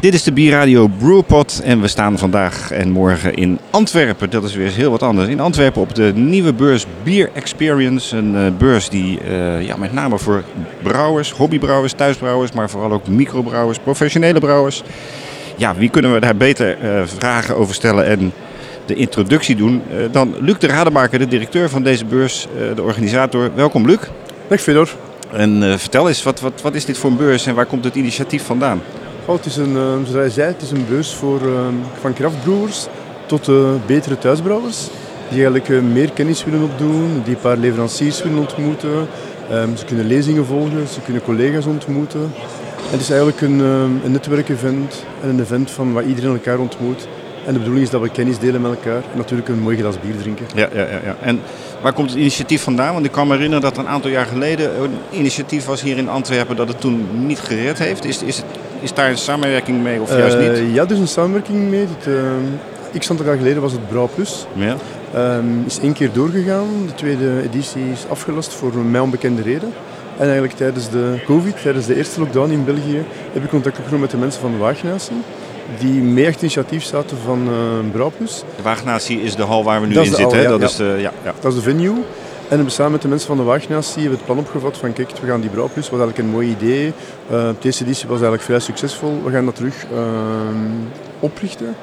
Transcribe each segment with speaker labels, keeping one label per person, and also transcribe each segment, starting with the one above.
Speaker 1: Dit is de Bierradio Brewpot en we staan vandaag en morgen in Antwerpen. Dat is weer eens heel wat anders. In Antwerpen op de nieuwe beurs Beer Experience. Een eh, beurs die eh, ja, met name voor brouwers, hobbybrouwers, thuisbrouwers, maar vooral ook microbrouwers, professionele brouwers. Ja, wie kunnen we daar beter eh, vragen over stellen en de introductie doen dan Luc de Rademaker, de directeur van deze beurs, de organisator. Welkom Luc.
Speaker 2: Dag Fedor.
Speaker 1: En vertel eens, wat, wat, wat is dit voor een beurs en waar komt het initiatief vandaan?
Speaker 2: Oh, het is een, eh, zoals hij zei, het is een beurs voor, eh, van kraftbrewers tot eh, betere thuisbrouwers. Die eigenlijk meer kennis willen opdoen, die een paar leveranciers willen ontmoeten. Ehm, ze kunnen lezingen volgen, ze kunnen collega's ontmoeten. En het is eigenlijk een, een netwerkevent en een event van waar iedereen elkaar ontmoet. En de bedoeling is dat we kennis delen met elkaar en natuurlijk een mooi glas bier drinken.
Speaker 1: Ja, ja, ja, ja. En waar komt het initiatief vandaan? Want ik kan me herinneren dat een aantal jaar geleden een initiatief was hier in Antwerpen dat het toen niet gered heeft. Is, is, het, is daar een samenwerking mee of juist
Speaker 2: Eh,
Speaker 1: niet?
Speaker 2: ja, dus een samenwerking mee. Ehm, x aantal jaar geleden was het Brouw Plus.
Speaker 1: Ja.
Speaker 2: Ehm, is één keer doorgegaan. De tweede editie is afgelast voor mij onbekende reden. En eigenlijk tijdens de COVID, tijdens de eerste lockdown in België, heb ik contact opgenomen met de mensen van de Waagnatie. Die mee het initiatief zaten van uh, Brouwplus.
Speaker 1: De Waagnatie is de hal waar we nu
Speaker 2: Dat is
Speaker 1: in zitten.
Speaker 2: ja,
Speaker 1: dat
Speaker 2: ja.
Speaker 1: is de, ja.
Speaker 2: Dat is de venue. En samen met de mensen van de Waagnatie hebben we het plan opgevat van kijk, we gaan die Brouwplus, was eigenlijk een mooi idee. Uh, de eerste editie was eigenlijk vrij succesvol. We gaan dat terug ehm, oprichten.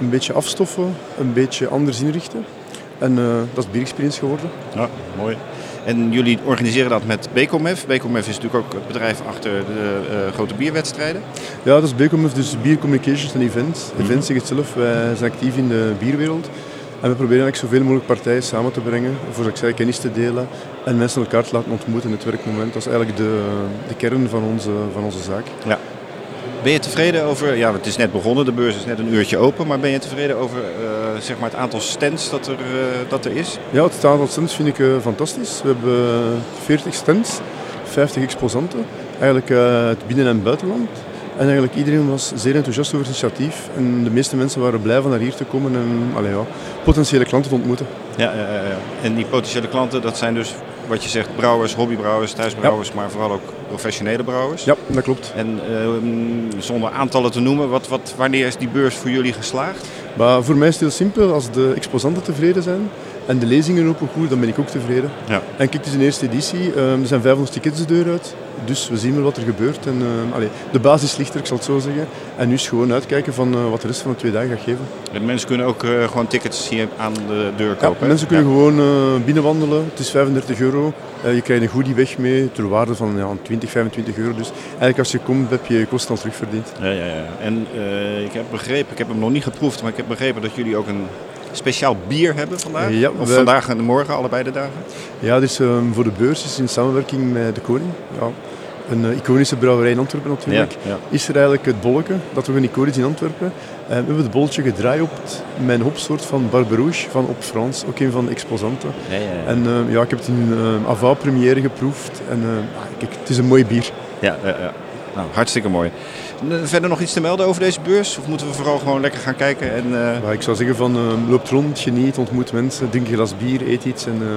Speaker 2: Een beetje afstoffen, een beetje anders inrichten. En uh, dat is Beer Experience geworden.
Speaker 1: ja, mooi. En jullie organiseren dat met Becomef. Becomef is natuurlijk ook het bedrijf achter de eh, grote bierwedstrijden.
Speaker 2: Ja, dat is Becomef, dus Beer Communications en Events. Events zegt het zelf, wij zijn actief in de bierwereld. En we proberen eigenlijk zoveel mogelijk partijen samen te brengen, voor ik zei, kennis te delen en mensen elkaar te laten ontmoeten in het werkmoment. Dat is eigenlijk de, de kern van onze, van onze zaak.
Speaker 1: Ja. Ben je tevreden over, ja het is net begonnen, de beurs is net een uurtje open, maar ben je tevreden over uh, zeg maar het aantal stands dat er, uh, dat er is?
Speaker 2: Ja, het aantal stands vind ik uh, fantastisch. We hebben 40 stands, 50 exposanten, eigenlijk het binnen- en buitenland. En eigenlijk iedereen was zeer enthousiast over het initiatief. En de meeste mensen waren blij van naar hier te komen en allee, ja, potentiële klanten te ontmoeten.
Speaker 1: Ja, ja, ja, en die potentiële klanten, dat zijn dus wat je zegt, brouwers, hobbybrouwers, thuisbrouwers, ja. maar vooral ook professionele brouwers.
Speaker 2: Ja, dat klopt.
Speaker 1: En uh, zonder aantallen te noemen, wat, wat, wanneer is die beurs voor jullie geslaagd?
Speaker 2: Maar voor mij is het heel simpel. Als de exposanten tevreden zijn en de lezingen lopen goed, dan ben ik ook tevreden.
Speaker 1: Ja.
Speaker 2: En kijk, het is een eerste editie. Uh, er zijn 500 tickets de deur uit. Dus we zien wel wat er gebeurt. En, uh, allez, de basis ligt er, ik zal het zo zeggen. En nu is gewoon uitkijken van uh, wat de rest van de twee dagen gaat geven.
Speaker 1: En mensen kunnen ook uh, gewoon tickets hier aan de deur kopen?
Speaker 2: Ja, mensen kunnen ja. gewoon uh, binnenwandelen. Het is 35 euro. Je krijgt een goodie weg mee ter waarde van ja, 20, 25 euro. Dus eigenlijk als je komt heb je je kosten al terugverdiend.
Speaker 1: Ja, ja, ja. En ik heb begrepen, ik heb hem nog niet geproefd, maar ik heb begrepen dat jullie ook een speciaal bier hebben vandaag.
Speaker 2: Ja,
Speaker 1: of
Speaker 2: we...
Speaker 1: vandaag en morgen, allebei de dagen?
Speaker 2: Ja, dus um, voor de beurs is in samenwerking met de koning. Ja een uh, iconische brouwerij in Antwerpen natuurlijk,
Speaker 1: ja, ja.
Speaker 2: is er eigenlijk het bolleke, dat toch een icon is in Antwerpen. Uh, we hebben het bolletje gedraaid met een hopsoort van Barberouge van Op Frans, ook een van de exposanten.
Speaker 1: Ja,
Speaker 2: en uh, ja, ik heb het in een avant-première geproefd en kijk, het is een mooi bier.
Speaker 1: Ja, nou, hartstikke mooi. Verder nog iets te melden over deze beurs? Of moeten we vooral gewoon lekker gaan kijken? En,
Speaker 2: uh... ik zou zeggen van uh, loop rond, geniet, ontmoet mensen, drink een glas bier, eet iets en uh,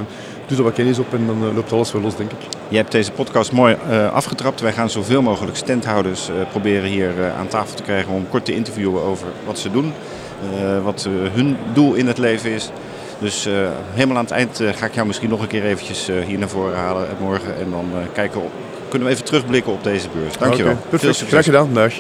Speaker 2: doe er wat kennis op en dan loopt alles wel los, denk ik.
Speaker 1: Je hebt deze podcast mooi afgetrapt. Wij gaan zoveel mogelijk standhouders proberen hier aan tafel te krijgen om kort te interviewen over wat ze doen. wat hun doel in het leven is. Dus helemaal aan het eind ga ik jou misschien nog een keer eventjes hier naar voren halen morgen. En dan kijken op, kunnen we even terugblikken op deze beurs. Dankjewel.
Speaker 2: Okay, perfect. Graag gedaan. Dag.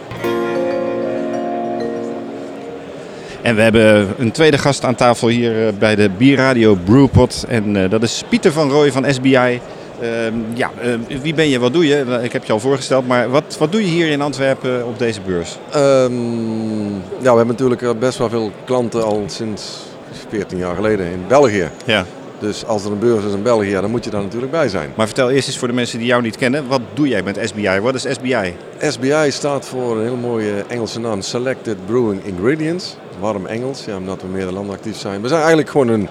Speaker 1: En we hebben een tweede gast aan tafel hier bij de Bierradio Brewpot. En uh, dat is Pieter van Rooij van SBI. Uh, ja, uh, wie ben je, wat doe je? Ik heb je al voorgesteld, maar wat, wat doe je hier in Antwerpen op deze beurs?
Speaker 3: Um, ja, we hebben natuurlijk best wel veel klanten al sinds 14 jaar geleden in België.
Speaker 1: Ja.
Speaker 3: Dus als er een beurs is in België, dan moet je daar natuurlijk bij zijn.
Speaker 1: Maar vertel eerst eens voor de mensen die jou niet kennen, wat doe jij met SBI? Wat is SBI?
Speaker 3: SBI staat voor een heel mooie Engelse naam, Selected Brewing Ingredients. Warm Engels, ja, omdat we meerdere landen actief zijn. We zijn eigenlijk gewoon een,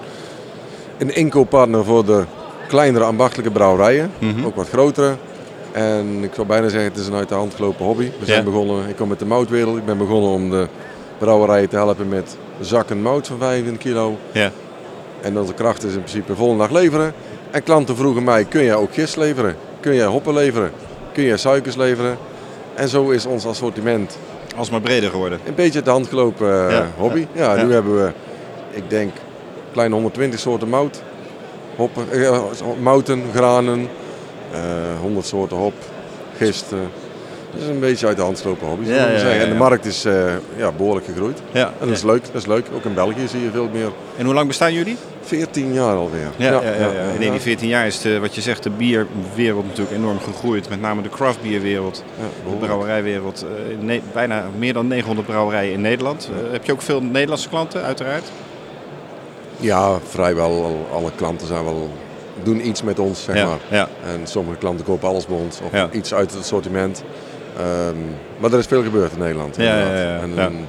Speaker 3: een inkooppartner voor de kleinere ambachtelijke brouwerijen,
Speaker 1: Mhm.
Speaker 3: ook wat grotere. En ik zou bijna zeggen, het is een uit de hand gelopen hobby. We zijn
Speaker 1: Ja.
Speaker 3: begonnen, ik kom uit de moutwereld. Ik ben begonnen om de brouwerijen te helpen met zakken mout van 25 kilo.
Speaker 1: Ja.
Speaker 3: En onze kracht is in principe volgende dag leveren. En klanten vroegen mij, kun jij ook gist leveren? Kun jij hoppen leveren? Kun jij suikers leveren? En zo is ons assortiment
Speaker 1: Alsmaar breder geworden.
Speaker 3: een beetje uit de hand gelopen eh,
Speaker 1: Ja,
Speaker 3: hobby. Ja,
Speaker 1: ja.
Speaker 3: nu hebben we, ik denk, kleine 120 soorten mout. Hoppen, eh, mouten, granen, eh 100 soorten hop, gist. Het is een beetje uit de hand gelopen hobby, zou
Speaker 1: Ja,
Speaker 3: ik maar
Speaker 1: ja,
Speaker 3: zeggen.
Speaker 1: ja,
Speaker 3: En de markt is eh, ja, behoorlijk gegroeid.
Speaker 1: Ja.
Speaker 3: En dat is leuk, dat is leuk. Ook in België zie je veel meer.
Speaker 1: En hoe lang bestaan jullie?
Speaker 3: 14 jaar alweer.
Speaker 1: Ja, ja, ja, ja. In die 14 jaar is de, wat je zegt, de bierwereld natuurlijk enorm gegroeid. Met name de craftbierwereld, de brouwerijwereld. Eh, bijna meer dan 900 brouwerijen in Nederland. Eh, heb je ook veel Nederlandse klanten, uiteraard?
Speaker 3: Ja, vrijwel al- alle klanten zijn wel, doen iets met ons, zeg maar.
Speaker 1: ja,
Speaker 3: En sommige klanten kopen alles bij ons of iets uit het assortiment. Ehm, maar er is veel gebeurd in Nederland.
Speaker 1: Ja, ja, ja, ja.
Speaker 3: En
Speaker 1: Ja.
Speaker 3: een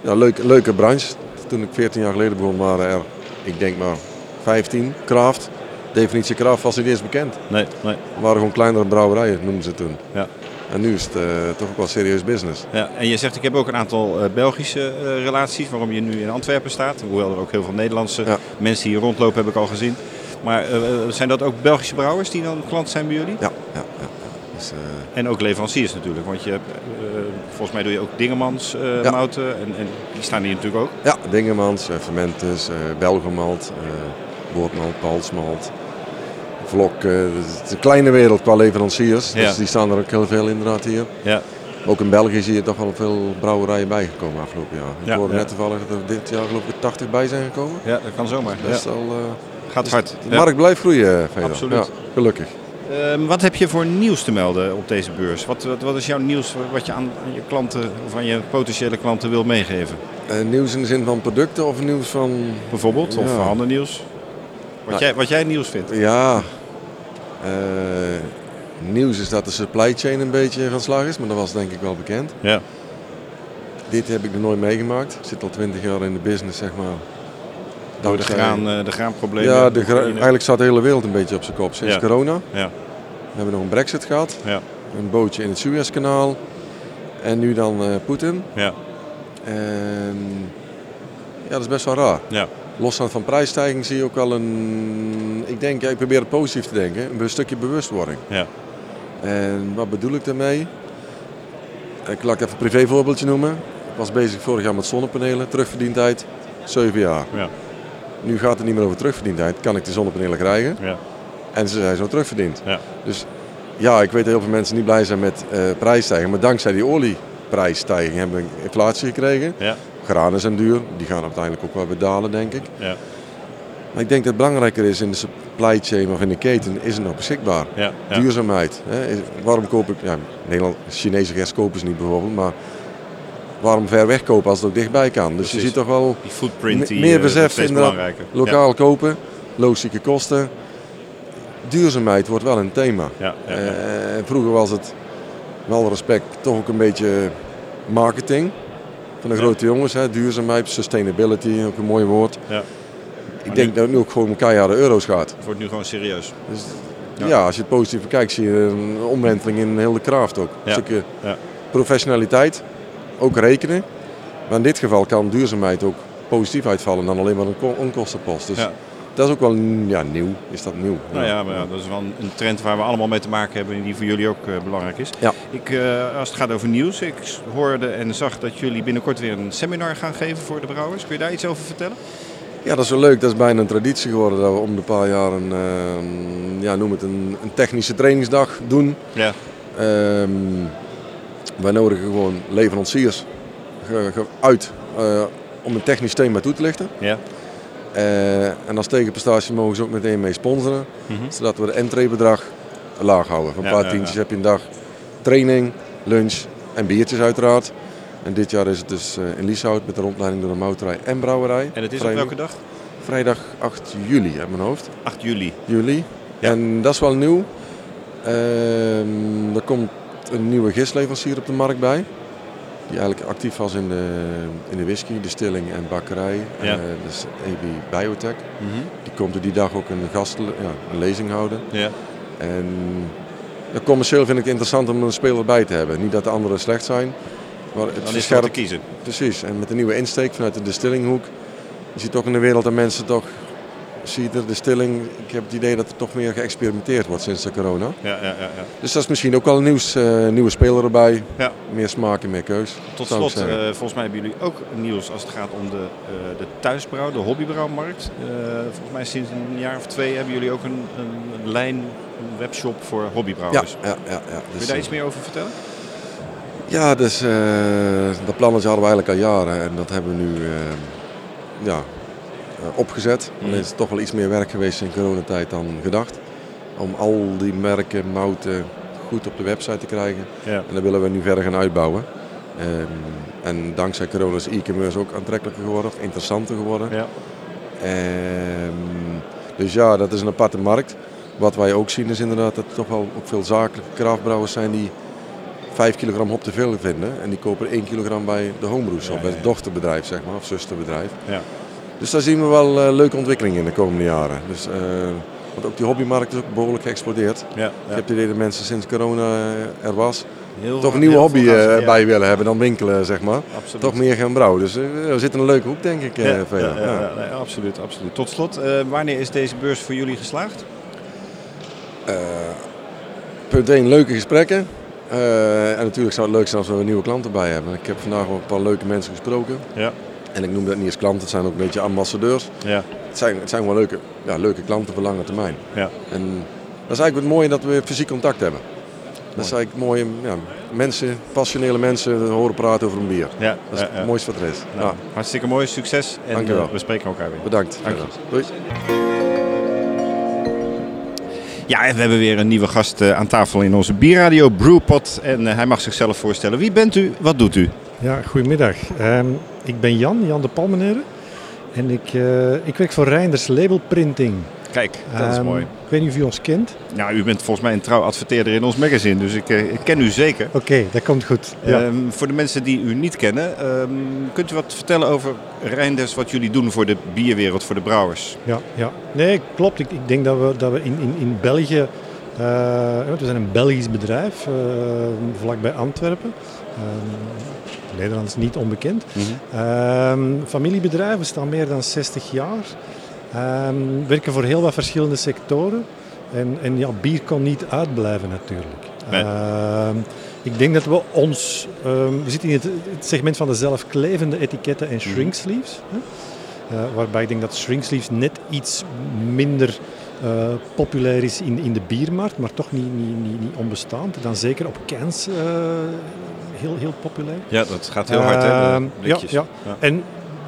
Speaker 3: ja, leuke, leuke branche. Toen ik 14 jaar geleden begon waren er, ik denk maar 15 craft. Definitie craft was niet eens bekend.
Speaker 1: nee, nee.
Speaker 3: Het waren gewoon kleinere brouwerijen, noemden ze toen.
Speaker 1: Ja.
Speaker 3: En nu is het eh, toch ook wel serieus business.
Speaker 1: Ja, en je zegt, ik heb ook een aantal eh, Belgische eh, relaties, waarom je nu in Antwerpen staat. Hoewel er ook heel veel Nederlandse
Speaker 3: Ja.
Speaker 1: mensen hier rondlopen, heb ik al gezien. Maar zijn dat ook Belgische brouwers die dan klant zijn bij jullie?
Speaker 3: Ja. ja. Dus, eh,
Speaker 1: En ook leveranciers natuurlijk, want je hebt, eh, volgens mij doe je ook Dingemans eh
Speaker 3: Ja.
Speaker 1: mouten en, en die staan hier natuurlijk ook.
Speaker 3: ja, Dingemans, Fermentus, Belgemalt, Boortmalt, Palsmalt, Vlok. het is een kleine wereld qua leveranciers.
Speaker 1: Ja.
Speaker 3: Dus die staan er ook heel veel inderdaad hier.
Speaker 1: Ja,
Speaker 3: Ook in België zie je toch wel veel brouwerijen bijgekomen afgelopen jaar. Ik
Speaker 1: Ja,
Speaker 3: hoorde net toevallig dat er dit jaar geloof ik 80 bij zijn gekomen.
Speaker 1: ja dat kan zomaar.
Speaker 3: Dat is
Speaker 1: Ja.
Speaker 3: al,
Speaker 1: Gaat hard.
Speaker 3: de markt blijft groeien, Vedo.
Speaker 1: Absoluut.
Speaker 3: Gelukkig.
Speaker 1: Ehm, wat heb je voor nieuws te melden op deze beurs? Wat, wat, wat is jouw nieuws wat je aan je klanten of aan je potentiële klanten wil meegeven?
Speaker 3: Eh, nieuws in de zin van producten of nieuws van...
Speaker 1: Bijvoorbeeld, of
Speaker 3: Ja.
Speaker 1: ander nieuws? Wat,
Speaker 3: Nou,
Speaker 1: jij, wat jij nieuws vindt?
Speaker 3: Ja, eh, nieuws is dat de supply chain een beetje van slag is, maar dat was denk ik wel bekend.
Speaker 1: Ja.
Speaker 3: Dit heb ik nog nooit meegemaakt. Ik zit al 20 jaar in de business, zeg maar.
Speaker 1: Door de,
Speaker 3: Dankzij-
Speaker 1: graan, eh, de graanproblemen.
Speaker 3: Ja, de eigenlijk staat de hele wereld een beetje op zijn kop sinds
Speaker 1: Ja.
Speaker 3: corona.
Speaker 1: Ja,
Speaker 3: We hebben nog een brexit gehad,
Speaker 1: ja,
Speaker 3: een bootje in het Suezkanaal en nu dan eh, Poetin.
Speaker 1: ja,
Speaker 3: En ja, dat is best wel raar.
Speaker 1: ja.
Speaker 3: Losstaand van prijsstijging zie je ook wel een, ik denk, ja, ik probeer het positief te denken, een stukje bewustwording.
Speaker 1: ja.
Speaker 3: En wat bedoel ik daarmee? Ik laat even een privévoorbeeldje noemen. Ik was bezig vorig jaar met zonnepanelen, terugverdientijd 7 jaar.
Speaker 1: Ja.
Speaker 3: Nu gaat het niet meer over terugverdientijd, kan ik de zonnepanelen krijgen?
Speaker 1: ja.
Speaker 3: En ze zijn zo terugverdiend.
Speaker 1: Ja.
Speaker 3: Dus ja, ik weet dat heel veel mensen niet blij zijn met eh prijsstijging, maar dankzij die olieprijsstijging hebben we inflatie gekregen.
Speaker 1: Ja.
Speaker 3: Granen zijn duur, die gaan uiteindelijk ook wel weer dalen, denk ik.
Speaker 1: Ja.
Speaker 3: Maar ik denk dat het belangrijker is in de supply chain of in de keten, is het nog beschikbaar?
Speaker 1: Ja. ja.
Speaker 3: Duurzaamheid. Hè? Waarom koop ik, ja, Nederland, Chinese gas kopen ze niet bijvoorbeeld, maar waarom ver weg kopen als het ook dichtbij kan? Dus je ziet toch wel
Speaker 1: Die footprint die
Speaker 3: meer
Speaker 1: eh,
Speaker 3: besef
Speaker 1: belangrijker.
Speaker 3: lokaal kopen, logistieke kosten. Duurzaamheid wordt wel een thema.
Speaker 1: Ja, ja.
Speaker 3: Eh, vroeger was het, wel respect, toch ook een beetje marketing van de grote jongens. Hè? Duurzaamheid, sustainability, ook een mooi woord.
Speaker 1: Ja.
Speaker 3: Ik denk dat het nu ook gewoon om keiharde euro's gaat.
Speaker 1: Het wordt nu gewoon serieus.
Speaker 3: Dus,
Speaker 1: Ja.
Speaker 3: als je het positief bekijkt, zie je een omwenteling in heel de kracht ook. Een stukje
Speaker 1: Ja.
Speaker 3: professionaliteit, ook rekenen. Maar in dit geval kan duurzaamheid ook positief uitvallen dan alleen maar een ko- onkostenpost. Dus
Speaker 1: Ja.
Speaker 3: dat is ook wel ja, nieuw. Is dat nieuw?
Speaker 1: Nou ja, maar ja, dat is wel een trend waar we allemaal mee te maken hebben en die voor jullie ook eh, belangrijk is.
Speaker 3: Ja.
Speaker 1: Ik, eh, als het gaat over nieuws, ik hoorde en zag dat jullie binnenkort weer een seminar gaan geven voor de brouwers. Kun je daar iets over vertellen?
Speaker 3: Ja, dat is wel leuk. Dat is bijna een traditie geworden dat we om de paar jaar een, ehm, ja, noem het een, een technische trainingsdag doen.
Speaker 1: Ja.
Speaker 3: Ehm, wij nodigen gewoon leveranciers uit eh, om een technisch thema toe te lichten.
Speaker 1: Ja.
Speaker 3: Eh, en als tegenprestatie mogen ze ook meteen mee sponsoren.
Speaker 1: Mhm.
Speaker 3: Zodat we de entreebedrag laag houden. Van een
Speaker 1: Ja,
Speaker 3: paar tientjes
Speaker 1: ja.
Speaker 3: heb je een dag training, lunch en biertjes uiteraard. En dit jaar is het dus eh, in Lieshout met de rondleiding door de mouterij en brouwerij.
Speaker 1: En het is op welke dag?
Speaker 3: Vrijdag 8 juli uit mijn hoofd.
Speaker 1: 8 juli.
Speaker 3: Juli.
Speaker 1: Ja.
Speaker 3: En dat is wel nieuw. Ehm, er komt een nieuwe gistleverancier op de markt bij. Die eigenlijk actief was in de, in de whisky, distilling en bakkerij.
Speaker 1: Ja.
Speaker 3: Eh, dus AB Biotech. Die komt er die dag ook een, gast, ja, een lezing houden.
Speaker 1: Ja.
Speaker 3: En ja, commercieel vind ik het interessant om een speler bij te hebben. Niet dat de anderen slecht zijn. Maar het
Speaker 1: Dan is wat te kiezen.
Speaker 3: Precies, en met de nieuwe insteek vanuit de distillinghoek. Je ziet toch in de wereld dat mensen toch, zie je de distilling, ik heb het idee dat er toch meer geëxperimenteerd wordt sinds de corona.
Speaker 1: Ja, ja, ja, ja.
Speaker 3: Dus dat is misschien ook wel een nieuws, eh, nieuwe speler erbij.
Speaker 1: Ja.
Speaker 3: Meer smaak en meer keus.
Speaker 1: Tot slot, eh, volgens mij hebben jullie ook nieuws als het gaat om de, eh, de thuisbrouw, de hobbybrouwmarkt. Volgens mij sinds een jaar of twee hebben jullie ook een, een lijn, een webshop voor hobbybrouwers.
Speaker 3: ja, ja, ja.
Speaker 1: Kun je
Speaker 3: Dus,
Speaker 1: daar iets meer over vertellen?
Speaker 3: Ja, dus dat plannetje hadden we eigenlijk al jaren en dat hebben we nu ja, opgezet.
Speaker 1: Mhm.
Speaker 3: Alleen is het toch wel iets meer werk geweest in coronatijd dan gedacht. Om al die merken, mouten goed op de website te krijgen.
Speaker 1: Ja.
Speaker 3: En dat willen we nu verder gaan uitbouwen. Ehm, en dankzij corona is e-commerce ook aantrekkelijker geworden, of interessanter geworden.
Speaker 1: Ja.
Speaker 3: Ehm, dus ja, dat is een aparte markt. Wat wij ook zien is inderdaad dat er toch wel ook veel zakelijke kraftbrouwers zijn die 5 kilogram hop te veel vinden. En die kopen 1 kilogram bij de homebrew shop,
Speaker 1: Ja,
Speaker 3: bij het dochterbedrijf zeg maar, of zusterbedrijf. Dus daar zien we wel eh, leuke ontwikkelingen in de komende jaren. Dus, eh, want ook die hobbymarkt is ook behoorlijk geëxplodeerd.
Speaker 1: Ja,
Speaker 3: Ik heb het idee dat mensen sinds corona er was,
Speaker 1: Heel
Speaker 3: toch een nieuwe hobby eh,
Speaker 1: ja.
Speaker 3: bij willen hebben dan winkelen, zeg maar.
Speaker 1: Absoluut.
Speaker 3: Toch meer gaan brouwen. Dus we zitten een leuke hoek, denk ik, eh
Speaker 1: Ja, ja, ja, nee, absoluut, absoluut. Tot slot, wanneer is deze beurs voor jullie geslaagd?
Speaker 3: Punt 1, leuke gesprekken. En natuurlijk zou het leuk zijn als we nieuwe klanten bij hebben. Ik heb vandaag wel een paar leuke mensen gesproken.
Speaker 1: Ja.
Speaker 3: En ik noem dat niet als klanten, het zijn ook een beetje ambassadeurs.
Speaker 1: Ja.
Speaker 3: Het zijn, het zijn wel leuke, ja, leuke klanten voor lange termijn.
Speaker 1: Ja.
Speaker 3: En dat is eigenlijk het mooie dat we fysiek contact hebben. Dat is eigenlijk mooi, ja, mensen, passionele mensen horen praten over een bier.
Speaker 1: Ja,
Speaker 3: Dat is
Speaker 1: ja,
Speaker 3: het mooiste wat er is.
Speaker 1: Nou,
Speaker 3: Ja,
Speaker 1: Hartstikke mooi, succes en
Speaker 3: Dank je wel.
Speaker 1: eh, we spreken elkaar weer.
Speaker 3: bedankt.
Speaker 1: Dank je.
Speaker 3: Doei.
Speaker 1: Ja, en we hebben weer een nieuwe gast eh, aan tafel in onze bierradio Brewpot. En eh, hij mag zichzelf voorstellen. Wie bent u? Wat doet u?
Speaker 4: Ja, goedemiddag. Ehm, ik ben Jan, Jan de Palmenere. En ik, eh, ik werk voor Reinders Label Printing.
Speaker 1: Kijk, dat is
Speaker 4: Ehm,
Speaker 1: mooi.
Speaker 4: Ik weet niet of u ons kent.
Speaker 1: Nou, u bent volgens mij een trouw adverteerder in ons magazine, dus ik, eh, ik ken u zeker.
Speaker 4: Oké, dat komt goed. Ja.
Speaker 1: Ehm, voor de mensen die u niet kennen, kunt u wat vertellen over Reinders, wat jullie doen voor de bierwereld, voor de brouwers?
Speaker 4: ja, ja. Nee, klopt. Ik, ik denk dat we, dat we in, in, in België... want we zijn een Belgisch bedrijf, eh, vlakbij Antwerpen. Ehm, Nederland is niet onbekend. Ehm, familiebedrijf, we staan meer dan 60 jaar. Ehm, werken voor heel wat verschillende sectoren. En, en ja, bier kon niet uitblijven natuurlijk.
Speaker 1: Nee.
Speaker 4: Ehm, ik denk dat we ons... ehm, we zitten in het, het segment van de zelfklevende etiketten en shrink sleeves. Hè? Eh, waarbij ik denk dat shrink sleeves net iets minder eh, populair is in, in de biermarkt, maar toch niet, niet, niet, niet onbestaand. Dan zeker op cans eh, heel, heel populair.
Speaker 1: Ja, dat gaat heel hard, hè?
Speaker 4: Ehm. Ja, ja. En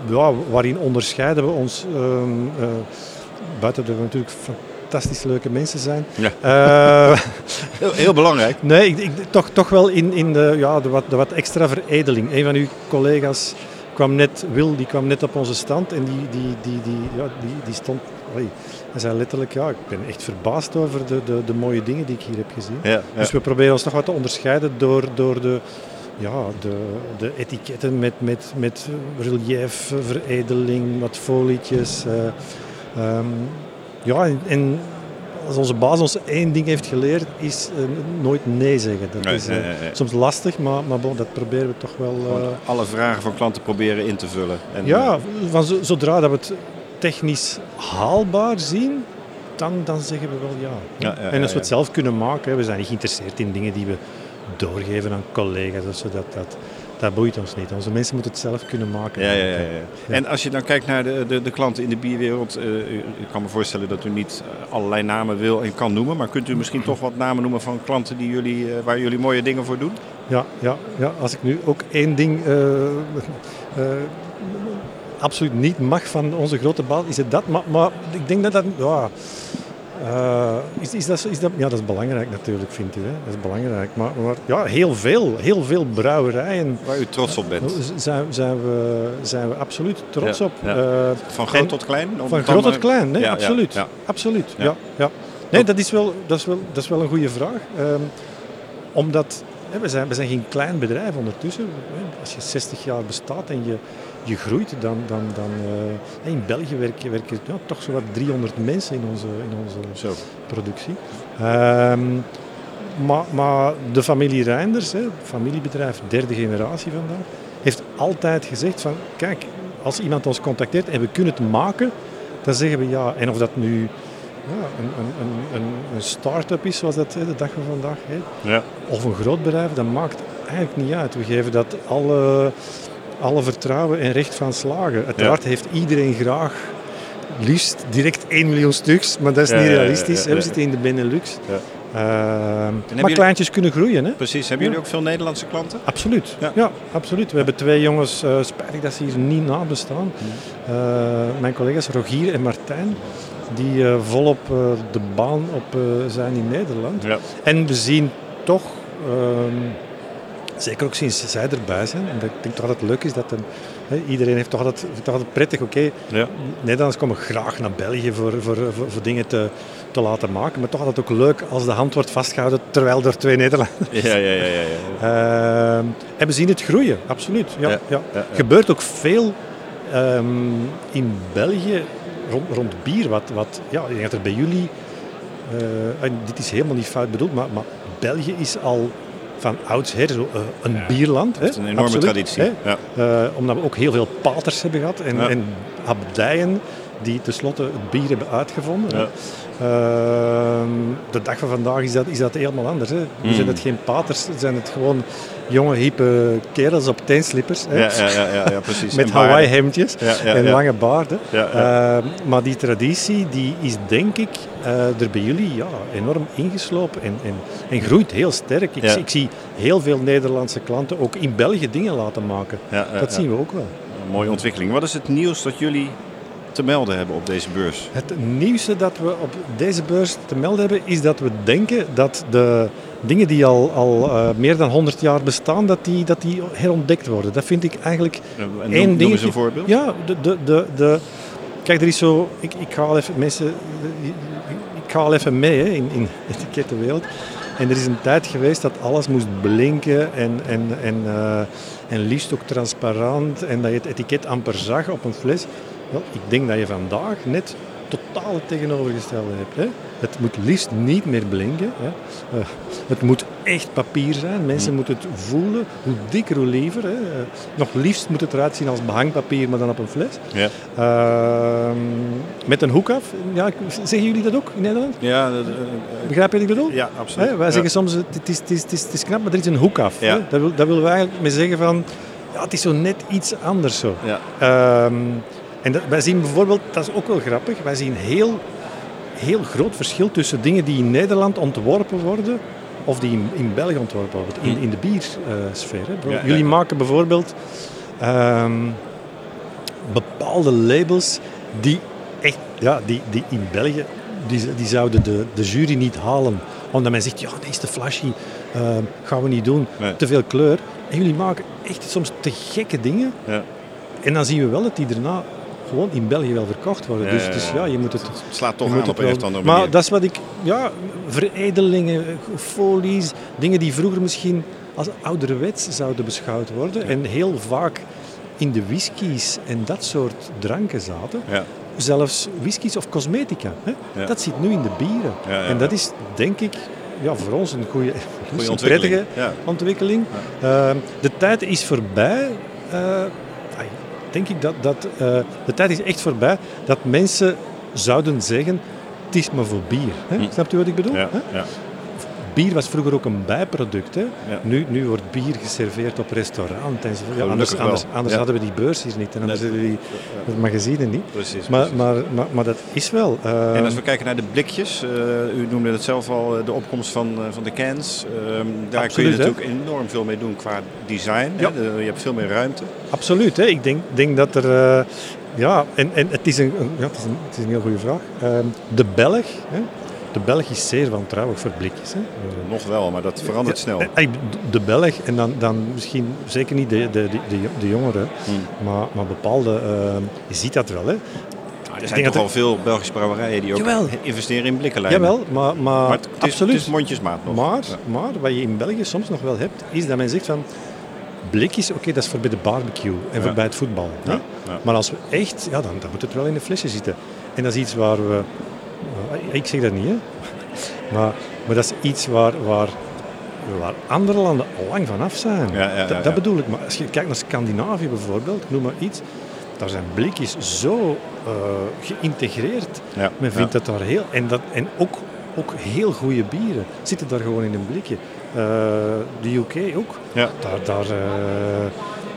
Speaker 4: ja, waarin onderscheiden we ons, ehm, eh, buiten dat we natuurlijk fantastisch leuke mensen zijn.
Speaker 1: Ja.
Speaker 4: Eh,
Speaker 1: Heel, heel belangrijk.
Speaker 4: nee, ik, ik- toch, toch wel in, in de, ja, de, wat, de wat extra veredeling. Een van uw collega's kwam net, Wil, die kwam net op onze stand en die, die, die, die, ja, die, die stond... Oei, hij zei letterlijk, ja, ik ben echt verbaasd over de, de, de mooie dingen die ik hier heb gezien.
Speaker 1: Ja, ja.
Speaker 4: Dus we proberen ons nog wat te onderscheiden door, door de, ja, de, de etiketten met, met, met relief, veredeling, wat folietjes. eh, ehm, ja, en, en als onze baas ons één ding heeft geleerd, is eh, nooit nee zeggen. Dat
Speaker 1: Nee,
Speaker 4: is eh,
Speaker 1: nee, nee.
Speaker 4: soms lastig, maar, maar bon, dat proberen we toch wel...
Speaker 1: alle vragen van klanten proberen in te vullen. En,
Speaker 4: ja, van zo- zodra dat we het technisch haalbaar zien, dan, dan zeggen we wel ja.
Speaker 1: Ja, ja,
Speaker 4: en als we het zelf kunnen maken, we zijn niet geïnteresseerd in dingen die we doorgeven aan collega's of zo, dat, dat, dat boeit ons niet. Onze mensen moeten het zelf kunnen maken.
Speaker 1: Ja, ja, ja, ja. En als je dan kijkt naar de, de, de klanten in de bierwereld, eh, u- ik kan me voorstellen dat u niet eh, allerlei namen wil en kan noemen, maar kunt u misschien toch wat namen noemen van klanten die jullie, eh, waar jullie mooie dingen voor doen?
Speaker 4: Ja, ja, ja, als ik nu ook één ding absoluut niet mag van onze grote baas, is het dat. Maar, maar ik denk dat dat... Ja, eh, is, is dat, is dat, ja, dat is belangrijk natuurlijk, vindt u. Hè? Dat is belangrijk. Maar, maar ja, heel veel, heel veel brouwerijen
Speaker 1: Waar u trots op bent?
Speaker 4: zijn, zijn, we, zijn we absoluut trots
Speaker 1: Ja,
Speaker 4: op.
Speaker 1: ja.
Speaker 4: Eh,
Speaker 1: Van groot
Speaker 4: en-
Speaker 1: tot klein?
Speaker 4: Van groot tot klein, nee,
Speaker 1: Ja,
Speaker 4: absoluut. absoluut
Speaker 1: Ja.
Speaker 4: ja. Nee, dat is wel, dat is wel, dat is wel een goede vraag. Ehm, omdat hè, we, zijn, we zijn geen klein bedrijf ondertussen. Als je 60 jaar bestaat en je, je groeit, dan, dan, dan eh, in België werken, werken ja, toch zo wat 300 mensen in onze, in onze
Speaker 1: Zo.
Speaker 4: productie. Ehm, maar, maar de familie Reinders, hè, familiebedrijf derde generatie vandaag, heeft altijd gezegd van kijk, als iemand ons contacteert en we kunnen het maken, dan zeggen we ja. En of dat nu ja, een, een, een, een, start-up is, zoals dat de dag van vandaag heet,
Speaker 1: Ja.
Speaker 4: of een groot bedrijf, dat maakt eigenlijk niet uit. We geven dat alle, alle vertrouwen en recht van slagen. Uiteraard heeft iedereen graag liefst direct 1 miljoen stuks, maar dat is
Speaker 1: Ja,
Speaker 4: niet
Speaker 1: ja, ja,
Speaker 4: realistisch.
Speaker 1: ja.
Speaker 4: We
Speaker 1: ja.
Speaker 4: zitten in de Benelux.
Speaker 1: Ja.
Speaker 4: Ehm, maar
Speaker 1: jullie-
Speaker 4: kleintjes kunnen groeien, hè?
Speaker 1: Precies. Hebben jullie ook veel Nederlandse klanten?
Speaker 4: Absoluut.
Speaker 1: Ja.
Speaker 4: Ja. absoluut. We hebben twee jongens, eh spijtig dat ze hier niet nabestaan. Eh mijn collega's Rogier en Martijn, die eh, volop de baan op zijn in Nederland.
Speaker 1: Ja.
Speaker 4: En we zien toch, ehm, zeker ook sinds zij erbij zijn, en dat, ik denk toch dat het leuk is dat een, iedereen heeft toch altijd, toch altijd prettig, oké,
Speaker 1: Ja.
Speaker 4: Nederlanders komen graag naar België voor, voor, voor, voor dingen te, te laten maken, maar toch altijd ook leuk als de hand wordt vastgehouden terwijl er twee Nederlanders
Speaker 1: Ja, ja, ja, ja. ja.
Speaker 4: Ehm, en we zien het groeien, absoluut. Ja,
Speaker 1: Ja,
Speaker 4: ja,
Speaker 1: ja, ja.
Speaker 4: gebeurt ook veel ehm, in België rond, rond bier. Wat, wat, ja, ik denk dat er bij jullie, eh, en dit is helemaal niet fout bedoeld, maar, maar België is al van oudsher zo, eh, een bierland.
Speaker 1: Het is
Speaker 4: hè,
Speaker 1: een enorme
Speaker 4: absoluut,
Speaker 1: traditie.
Speaker 4: hè.
Speaker 1: Ja.
Speaker 4: Eh, omdat we ook heel veel paters hebben gehad en,
Speaker 1: Ja.
Speaker 4: en abdijen die tenslotte het bier hebben uitgevonden. Ehm, de dag van vandaag is dat, is dat helemaal anders. Hè. Nu zijn het geen paters, zijn het gewoon jonge, hippe kerels op teenslippers. Hè.
Speaker 1: Ja, ja, ja, ja, precies.
Speaker 4: Met
Speaker 1: En baarden.
Speaker 4: Hawaii hemdjes
Speaker 1: Ja, ja,
Speaker 4: en lange baarden. Ehm, maar die traditie die is denk ik eh, er bij jullie ja, enorm ingeslopen en, en, en groeit heel sterk. Ik, zie- ik zie heel veel Nederlandse klanten ook in België dingen laten maken. Dat zien we ook wel.
Speaker 1: Mooie ontwikkeling. Wat is het nieuws dat jullie te melden hebben op deze beurs?
Speaker 4: Het nieuwste dat we op deze beurs te melden hebben, is dat we denken dat de dingen die al, al eh, meer dan 100 jaar bestaan, dat die, dat die herontdekt worden. Dat vind ik eigenlijk
Speaker 1: En noem,
Speaker 4: één
Speaker 1: noem eens een voorbeeld.
Speaker 4: Ja, de, de, de, de, kijk, er is zo, ik, ik ga al even mensen, ik ga al even mee hè, in, in de etikettenwereld. En er is een tijd geweest dat alles moest blinken en, en, en, eh, en liefst ook transparant en dat je het etiket amper zag op een fles. Wel, ik denk dat je vandaag net totaal het tegenovergestelde hebt. Hè. Het moet liefst niet meer blinken. Hè. Eh, het moet echt papier zijn. Mensen moeten het voelen. Hoe dikker, hoe liever. Hè. Eh, nog liefst moet het eruit zien als behangpapier, maar dan op een fles.
Speaker 1: Ja.
Speaker 4: Ehm, met een hoek af. Ja, zeggen jullie dat ook in Nederland?
Speaker 1: Ja, de- eh,
Speaker 4: Begrijp je wat ik bedoel?
Speaker 1: ja, absoluut.
Speaker 4: Hè, wij
Speaker 1: Ja.
Speaker 4: zeggen soms, het is, het, is, het, is, het is knap, maar er is een hoek af.
Speaker 1: Ja.
Speaker 4: Hè? Dat, wil, dat willen we eigenlijk mee zeggen van, ja, het is zo net iets anders zo.
Speaker 1: Ja.
Speaker 4: Ehm, en dat, wij zien bijvoorbeeld, dat is ook wel grappig, wij zien heel, heel groot verschil tussen dingen die in Nederland ontworpen worden of die in, in België ontworpen worden, in, in de biersfeer. hè.
Speaker 1: Hm. Ja,
Speaker 4: Jullie
Speaker 1: ja.
Speaker 4: maken bijvoorbeeld ehm, bepaalde labels die echt, ja, die, die in België, die, die zouden de, de jury niet halen. Omdat men zegt, ja, deze is te flashy, ehm, gaan we niet doen,
Speaker 1: Nee.
Speaker 4: te veel kleur. En jullie maken echt soms te gekke dingen.
Speaker 1: Ja.
Speaker 4: En dan zien we wel dat die daarna gewoon in België wel verkocht worden.
Speaker 1: Ja,
Speaker 4: dus,
Speaker 1: ja,
Speaker 4: dus
Speaker 1: ja.
Speaker 4: je moet het...
Speaker 1: Het slaat toch aan op een andere
Speaker 4: Maar
Speaker 1: manier.
Speaker 4: dat is wat ik... Ja, veredelingen, folies, dingen die vroeger misschien als ouderwets zouden beschouwd worden. En heel vaak in de whiskies en dat soort dranken zaten.
Speaker 1: Ja.
Speaker 4: Zelfs whiskies of cosmetica. Hè?
Speaker 1: Ja.
Speaker 4: Dat zit nu in de bieren. En dat is, denk ik, ja, voor ons een goede, een
Speaker 1: ontwikkeling.
Speaker 4: prettige ontwikkeling. Ehm, de tijd is voorbij. eh, denk ik dat, dat eh, de tijd is echt voorbij dat mensen zouden zeggen: het is maar voor bier. Hè?
Speaker 1: Hm.
Speaker 4: Snapt u wat ik bedoel?
Speaker 1: Ja, ja.
Speaker 4: Bier was vroeger ook een bijproduct. Hè?
Speaker 1: Ja.
Speaker 4: Nu, nu wordt bier geserveerd op restaurant enzovoort. Ja, anders anders, anders
Speaker 1: Ja.
Speaker 4: hadden we die beurs hier niet en anders
Speaker 1: Nee.
Speaker 4: hadden we die magazine niet.
Speaker 1: Precies.
Speaker 4: Maar,
Speaker 1: precies.
Speaker 4: maar, maar, maar dat is wel. ehm,
Speaker 1: En als we kijken naar de blikjes, eh, u noemde het zelf al, eh, de opkomst van, eh, van de cans. Ehm, daar
Speaker 4: Absoluut,
Speaker 1: kun je
Speaker 4: hè?
Speaker 1: natuurlijk enorm veel mee doen qua design. hè. De- je hebt veel meer ruimte.
Speaker 4: Absoluut. Hè. Ik denk, denk dat er... ja, en, en het, is een, een- ja, het, is een, het is een heel goede vraag. Ehm, de Belg, hè. De Belg is zeer wantrouwig voor blikjes. Hè. Eh,
Speaker 1: Nog wel, maar dat verandert snel.
Speaker 4: eh, eh, De Belg, en dan, dan misschien zeker niet de, de, de, de, jongeren,
Speaker 1: Hmm.
Speaker 4: maar, maar bepaalde, ehm, je ziet dat wel. Hè.
Speaker 1: er
Speaker 4: Ik
Speaker 1: zijn toch al veel Belgische brouwerijen die ook
Speaker 4: Jawel.
Speaker 1: investeren in blikkenlijnen.
Speaker 4: Jawel, maar, maar,
Speaker 1: Maar het, is,
Speaker 4: absoluut.
Speaker 1: het is mondjesmaat nog.
Speaker 4: Maar,
Speaker 1: Ja.
Speaker 4: maar wat je in België soms nog wel hebt, is dat men zegt van blikjes, oké, dat is voor bij de barbecue en voor bij het voetbal.
Speaker 1: Ja.
Speaker 4: Maar als we echt, ja, dan, dan moet het wel in de flesje zitten. En dat is iets waar we, eh, ik zeg dat niet, hè. Maar, maar dat is iets waar, waar, waar andere landen al lang vanaf zijn.
Speaker 1: Ja, ja, ja,
Speaker 4: dat, bedoel ik. Maar als je kijkt naar Scandinavië bijvoorbeeld, noem maar iets, daar zijn blikjes zo eh, geïntegreerd. Men vindt dat daar heel... En, dat, en ook, ook heel goede bieren zitten daar gewoon in een blikje. Eh, de UK ook.
Speaker 1: Ja.
Speaker 4: Daar, daar, eh,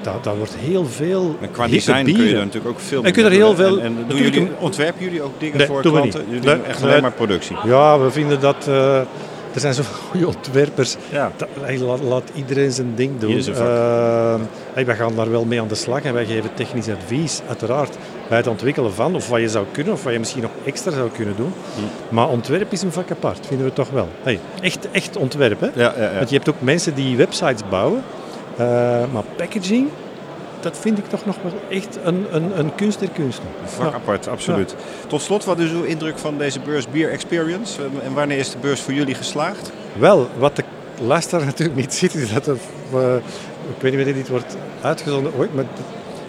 Speaker 4: daar, daar wordt heel veel
Speaker 1: qua design kun je er natuurlijk ook veel
Speaker 4: En kun je er heel veel-
Speaker 1: En, en doen
Speaker 4: natuurlijk
Speaker 1: jullie,
Speaker 4: een-
Speaker 1: ontwerpen jullie ook dingen
Speaker 4: Nee,
Speaker 1: voor
Speaker 4: doen
Speaker 1: klanten?
Speaker 4: niet.
Speaker 1: Jullie
Speaker 4: Nee,
Speaker 1: doen echt alleen maar productie.
Speaker 4: Ja, we vinden dat... eh, er zijn zoveel goede ontwerpers.
Speaker 1: Ja.
Speaker 4: Dat, laat, laat iedereen zijn ding doen. Hey, wij gaan daar wel mee aan de slag en wij geven technisch advies, uiteraard, bij het ontwikkelen van, of wat je zou kunnen, of wat je misschien nog extra zou kunnen doen.
Speaker 1: Hm.
Speaker 4: Maar ontwerp is een vak apart, vinden we toch wel. Hey, echt, echt ontwerp, hè?
Speaker 1: Ja, ja, ja.
Speaker 4: Want je hebt ook mensen die websites bouwen, eh, maar packaging, dat vind ik toch nog wel echt een, een, een kunst der kunsten.
Speaker 1: Een vak
Speaker 4: Ja.
Speaker 1: apart, absoluut. Tot slot, wat is uw indruk van deze beurs Beer Experience? En- En wanneer is de beurs voor jullie geslaagd?
Speaker 4: Wel, wat de luisteraar natuurlijk niet ziet, is dat het, eh, ik weet niet wanneer dit wordt uitgezonden ooit, maar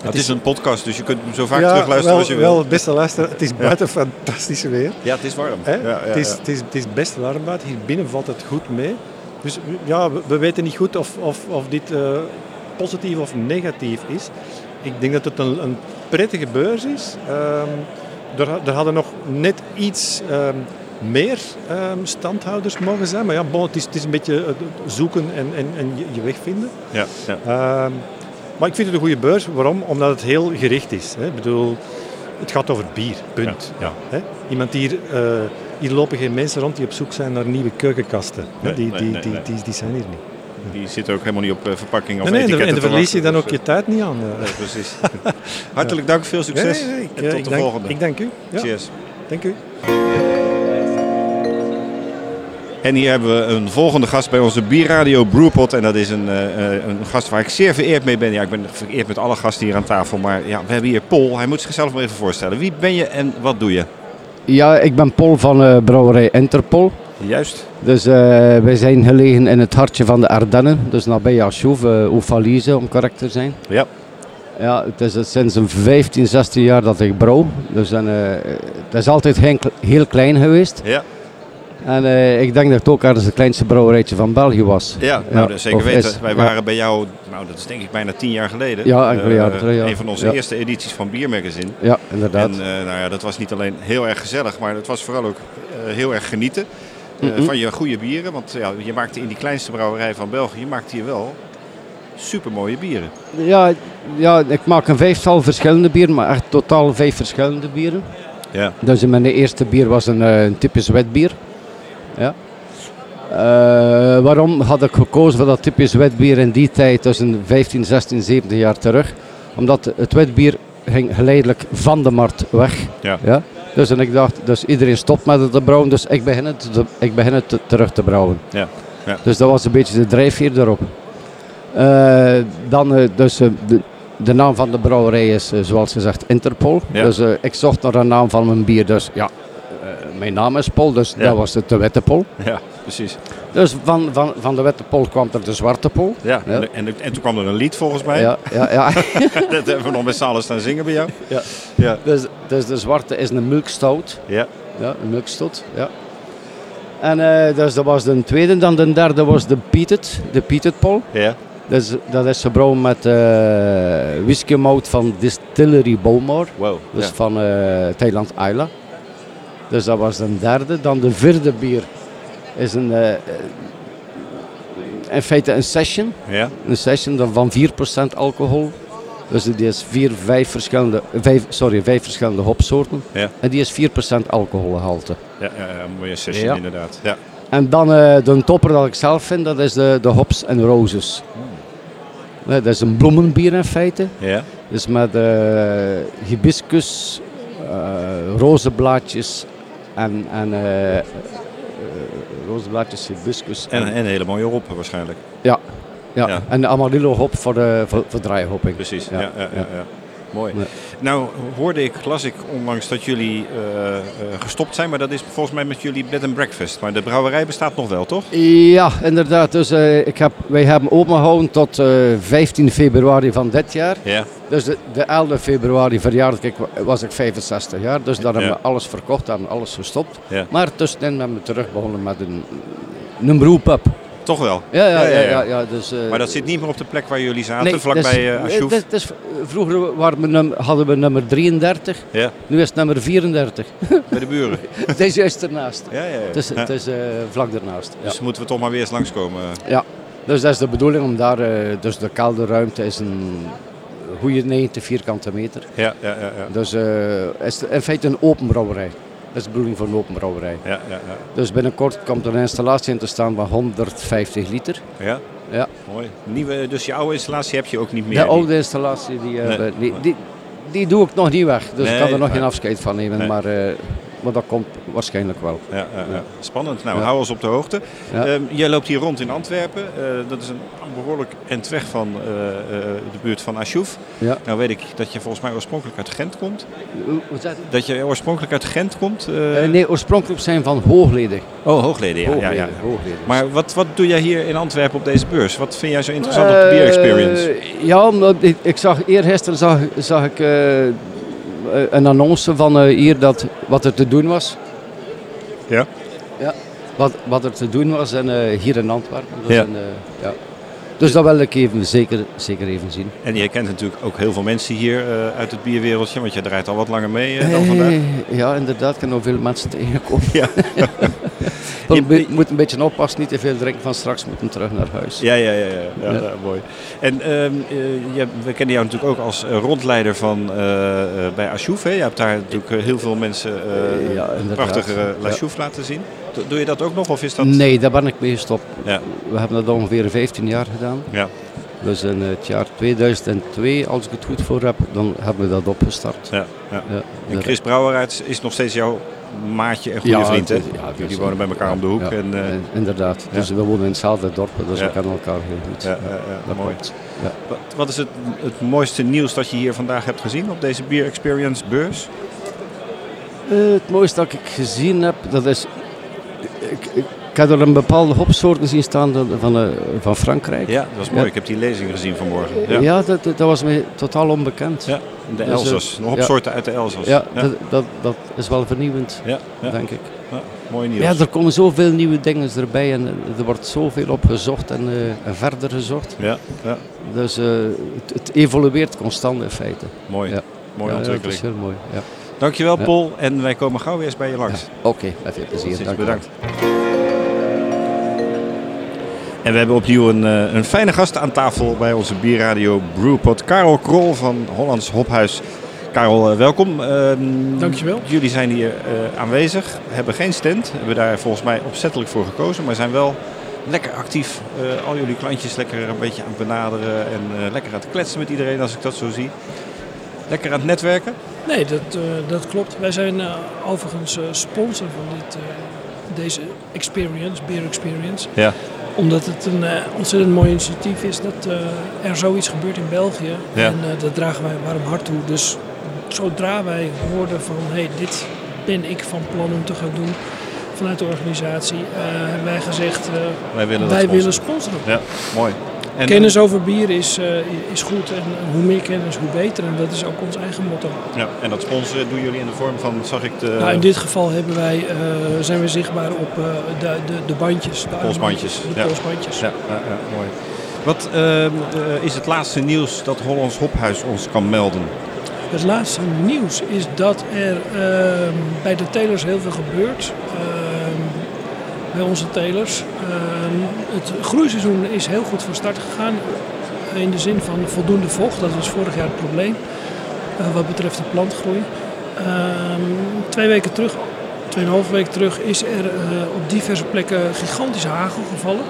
Speaker 1: Het, is een podcast, dus je kunt hem zo vaak
Speaker 4: ja,
Speaker 1: terugluisteren
Speaker 4: wel,
Speaker 1: als je wil.
Speaker 4: wel, beste luisteraar, het is buiten fantastisch weer.
Speaker 1: Ja, het is warm. Ja, ja,
Speaker 4: het, is,
Speaker 1: ja.
Speaker 4: het, is, het is best warm buiten, hier binnen valt het goed mee. Dus ja, we, we weten niet goed of, of, of dit eh, positief of negatief is. Ik denk dat het een, een prettige beurs is. Ehm, er, er hadden nog net iets ehm, meer ehm, standhouders mogen zijn. Maar ja, bon, het, is, het is een beetje zoeken en, en, en je, weg vinden.
Speaker 1: Ja, ja.
Speaker 4: Maar ik vind het een goede beurs. Waarom? Omdat het heel gericht is. Hè. Ik bedoel, het gaat over bier, punt.
Speaker 1: Ja,
Speaker 4: Hè? Iemand hier, eh, hier lopen geen mensen rond die op zoek zijn naar nieuwe keukenkasten.
Speaker 1: Nee,
Speaker 4: die,
Speaker 1: nee,
Speaker 4: die, die. Die, die zijn hier niet.
Speaker 1: Die zit ook helemaal niet op eh, verpakking of
Speaker 4: Nee, nee, en verlies je dan
Speaker 1: dus,
Speaker 4: ook je tijd niet aan. eh.
Speaker 1: eh, nee, precies. Hartelijk dank, veel succes.
Speaker 4: Nee, nee, ik,
Speaker 1: en
Speaker 4: eh,
Speaker 1: tot
Speaker 4: ik
Speaker 1: de
Speaker 4: dank-
Speaker 1: volgende.
Speaker 4: Ik dank u. Ja,
Speaker 1: Cheers.
Speaker 4: dank u.
Speaker 1: En hier hebben we een volgende gast bij onze Bierradio Brewpot. En dat is een, eh, eh, een gast waar ik zeer vereerd mee ben. Ja, ik ben vereerd met alle gasten hier aan tafel. Maar ja, we hebben hier Paul. Hij moet zichzelf maar even voorstellen. Wie ben je en wat doe je?
Speaker 5: Ja, ik ben Paul van eh, brouwerij Interpol.
Speaker 1: Juist.
Speaker 5: Dus eh, wij zijn gelegen in het hartje van de Ardennen, dus nabij Achouve, uh, Oufalize om correct te zijn.
Speaker 1: Ja.
Speaker 5: Ja, het is het sinds een 15, 16 jaar dat ik brouw. Dus eh, het is altijd heel klein geweest.
Speaker 1: Ja,
Speaker 5: En eh, ik denk dat het ook ergens het kleinste brouwerijtje van België was.
Speaker 1: ja, nou, zeker weten. Wij
Speaker 5: ja.
Speaker 1: waren bij jou, nou dat is denk ik bijna tien jaar geleden.
Speaker 5: Ja, enkele
Speaker 1: Eh,
Speaker 5: jaren terug, ja.
Speaker 1: Een van onze eerste edities van Biermagazine.
Speaker 5: Ja, inderdaad.
Speaker 1: En eh, nou ja, dat was niet alleen heel erg gezellig, maar het was vooral ook heel erg genieten van je goede bieren. Want ja, je maakte in die kleinste brouwerij van België, je maakte hier wel super mooie bieren.
Speaker 5: Ja, ja, ik maak een vijftal verschillende bieren, maar echt totaal vijf verschillende bieren.
Speaker 1: Ja.
Speaker 5: Dus mijn eerste bier was een, een typisch wetbier. Ja. Eh, waarom had ik gekozen voor dat typisch wetbier in die tijd, tussen 15, 16, 17 jaar terug? Omdat het wetbier ging geleidelijk van de markt weg.
Speaker 1: Ja.
Speaker 5: Ja? Dus en ik dacht, dus iedereen stopt met het te brouwen, dus ik begin het, te, ik begin het te- terug te brouwen.
Speaker 1: Ja. Ja.
Speaker 5: Dus dat was een beetje de drijfveer daarop. Eh, dan eh, dus de, de naam van de brouwerij is, zoals gezegd, Interpol.
Speaker 1: Ja.
Speaker 5: Dus ik zocht naar een naam van mijn bier. Dus ja, mijn naam is Pol, dus
Speaker 1: Ja.
Speaker 5: dat was de Witte Pol.
Speaker 1: Ja, precies.
Speaker 5: Dus van, van, van de Witte Pol kwam er de Zwarte Pol.
Speaker 1: Ja.
Speaker 5: Ja.
Speaker 1: En, en, en toen kwam er een lied volgens mij.
Speaker 5: Ja, ja, ja.
Speaker 1: dat hebben we nog met allen staan zingen bij jou.
Speaker 5: Ja.
Speaker 1: Ja.
Speaker 5: dus, dus de Zwarte is een milkstout.
Speaker 1: Ja.
Speaker 5: Ja, een milkstout. Ja. En eh, dus dat was de tweede. Dan de derde was de Peated, de Peated Pol.
Speaker 1: Ja.
Speaker 5: Dus, dat is gebrouwen met eh whiskymout van Distillery Bowmore.
Speaker 1: Wow.
Speaker 5: Dus
Speaker 1: ja.
Speaker 5: van eh, Thailand Isla. Dus dat was de derde. Dan de vierde bier is een, eh, eh, in feite een session.
Speaker 1: Ja.
Speaker 5: Een session dan van 4% alcohol. Dus die is vier, vijf verschillende, vijf, sorry, vijf verschillende hopsoorten.
Speaker 1: Ja.
Speaker 5: En die is 4% alcoholgehalte.
Speaker 1: Ja, ja, ja, een mooie session
Speaker 5: Ja.
Speaker 1: inderdaad. Ja.
Speaker 5: En dan eh, de topper dat ik zelf vind, dat is de, de Hops and Roses. Eh, dat is een bloemenbier in feite.
Speaker 1: Ja.
Speaker 5: Dus met eh, hibiscus, eh rozenblaadjes en, en eh, eh, rozenblaadjes, hibiscus.
Speaker 1: En, en een hele mooie hop waarschijnlijk.
Speaker 5: ja, ja.
Speaker 1: ja.
Speaker 5: en de Amarillo hop voor, de, voor, voor draaihopping.
Speaker 1: Precies.
Speaker 5: Ja,
Speaker 1: ja. ja. Mooi.
Speaker 5: Ja.
Speaker 1: Nou hoorde ik, las ik onlangs dat jullie eh, eh, gestopt zijn, maar dat is volgens mij met jullie bed and breakfast. Maar de brouwerij bestaat nog wel, toch?
Speaker 5: Ja, inderdaad. Dus, eh, ik heb, wij hebben opengehouden tot eh 15 februari van dit jaar.
Speaker 1: Ja.
Speaker 5: Dus de, de 11 februari verjaardag ik, wa- was ik 65 jaar. Dus daar hebben we alles verkocht en alles gestopt.
Speaker 1: Ja.
Speaker 5: Maar tussenin hebben we terug begonnen met een, een brewpub.
Speaker 1: Toch wel?
Speaker 5: Ja, ja, ja. ja, ja, dus, eh,
Speaker 1: Maar dat zit niet meer op de plek waar jullie zaten,
Speaker 5: nee,
Speaker 1: vlakbij
Speaker 5: dit is- vroeger waren we num- hadden we nummer 33,
Speaker 1: Ja,
Speaker 5: nu is het nummer 34.
Speaker 1: bij de buren.
Speaker 5: Deze is ernaast.
Speaker 1: Ja, ja, ja.
Speaker 5: Het is, het is vlak ernaast. Ja.
Speaker 1: Dus moeten we toch maar weer eens langskomen.
Speaker 5: Ja, dus dat is de bedoeling om daar, dus de kelderruimte is een goede 90 vierkante meter.
Speaker 1: Ja, ja, ja. ja.
Speaker 5: Dus eh is het in feite een open brouwerij. Dat is de bedoeling voor een open brouwerij.
Speaker 1: Ja, ja, ja.
Speaker 5: Dus binnenkort komt er een installatie in te staan van 150 liter.
Speaker 1: ja.
Speaker 5: Ja.
Speaker 1: Mooi. Nieuwe, dus je oude installatie heb je ook niet meer?
Speaker 5: De oude installatie, die, eh,
Speaker 1: Nee.
Speaker 5: die, die, die doe ik nog niet weg. Dus
Speaker 1: Nee,
Speaker 5: ik kan er nog geen afscheid van nemen.
Speaker 1: Nee.
Speaker 5: Maar, eh, maar dat komt waarschijnlijk wel.
Speaker 1: Ja, ja. Spannend. Nou, hou ons op de hoogte. Ehm, jij loopt hier rond in Antwerpen. Eh, dat is een behoorlijk eind weg van eh, eh, de buurt van Asjoef.
Speaker 5: Ja.
Speaker 1: Nou weet ik dat je volgens mij oorspronkelijk uit Gent komt.
Speaker 5: Zat het?
Speaker 1: Dat je oorspronkelijk uit Gent komt.
Speaker 5: nee, oorspronkelijk zijn van hoogleden.
Speaker 1: Oh, hoogleden, ja. ja,
Speaker 5: hoogleden,
Speaker 1: ja.
Speaker 5: hoogleden.
Speaker 1: Maar wat, wat doe jij hier in Antwerpen op deze beurs? Wat vind jij zo interessant op de beer experience?
Speaker 5: Ja, omdat ik, ik zag eergisteren zag, zag ik een annonce van eh, hier dat wat er te doen was.
Speaker 1: Ja.
Speaker 5: Ja, wat, wat er te doen was en, eh, hier in Antwerpen. Dus,
Speaker 1: Ja.
Speaker 5: en, eh, ja. dus dat wil ik even, zeker, zeker even zien.
Speaker 1: En je kent natuurlijk ook heel veel mensen hier eh, uit het bierwereldje, want je draait al wat langer mee eh, dan vandaag.
Speaker 5: Eh, ja, inderdaad, ik heb nog veel mensen tegenkomen.
Speaker 1: Ja.
Speaker 5: Je
Speaker 1: Je-
Speaker 5: moet- moet een beetje oppassen, niet te veel drinken van straks moeten terug naar huis.
Speaker 1: Ja, ja, ja, ja, ja, mooi. En ehm, eh, je, we kennen jou natuurlijk ook als eh, rondleider van eh, bij Asjoef. hè? Je hebt daar natuurlijk heel veel mensen Eh,
Speaker 5: ja,
Speaker 1: prachtige La laten zien. Doe- je dat ook nog of is dat...
Speaker 5: Nee, daar ben ik mee gestopt.
Speaker 1: Ja.
Speaker 5: We hebben dat ongeveer 15 jaar gedaan.
Speaker 1: Ja.
Speaker 5: Dus in het jaar 2002, als ik het goed voor heb, dan hebben we dat opgestart.
Speaker 1: Ja, ja.
Speaker 5: Ja,
Speaker 1: En Chris Brouweruit is nog steeds jouw maatje en goede
Speaker 5: Ja,
Speaker 1: vriend, hè?
Speaker 5: ja,
Speaker 1: Jullie wonen bij elkaar om de hoek. En, eh,
Speaker 5: eh, inderdaad. Dus we wonen in hetzelfde dorp, dus we kennen elkaar heel goed.
Speaker 1: ja, ja, ja,
Speaker 5: dat
Speaker 1: mooi. Wat, wat is het, het mooiste nieuws dat je hier vandaag hebt gezien op deze Beer Experience beurs?
Speaker 5: Eh, het mooiste dat ik gezien heb, dat is... Ik, ik, ik heb er een bepaalde hopsoorten zien staan van, eh, van Frankrijk.
Speaker 1: Ja, dat was mooi.
Speaker 5: Ja.
Speaker 1: Ik heb die lezing gezien vanmorgen.
Speaker 5: Ja,
Speaker 1: Ja,
Speaker 5: dat, dat was me totaal onbekend.
Speaker 1: Ja, de
Speaker 5: Dus, eh,
Speaker 1: Elzas. Nog op soorten uit de Elzas.
Speaker 5: Ja. Dat, dat, dat is wel vernieuwend, denk ik.
Speaker 1: ja. Mooi nieuws.
Speaker 5: Ja, er komen zoveel nieuwe dingen erbij en er wordt zoveel op gezocht en, eh, en verder gezocht.
Speaker 1: ja, ja,
Speaker 5: Dus het, het evolueert constant in feite.
Speaker 1: mooi.
Speaker 5: Ja.
Speaker 1: Mooie
Speaker 5: Ja, dat
Speaker 1: ontwikkeling.
Speaker 5: is heel mooi. Ja.
Speaker 1: Dankjewel. Paul en wij komen gauw weer eens bij je langs.
Speaker 5: Oké, met veel plezier. Dank
Speaker 1: bedankt. En we hebben opnieuw een, eh, een fijne gast aan tafel bij onze bierradio Brewpot. Karel Krol van Hollands Hophuis. Karel, eh, welkom. Ehm,
Speaker 6: Dankjewel.
Speaker 1: Jullie zijn hier eh, aanwezig, hebben geen stand. Hebben daar volgens mij opzettelijk voor gekozen, maar zijn wel lekker actief. al jullie klantjes lekker een beetje aan het benaderen en lekker aan het kletsen met iedereen als ik dat zo zie. Lekker aan het netwerken.
Speaker 6: Nee, dat, dat klopt. Wij zijn overigens sponsor van dit, deze experience, Beer Experience.
Speaker 1: Ja.
Speaker 6: Omdat het een eh, ontzettend mooi initiatief is dat eh, er zoiets gebeurt in België.
Speaker 1: Ja.
Speaker 6: En eh, dat dragen wij warm hart toe. Dus zodra wij hoorden van, hé, hey, dit ben ik van plan om te gaan doen vanuit de organisatie, hebben wij gezegd,
Speaker 1: Wij willen
Speaker 6: wij
Speaker 1: sponsoren.
Speaker 6: willen sponsoren.
Speaker 1: Ja, mooi. En,
Speaker 6: Kennis over bier is, eh, is goed en hoe meer kennis, hoe beter. En dat is ook ons eigen motto.
Speaker 1: Ja, en dat sponsoren doen jullie in de vorm van, zag ik de
Speaker 6: Nou, in dit geval hebben wij, eh, zijn we zichtbaar op eh, de, de, de bandjes. De
Speaker 1: Polsbandjes,
Speaker 6: De
Speaker 1: ja.
Speaker 6: polsbandjes.
Speaker 1: Ja, ja, ja, mooi. Wat ehm, eh, is het laatste nieuws dat Hollands Hophuis ons kan melden?
Speaker 6: Het laatste nieuws is dat er ehm, bij de telers heel veel gebeurt. Bij onze telers. Ehm, het groeiseizoen is heel goed van start gegaan. In de zin van voldoende vocht. Dat was vorig jaar het probleem. eh, wat betreft de plantgroei. Ehm, twee weken terug, tweeënhalve weken terug, is er eh, op diverse plekken gigantische hagel gevallen.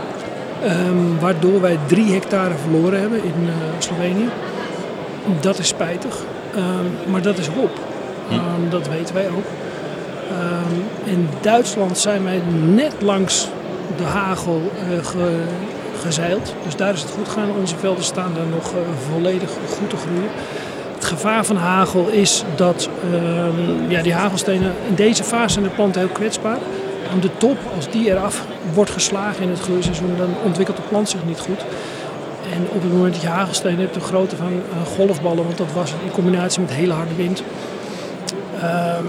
Speaker 6: Ehm, waardoor wij drie hectare verloren hebben in eh, Slovenië. Dat is spijtig, maar dat is hop. Ehm, dat weten wij ook. Ehm, in Duitsland zijn wij net langs de hagel eh, ge- gezeild. Dus daar is het goed gegaan. Onze velden staan daar nog eh, volledig goed te groeien. het gevaar van hagel is dat ehm, ja, die hagelstenen in deze fase zijn de planten heel kwetsbaar. Aan de top, als die eraf wordt geslagen in het groeiseizoen, dan ontwikkelt de plant zich niet goed. En op het moment dat je hagelstenen hebt, de grootte van eh, golfballen, want dat was in combinatie met hele harde wind, ehm,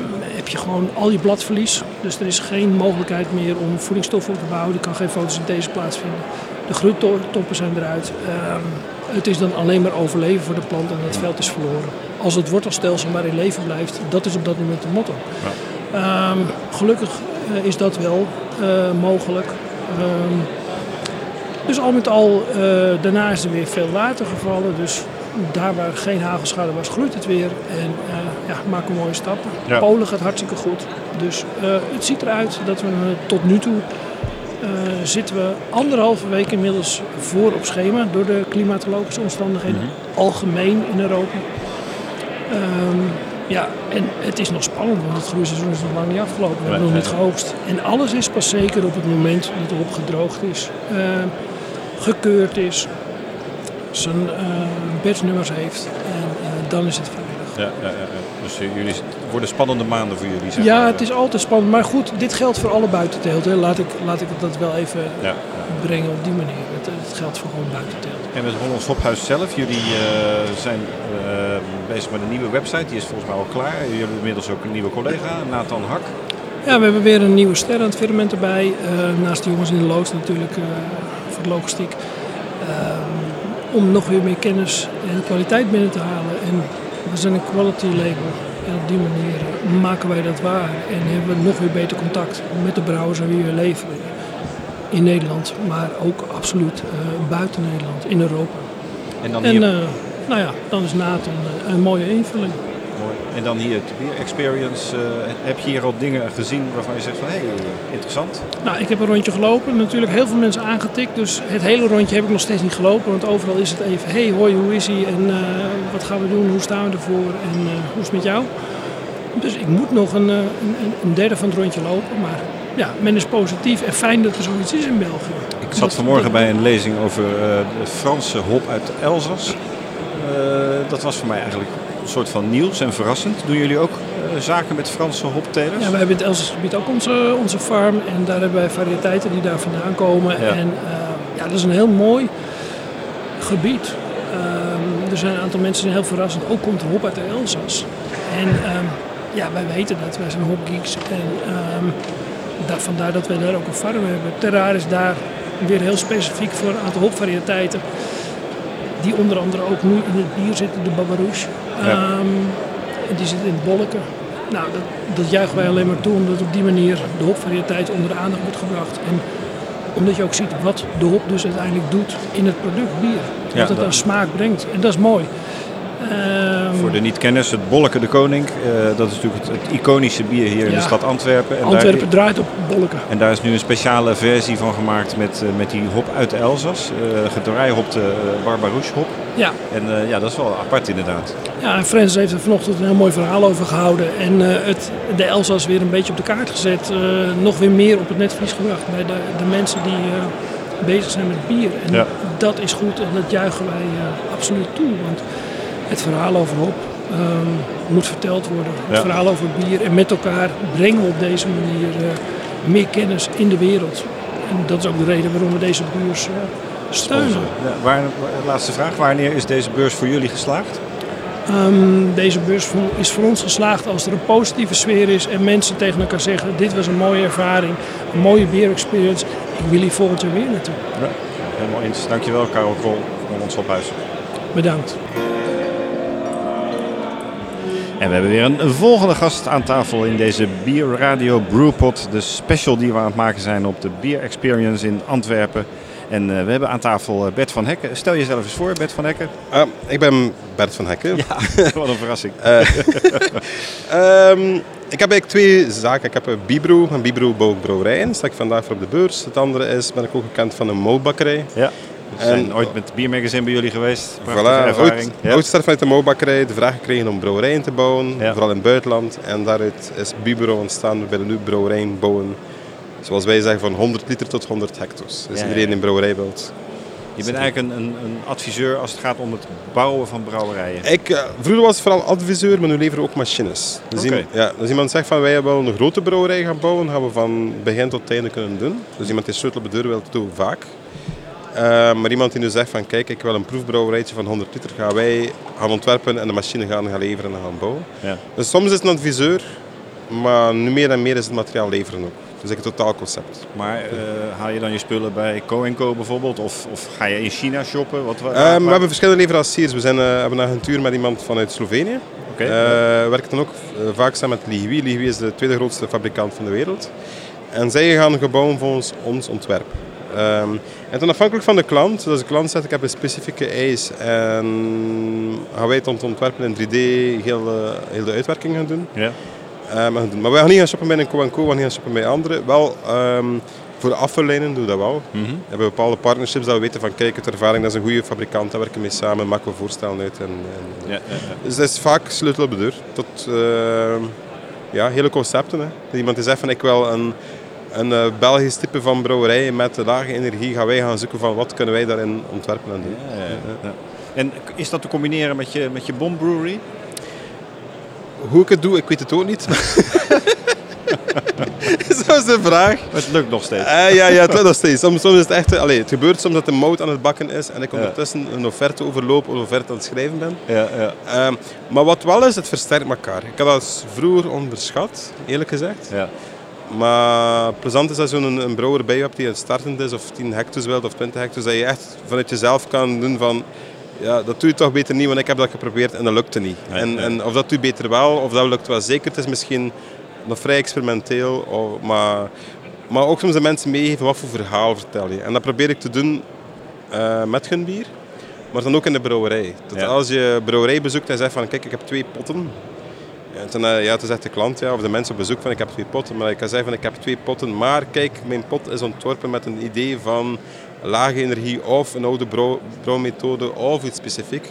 Speaker 6: je gewoon al je bladverlies. Dus er is geen mogelijkheid meer om voedingsstoffen op te bouwen. Er kan geen fotosynthese plaatsvinden. De groeitoppen zijn eruit. Ehm, het is dan alleen maar overleven voor de plant en het veld is verloren. Als het wortelstelsel maar in leven blijft, dat is op dat moment de motto. Ehm, gelukkig eh, is dat wel eh, mogelijk. Ehm, dus al met al, eh, daarna is er weer veel water gevallen. Dus daar waar geen hagelschade was, groeit het weer. En eh ja, maken mooie stappen.
Speaker 1: Ja.
Speaker 6: Polen gaat hartstikke goed. Dus eh, het ziet eruit dat we eh, tot nu toe zitten we anderhalve week inmiddels voor op schema door de klimatologische omstandigheden. Algemeen in Europa. Ehm, ja, en het is nog spannend, want het groeiseizoen is nog lang niet afgelopen. We hebben nog niet geoogst. En alles is pas zeker op het moment dat de hop gedroogd is, gekeurd is, zijn batchnummers heeft. En eh, dan is het veilig.
Speaker 1: Ja, ja, ja. Dus eh, jullie, het worden spannende maanden voor jullie, zeg
Speaker 6: Ja,
Speaker 1: maar.
Speaker 6: het is altijd spannend. Maar goed, dit geldt voor alle buitenteelt. Hè. Laat, ik, laat ik dat wel even
Speaker 1: Ja.
Speaker 6: brengen op die manier. Het, het geldt voor gewoon buitenteelt.
Speaker 1: En met Hollands Hophuis zelf, jullie zijn bezig met een nieuwe website. Die is volgens mij al klaar. Jullie hebben inmiddels ook een nieuwe collega, Nathan Hak.
Speaker 6: Ja, we hebben weer een nieuwe ster aan het firmament erbij. naast de jongens in de loods natuurlijk voor de logistiek. Om nog weer meer kennis en kwaliteit binnen te halen. En we zijn een quality label. En op die manier eh, maken wij dat waar. En hebben we nog weer beter contact met de brouwers aan wie we leveren. In Nederland, maar ook absoluut eh, buiten Nederland, in Europa.
Speaker 1: En dan
Speaker 6: En
Speaker 1: hier,
Speaker 6: eh, nou ja, dan is Nathan een, een mooie invulling.
Speaker 1: Mooi. en dan hier de Beer Experience. eh, heb je hier al dingen gezien waarvan je zegt van hé, hey, interessant?
Speaker 6: Nou, ik heb een rondje gelopen. Natuurlijk heel veel mensen aangetikt. Dus het hele rondje heb ik nog steeds niet gelopen. Want overal is het even, hey, hoi, hoe is hij? En eh, wat gaan we doen? Hoe staan we ervoor? En eh, hoe is het met jou? Dus ik moet nog een, een, een derde van het rondje lopen. Maar ja, men is positief en fijn dat er zoiets is in België.
Speaker 1: Ik zat vanmorgen bij een lezing over de Franse hop uit Elzas. Dat was voor mij eigenlijk soort van nieuws en verrassend. Doen jullie ook eh, zaken met Franse hoptelers?
Speaker 6: Ja, we hebben in het Elsass gebied ook onze, onze farm. En daar hebben wij variëteiten die daar vandaan komen.
Speaker 1: Ja.
Speaker 6: En eh, ja, dat is een heel mooi gebied. Ehm, er zijn een aantal mensen die heel verrassend. Ook komt er hop uit de Elzas. En ehm, ja, wij weten dat. Wij zijn hopgeeks. En ehm, daar, vandaar dat wij daar ook een farm hebben. Terraar is daar weer heel specifiek voor een aantal hopvariëteiten. Die onder andere ook nu in het bier zitten, de Babarouche.
Speaker 1: Ja.
Speaker 6: Ehm, en die zit in het bolken. Nou, dat, dat juichen wij alleen maar toe, omdat op die manier de hopvariëteit onder de aandacht wordt gebracht. En omdat je ook ziet wat de hop dus uiteindelijk doet in het product bier. Wat
Speaker 1: Ja,
Speaker 6: het aan smaak brengt. En dat is mooi. Ehm,
Speaker 1: Voor de niet-kenners, het Bolleke de Koning. eh, dat is natuurlijk het, het iconische bier hier in de stad Antwerpen. En
Speaker 6: Antwerpen
Speaker 1: Daar,
Speaker 6: draait op bolken.
Speaker 1: en daar is nu een speciale versie van gemaakt met, eh, met die hop uit Elzas. Uh, gedraaihopte uh, Barbarouche hop.
Speaker 6: Ja,
Speaker 1: En ja, dat is wel apart inderdaad.
Speaker 6: ja en Frans heeft er vanochtend een heel mooi verhaal over gehouden. En het, de Elzas weer een beetje op de kaart gezet. nog weer meer op het netvlies gebracht bij de, de mensen die bezig zijn met bier. En
Speaker 1: Ja.
Speaker 6: dat is goed en dat juichen wij absoluut toe. Want het verhaal over hop ehm, moet verteld worden. Het
Speaker 1: Ja.
Speaker 6: verhaal over bier. En met elkaar brengen we op deze manier eh, meer kennis in de wereld. En dat is ook de reden waarom we deze beurs eh, steunen.
Speaker 1: Ja, waar, laatste vraag, wanneer is deze beurs voor jullie geslaagd?
Speaker 6: Ehm, deze beurs is voor ons geslaagd als er een positieve sfeer is en mensen tegen elkaar zeggen: Dit was een mooie ervaring, een mooie beer experience. Ik wil hier volgend jaar weer naartoe.
Speaker 1: Ja, helemaal eens. Dankjewel Karel Krol van ons ophuis.
Speaker 6: Bedankt.
Speaker 1: En we hebben weer een volgende gast aan tafel in deze Bier Radio Brewpot. De special die we aan het maken zijn op de Beer Experience in Antwerpen. En eh, we hebben aan tafel eh, Bert van Hekken. Stel jezelf eens voor, Bert van Hekken.
Speaker 7: Ah, ik ben Bert van Hekken.
Speaker 1: Ja, wat een verrassing.
Speaker 7: Ehm, ik heb eigenlijk twee zaken. Ik heb een Bibro, een Bibro brouwerijen. Sta ik vandaag voor op de beurs. Het andere is, ben ik ook gekend van een moutbakkerij.
Speaker 1: Ja. We zijn
Speaker 7: En-
Speaker 1: ooit met het Biermagazine bij jullie geweest.
Speaker 7: Voilà, oud,
Speaker 1: Ja.
Speaker 7: oudster vanuit de moutbakkerij. De vraag gekregen om brouwerijen te bouwen.
Speaker 1: Ja.
Speaker 7: Vooral in het buitenland. En daaruit is Bibro ontstaan. We willen nu brouwerijen bouwen. Zoals wij zeggen, van 100 liter tot 100 hectoliters. Dus
Speaker 1: Ja,
Speaker 7: iedereen een brouwerij wilt,
Speaker 1: Je bent eigenlijk een, een, een adviseur als het gaat om het bouwen van brouwerijen.
Speaker 7: Ik, eh, vroeger was het vooral adviseur, maar nu leveren we ook machines. Dus, ja, als iemand zegt van wij willen een grote brouwerij gaan bouwen, gaan we van begin tot einde kunnen doen. Dus iemand die sleutel op de deur wil, dat doen we vaak. Eh, maar iemand die nu zegt van kijk, ik wil een proefbrouwerijtje van 100 liter, gaan wij gaan ontwerpen en de machine gaan, gaan leveren en gaan bouwen.
Speaker 1: Ja.
Speaker 7: Dus soms is het een adviseur, maar nu meer en meer is het materiaal leveren ook. Dus ik het totaalconcept.
Speaker 1: Maar eh, haal je dan je spullen bij Co Co bijvoorbeeld? Of, of ga je in China shoppen? Wat,
Speaker 7: Eh,
Speaker 1: waar-
Speaker 7: we hebben verschillende leveranciers. We zijn, hebben een agentuur met iemand vanuit Slovenië.
Speaker 1: Oké.
Speaker 7: We werken dan ook vaak samen met Ligui. Ligui is de tweede grootste fabrikant van de wereld. En zij gaan gebouwen volgens ons ontwerp. Ehm, en dan afhankelijk van de klant, dus als de klant zegt ik heb een specifieke eis en gaan wij het ont- ontwerpen in 3D heel, de- heel de uitwerking gaan doen.
Speaker 1: Ja.
Speaker 7: Eh, maar we gaan niet gaan shoppen bij een Co Co, we gaan niet gaan shoppen bij anderen. Wel, ehm, voor de afvallijnen doen we dat wel.
Speaker 1: Mhm.
Speaker 7: We hebben bepaalde partnerships dat we weten van kijk, uit ervaring, dat is een goede fabrikant, daar werken we mee samen, maken we voorstellen uit. En, en-
Speaker 1: Ja, ja, ja.
Speaker 7: Dus dat is vaak sleutel op de deur. Tot ehm, ja, hele concepten. Hè. Dat Iemand die zegt van ik wil een, een eh, Belgisch type van brouwerij met lage energie, gaan wij gaan zoeken van wat kunnen wij daarin ontwerpen en doen.
Speaker 1: Ja. En is dat te combineren met je, met je bomb brewery?
Speaker 7: Hoe ik het doe, ik weet het ook niet. Zo is de vraag.
Speaker 1: Het lukt nog steeds.
Speaker 7: Eh, ja, ja, het lukt nog steeds. Soms, soms is het echt, allee, het gebeurt soms dat de mout aan het bakken is en ik
Speaker 1: Ja.
Speaker 7: ondertussen een offerte overloop of een offerte aan het schrijven ben.
Speaker 1: Ja, ja.
Speaker 7: Ehm, maar wat wel is, het versterkt elkaar. Ik had dat vroeger onderschat, eerlijk gezegd.
Speaker 1: ja.
Speaker 7: Maar plezant is als je een, een brouwer bij je hebt die het startend is, of 10 hectare wilt, of 20 hectare, dat je echt vanuit jezelf kan doen van, ja, dat doe je toch beter niet, want ik heb dat geprobeerd en dat lukte niet. En, en of dat doe je beter wel, of dat lukt wel zeker. Het is misschien nog vrij experimenteel, of, maar, maar ook soms de mensen meegeven wat voor verhaal vertel je. En dat probeer ik te doen eh, met hun bier, maar dan ook in de brouwerij. Dat
Speaker 1: Ja.
Speaker 7: als je brouwerij bezoekt en zegt van, kijk, ik heb twee potten, toen, eh, ja, toen zegt de klant ja, of de mensen op bezoek van ik heb twee potten. Maar ik kan zeggen van ik heb twee potten. Maar kijk, mijn pot is ontworpen met een idee van lage energie of een oude brouw, brouwmethode of iets specifiek.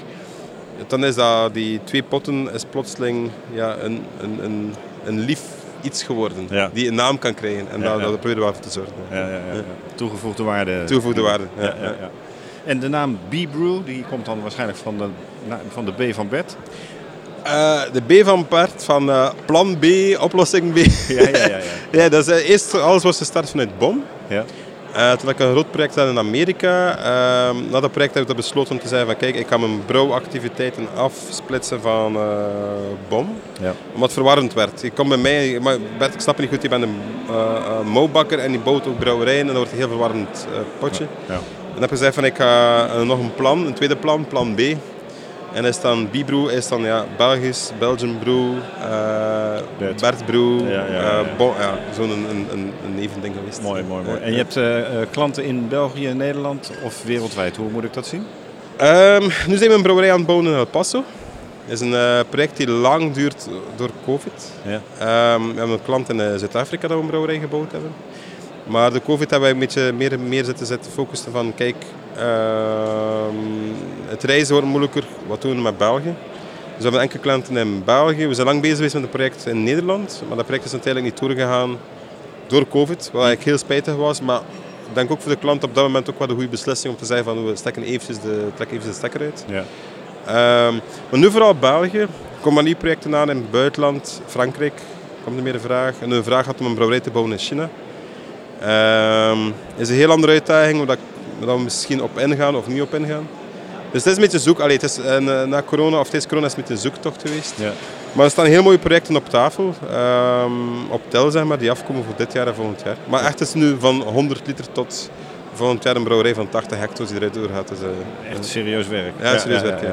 Speaker 7: Dan is dat, die twee potten is plotseling ja, een, een, een, een lief iets geworden.
Speaker 1: Ja.
Speaker 7: Die een naam kan krijgen. En
Speaker 1: Ja,
Speaker 7: daar,
Speaker 1: ja.
Speaker 7: daar proberen we voor te zorgen.
Speaker 1: Ja, ja, ja, ja. Toegevoegde waarde.
Speaker 7: Toegevoegde waarde. Ja,
Speaker 1: Ja, ja, ja. En de naam B-Brew, die komt dan waarschijnlijk van de, van de B van Bert.
Speaker 7: Eh, de B van Bert van eh, plan B, oplossing B.
Speaker 1: Ja, ja, ja. ja.
Speaker 7: ja, dat is, eh, eerst alles was gestart vanuit BOM.
Speaker 1: ja.
Speaker 7: Eh, toen ik een groot project had in Amerika, ehm, na dat project heb ik dat besloten om te zeggen van kijk, ik ga mijn brouwactiviteiten afsplitsen van BOM.
Speaker 1: Ja.
Speaker 7: Omdat het verwarrend werd. Je komt bij mij, maar Bert, ik snap het niet goed, je bent een mouwbakker en die bouwt ook brouwerijen en dat wordt een heel verwarrend potje.
Speaker 1: Ja.
Speaker 7: En dan heb ik gezegd van ik ga nog een plan, een tweede plan, plan B. En is dan B-Brew, is dan ja, Belgisch, Belgian Brew, eh
Speaker 1: Bert.
Speaker 7: Brew,
Speaker 1: Ja, ja, ja.
Speaker 7: eh, Bon- ja, zo'n een, een, een, geweest.
Speaker 1: Mooi, mooi, mooi. En je hebt eh, klanten in België, Nederland of wereldwijd. Hoe moet ik dat zien?
Speaker 7: Ehm, nu zijn we een brouwerij aan het bouwen in El Paso. Het is een project die lang duurt door COVID.
Speaker 1: Ja.
Speaker 7: Ehm, we hebben een klant in Zuid-Afrika dat we een brouwerij gebouwd hebben. Maar de COVID hebben wij een beetje meer, meer zitten, zitten focussen van kijk, ehm, het reizen wordt moeilijker, wat doen we met België? Dus we hebben enkele klanten in België. We zijn lang bezig geweest met een project in Nederland, maar dat project is uiteindelijk niet doorgegaan door COVID, wat eigenlijk heel spijtig was. Maar ik denk ook voor de klant op dat moment ook wel de goede beslissing om te zeggen van we stekken eventjes de, trekken eventjes de stekker uit.
Speaker 1: Ja.
Speaker 7: Ehm, maar nu vooral België. Er komen nieuwe projecten aan in het buitenland. Frankrijk komt er meer een vraag. En een vraag had om een brouwerij te bouwen in China. Ehm is een heel andere uitdaging, waar we misschien op ingaan of niet op ingaan. Dus het is een beetje zoek. Allee, het is, eh, na corona, of tijdens corona is het een beetje zoektocht geweest.
Speaker 1: Ja.
Speaker 7: Maar er staan heel mooie projecten op tafel. ehm, op tel, zeg maar, die afkomen voor dit jaar en volgend jaar. Maar echt, het is nu van 100 liter tot volgend jaar een brouwerij van 80 hectare die eruit doorgaat. Dus, eh,
Speaker 1: Echt serieus werk.
Speaker 7: ja, serieus werk. Ja.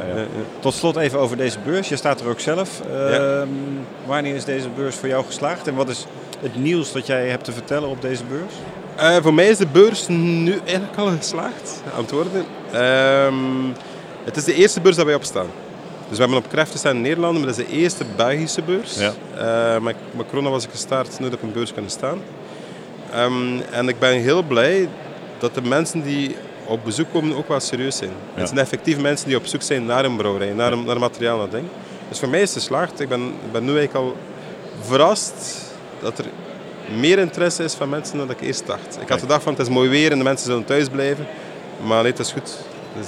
Speaker 1: Tot slot even over deze beurs. Je staat er ook zelf. Ehm, Wanneer is deze beurs voor jou geslaagd? En wat is het nieuws dat jij hebt te vertellen op deze beurs?
Speaker 7: Eh, voor mij is de beurs nu eigenlijk al geslaagd aan het worden. Ehm, het is de eerste beurs dat wij opstaan. Dus we hebben op Kreften staan in Nederland, maar dat is de eerste Belgische beurs.
Speaker 1: Ja.
Speaker 7: Eh, met, met corona was ik gestart, nu dat ik op een beurs kunnen staan. Ehm, en ik ben heel blij dat de mensen die op bezoek komen ook wel serieus zijn.
Speaker 1: Ja.
Speaker 7: Het zijn effectief mensen die op zoek zijn naar een brouwerij, naar, een, naar materiaal, naar ding. Dus voor mij is het geslaagd. Ik ben, ik ben nu eigenlijk al verrast dat er meer interesse is van mensen dan ik eerst dacht. Ik had gedacht van het is mooi weer en de mensen zullen thuis blijven. Maar nee, het is goed. Dus,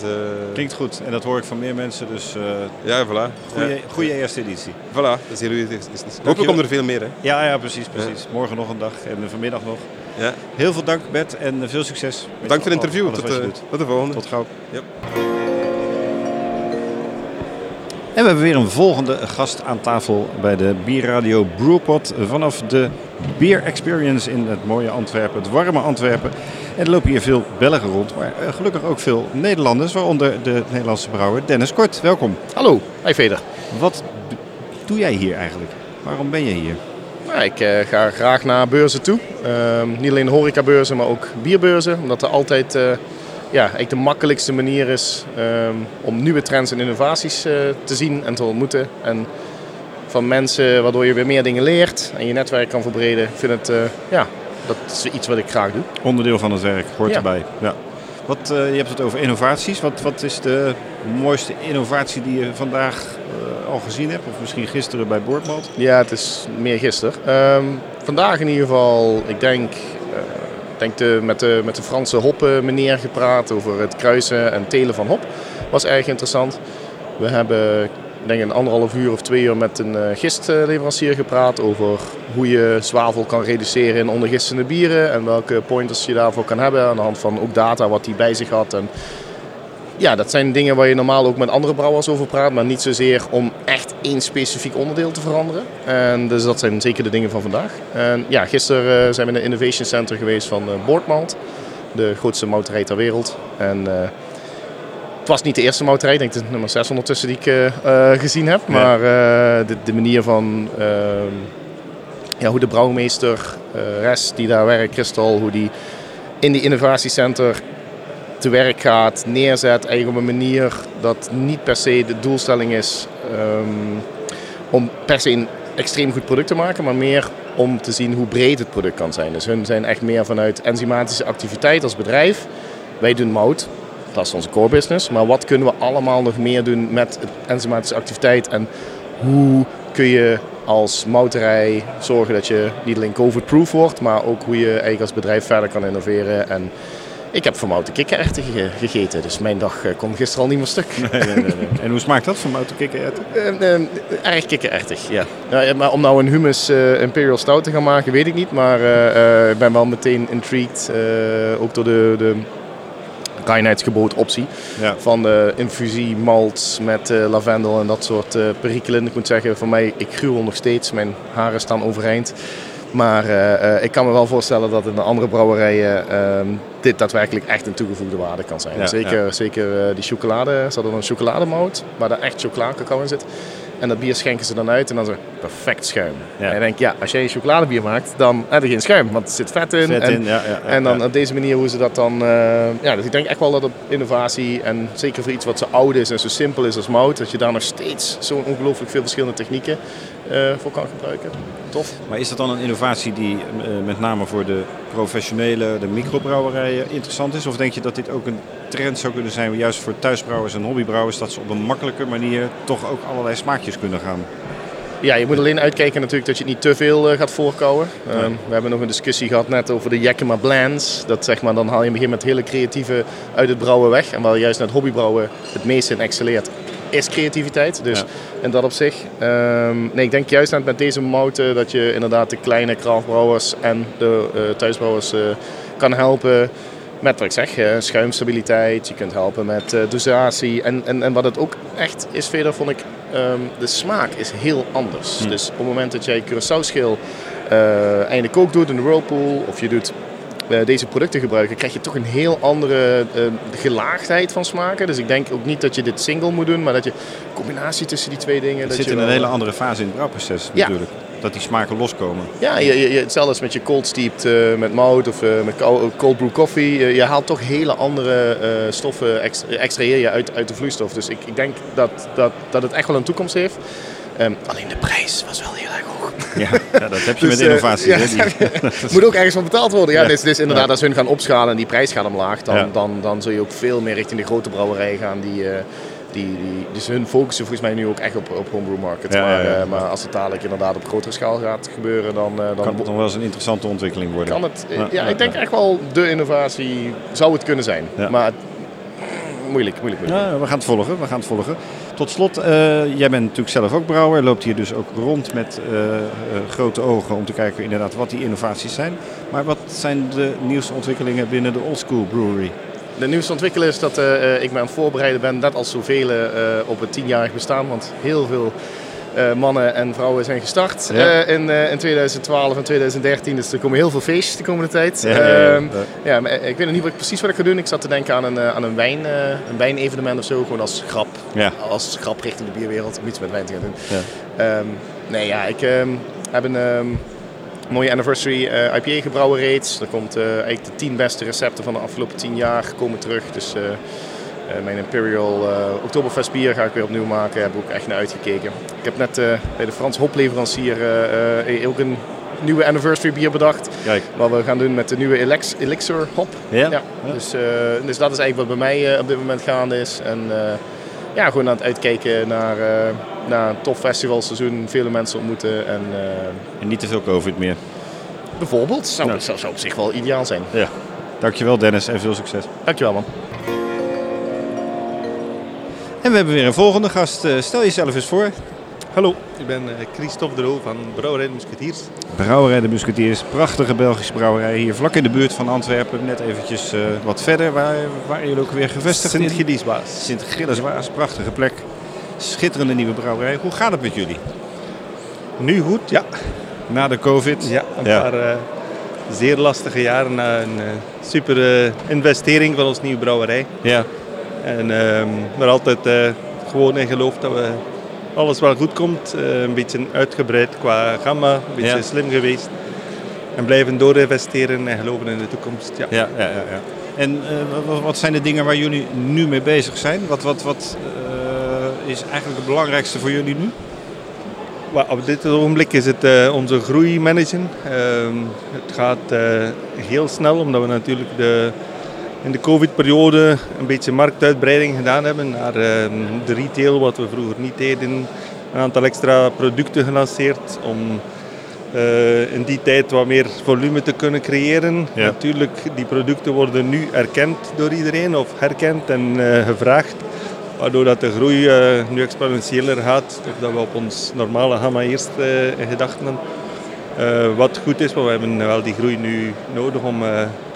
Speaker 1: Klinkt goed en dat hoor ik van meer mensen, dus eh
Speaker 7: Ja, voilà.
Speaker 1: goede,
Speaker 7: Ja.
Speaker 1: goede eerste editie.
Speaker 7: Voilà, dat is heel goed. Hopelijk komt er veel meer. Hè.
Speaker 1: Ja, ja, precies, precies. Morgen nog een dag en vanmiddag nog.
Speaker 7: Ja.
Speaker 1: Heel veel dank Bert en veel succes.
Speaker 7: Dank voor het interview. Tot, eh, tot de volgende.
Speaker 1: Tot gauw.
Speaker 7: Ja.
Speaker 1: En we hebben weer een volgende gast aan tafel bij de Bierradio Brewpot vanaf de Beer Experience in het mooie Antwerpen, het warme Antwerpen. En er lopen hier veel Belgen rond, maar eh, gelukkig ook veel Nederlanders, waaronder de Nederlandse brouwer Dennis Kort. Welkom.
Speaker 8: Hallo, hi Veder.
Speaker 1: Wat doe jij hier eigenlijk? Waarom ben je hier?
Speaker 8: Nou, ik eh, ga graag naar beurzen toe. Ehm, niet alleen horecabeurzen, maar ook bierbeurzen. Omdat er altijd eh, ja, eigenlijk de makkelijkste manier is ehm, om nieuwe trends en innovaties eh, te zien en te ontmoeten. En van mensen waardoor je weer meer dingen leert en je netwerk kan verbreden. Ik vind het, eh, ja, dat is iets wat ik graag doe.
Speaker 1: Onderdeel van het werk, hoort
Speaker 8: Ja.
Speaker 1: erbij. Ja. Wat, eh, je hebt het over innovaties. Wat, wat is de mooiste innovatie die je vandaag al gezien hebt? Of misschien gisteren bij Boordmalt?
Speaker 8: Ja, het is meer gisteren. Ehm, vandaag in ieder geval, ik denk, denk de, met, de, met de Franse hoppen meneer gepraat over het kruisen en telen van hop. Was erg interessant. We hebben, denk een anderhalf uur of twee uur met een eh, gistleverancier gepraat over hoe je zwavel kan reduceren in ondergistende bieren en welke pointers je daarvoor kan hebben aan de hand van ook data wat hij bij zich had. En ja, dat zijn dingen waar je normaal ook met andere brouwers over praat, maar niet zozeer om echt één specifiek onderdeel te veranderen. En dus dat zijn zeker de dingen van vandaag. En ja, gisteren eh, zijn we in het Innovation Center geweest van eh Boordmalt, de grootste mouterij ter wereld. En eh, het was niet de eerste mouterij, ik denk de nummer 6 ondertussen die ik gezien heb. Maar de, de manier van ehm, ja, hoe de brouwmeester, Res die daar werkt, Christel, hoe die in die innovatiecenter te werk gaat, neerzet, eigenlijk op een manier dat niet per se de doelstelling is ehm, om per se een extreem goed product te maken, maar meer om te zien hoe breed het product kan zijn. Dus hun zijn echt meer vanuit enzymatische activiteit als bedrijf. Wij doen mout, dat is onze core business, maar wat kunnen we allemaal nog meer doen met enzymatische activiteit en hoe kun je als mouterij zorgen dat je niet alleen COVID-proof wordt, maar ook hoe je eigenlijk als bedrijf verder kan innoveren. En ik heb vermouten kikkererwten ge- gegeten, dus mijn dag eh, kon gisteren al niet meer stuk.
Speaker 1: Nee, nee, nee, nee. En hoe smaakt dat van mouten kikkererwten?
Speaker 8: Eh, eh, erg kikkererwtig, ja. ja. ja, Maar om nou een hummus eh, Imperial Stout te gaan maken, weet ik niet. Maar eh, ik ben wel meteen intrigued, ook door de, de reinheidsgebod optie.
Speaker 1: Ja.
Speaker 8: Van de infusie malts met lavendel en dat soort eh perikelen. Ik moet zeggen, voor mij, ik gruwel nog steeds. Mijn haren staan overeind. Maar eh, eh, ik kan me wel voorstellen dat in de andere brouwerijen ehm, dit daadwerkelijk echt een toegevoegde waarde kan zijn.
Speaker 1: Ja,
Speaker 8: zeker
Speaker 1: ja.
Speaker 8: zeker eh, die chocolade, ze hadden een chocolademout waar daar echt chocolade cacao in zit. En dat bier schenken ze dan uit en dan zo perfect schuim.
Speaker 1: Ja.
Speaker 8: En ik denk, ja, als jij een chocoladebier maakt, dan heb je geen schuim, want er zit vet in. En,
Speaker 1: in, ja, ja, ja,
Speaker 8: en dan op deze manier hoe ze dat dan... eh, ja, dus ik denk echt wel dat op innovatie en zeker voor iets wat zo oud is en zo simpel is als mout, dat je daar nog steeds zo ongelooflijk veel verschillende technieken eh, voor kan gebruiken. Tof.
Speaker 1: Maar is dat dan een innovatie die eh, met name voor de professionele, de microbrouwerijen interessant is? Of denk je dat dit ook een trend zou kunnen zijn, juist voor thuisbrouwers en hobbybrouwers, dat ze op een makkelijke manier toch ook allerlei smaakjes kunnen gaan?
Speaker 8: Ja, je moet alleen uitkijken natuurlijk dat je het niet te veel eh, gaat voorkouwen. Ehm, we hebben nog een discussie gehad net over de Yakima Blends. Dat zeg maar, dan haal je in het begin met hele creatieve uit het brouwen weg. En waar juist net hobbybrouwen het meeste in excelleert, is creativiteit. Dus
Speaker 1: Ja.
Speaker 8: in dat opzicht. ehm, nee, ik denk juist net met deze mouten dat je inderdaad de kleine craftbrouwers en de eh, thuisbrouwers eh, kan helpen. Met wat ik zeg, eh, schuimstabiliteit, je kunt helpen met dosatie. En, en, en wat het ook echt is verder, vond ik, ehm, de smaak is heel anders. Dus op het moment dat jij Curaçao-schil eh einde kook doet in de whirlpool, of je doet deze producten gebruiken, krijg je toch een heel andere eh, gelaagdheid van smaken. Dus ik denk ook niet dat je dit single moet doen, maar dat je combinatie tussen die twee dingen.
Speaker 1: Het
Speaker 8: dat
Speaker 1: zit
Speaker 8: je
Speaker 1: in een hele andere fase in het brouwproces
Speaker 8: Ja.
Speaker 1: natuurlijk. Dat die smaken loskomen.
Speaker 8: Ja, je, je, hetzelfde als met je cold steeped eh, met mout of eh, met cold brew koffie. Je, je haalt toch hele andere eh, stoffen, ex, extraheer je uit, uit de vloeistof. Dus ik, ik denk dat, dat, dat het echt wel een toekomst heeft. Ehm, alleen de prijs was wel heel erg hoog.
Speaker 1: Ja, ja, dat heb je
Speaker 8: Dus,
Speaker 1: met
Speaker 8: eh,
Speaker 1: innovatie.
Speaker 8: ja, Moet ook ergens van betaald worden. Ja,
Speaker 1: Ja.
Speaker 8: Dus, dus inderdaad, als hun gaan opschalen en die prijs gaat omlaag, dan,
Speaker 1: Ja.
Speaker 8: dan, dan zul je ook veel meer richting de grote brouwerijen gaan. Die, eh, die, die, dus hun focussen volgens mij nu ook echt op, op homebrew market.
Speaker 1: Ja,
Speaker 8: maar,
Speaker 1: ja, ja.
Speaker 8: eh, maar als het dadelijk inderdaad op grotere schaal gaat gebeuren, dan, eh, dan
Speaker 1: kan het nog wel eens een interessante ontwikkeling worden.
Speaker 8: kan het.
Speaker 1: Ja,
Speaker 8: Ja,
Speaker 1: ja,
Speaker 8: ik denk echt wel de innovatie zou het kunnen zijn.
Speaker 1: Ja.
Speaker 8: Maar moeilijk, moeilijk, moeilijk.
Speaker 1: Ja, we gaan het volgen, we gaan het volgen. Tot slot, eh, jij bent natuurlijk zelf ook brouwer. Loopt hier dus ook rond met eh, eh, grote ogen om te kijken inderdaad wat die innovaties zijn. Maar wat zijn de nieuwste ontwikkelingen binnen de Old School Brewery?
Speaker 8: De nieuwste ontwikkeling is dat ik me aan het voorbereiden ben, net als zoveel, op het tienjarig bestaan. Want heel veel eh, mannen en vrouwen zijn gestart
Speaker 1: Ja.
Speaker 8: eh, in, eh, in 2012 en 2013. Dus er komen heel veel feestjes de komende tijd.
Speaker 1: Ja, ja, ja.
Speaker 8: Ehm, ja, maar ik weet nog niet wat precies wat ik ga doen. Ik zat te denken aan een, aan een, wijn, een wijnevenement of zo. Gewoon als grap.
Speaker 1: Ja.
Speaker 8: Als grap richting de bierwereld. Om iets met wijn te gaan doen.
Speaker 1: Ja.
Speaker 8: Ehm, nee, ja, ik ehm, heb een mooie anniversary eh, IPA gebrouwen reeds. Er komt eigenlijk de tien beste recepten van de afgelopen tien jaar komen terug. Dus mijn Imperial eh Oktoberfest bier ga ik weer opnieuw maken. Daar heb ik ook echt naar uitgekeken. Ik heb net eh, bij de Frans hopleverancier eh, eh, ook een nieuwe anniversary bier bedacht.
Speaker 1: Kijk.
Speaker 8: Wat we gaan doen met de nieuwe Elixir hop.
Speaker 1: Ja?
Speaker 8: Dus, eh, dus dat is eigenlijk wat bij mij eh, op dit moment gaande is. En eh, ja, gewoon aan het uitkijken naar, eh, naar een tof festivalseizoen. Vele mensen ontmoeten. En, eh,
Speaker 1: En niet te veel COVID meer.
Speaker 8: bijvoorbeeld zou,
Speaker 1: Ja.
Speaker 8: zou, zou op zich wel ideaal zijn.
Speaker 1: Ja. Dankjewel Dennis en veel succes.
Speaker 8: Dankjewel man.
Speaker 1: En we hebben weer een volgende gast. Eh, Stel jezelf eens voor.
Speaker 9: Hallo, ik ben eh, Christophe de Roo van Brouwerij de Musketeers.
Speaker 1: Brouwerij de Musketeers, prachtige Belgische brouwerij hier vlak in de buurt van Antwerpen. Net eventjes eh, wat verder, waar, waar jullie ook weer gevestigd in?
Speaker 9: Sint-Gilles-Waas.
Speaker 1: Sint-Gilles-Waas, prachtige plek. Schitterende nieuwe brouwerij. Hoe gaat het met jullie?
Speaker 9: Nu goed, ja.
Speaker 1: Na de COVID?
Speaker 9: Ja, een
Speaker 1: Ja.
Speaker 9: paar zeer lastige jaren na een super investering van ons nieuwe brouwerij.
Speaker 1: Ja.
Speaker 9: En maar altijd eh, gewoon in geloof dat we alles wel goed komt. Eh, een beetje uitgebreid qua gamma, een beetje
Speaker 1: Ja.
Speaker 9: slim geweest. En blijven doorinvesteren en geloven in de toekomst. Ja.
Speaker 1: Ja, ja, ja. En eh, wat, zijn de dingen waar jullie nu mee bezig zijn? Wat, wat, wat is eigenlijk het belangrijkste voor jullie nu?
Speaker 9: Op dit ogenblik is het onze groei managen. Ehm, het gaat heel snel, omdat we natuurlijk de, in de covid-periode een beetje marktuitbreiding gedaan hebben naar ehm, de retail, wat we vroeger niet deden. Een aantal extra producten gelanceerd om eh, in die tijd wat meer volume te kunnen creëren.
Speaker 1: Ja.
Speaker 9: Natuurlijk, die producten worden nu erkend door iedereen of herkend en eh, gevraagd. Waardoor dat de groei eh, nu exponentiëler gaat. Of dat we op ons normale gamma eerst in gedachten hadden. Eh, wat goed is, want we hebben wel die groei nu nodig om... eh,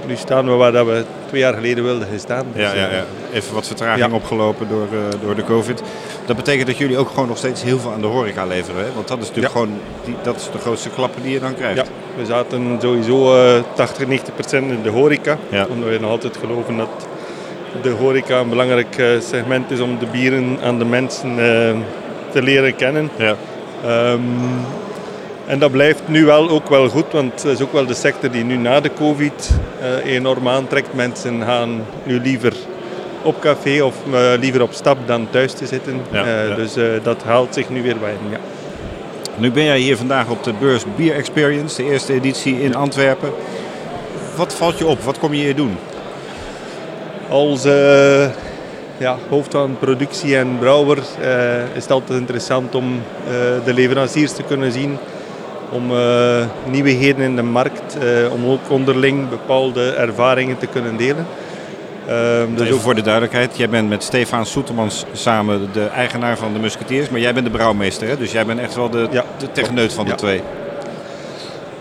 Speaker 9: nu staan we waar dat we twee jaar geleden wilden gestaan. Dus,
Speaker 1: Ja, ja,
Speaker 9: eh,
Speaker 1: ja. Even wat vertraging
Speaker 9: Ja.
Speaker 1: opgelopen door, eh, door de COVID. Dat betekent dat jullie ook gewoon nog steeds heel veel aan de horeca leveren. Hè? Want dat is natuurlijk
Speaker 9: Ja.
Speaker 1: gewoon die, dat is de grootste klappen die je dan krijgt.
Speaker 9: Ja, we zaten sowieso eh 80, 90 procent in de horeca.
Speaker 1: Ja.
Speaker 9: Omdat we nog altijd geloven dat de horeca een belangrijk eh, segment is om de bieren aan de mensen eh, te leren kennen.
Speaker 1: Ja.
Speaker 9: Ehm, en dat blijft nu wel ook wel goed, want het is ook wel de sector die nu na de covid eh, enorm aantrekt. Mensen gaan nu liever op café of eh, liever op stap dan thuis te zitten.
Speaker 1: Ja,
Speaker 9: Eh,
Speaker 1: ja.
Speaker 9: Dus dat haalt zich nu weer bij. Ja.
Speaker 1: Nu ben jij hier vandaag op de beurs Beer Experience, de eerste editie in Antwerpen. Wat valt je op? Wat kom je hier doen?
Speaker 9: Als ja, hoofd van productie en brouwer is het altijd interessant om de leveranciers te kunnen zien. Om eh, nieuwigheden in de markt, eh, om ook onderling bepaalde ervaringen te kunnen delen. Ehm, dus ook-
Speaker 1: voor de duidelijkheid, jij bent met Stefan Soetermans samen de eigenaar van de Musketeers, maar jij bent de brouwmeester, hè? dus jij bent echt wel de,
Speaker 9: Ja,
Speaker 1: de techneut van de
Speaker 9: Ja.
Speaker 1: twee.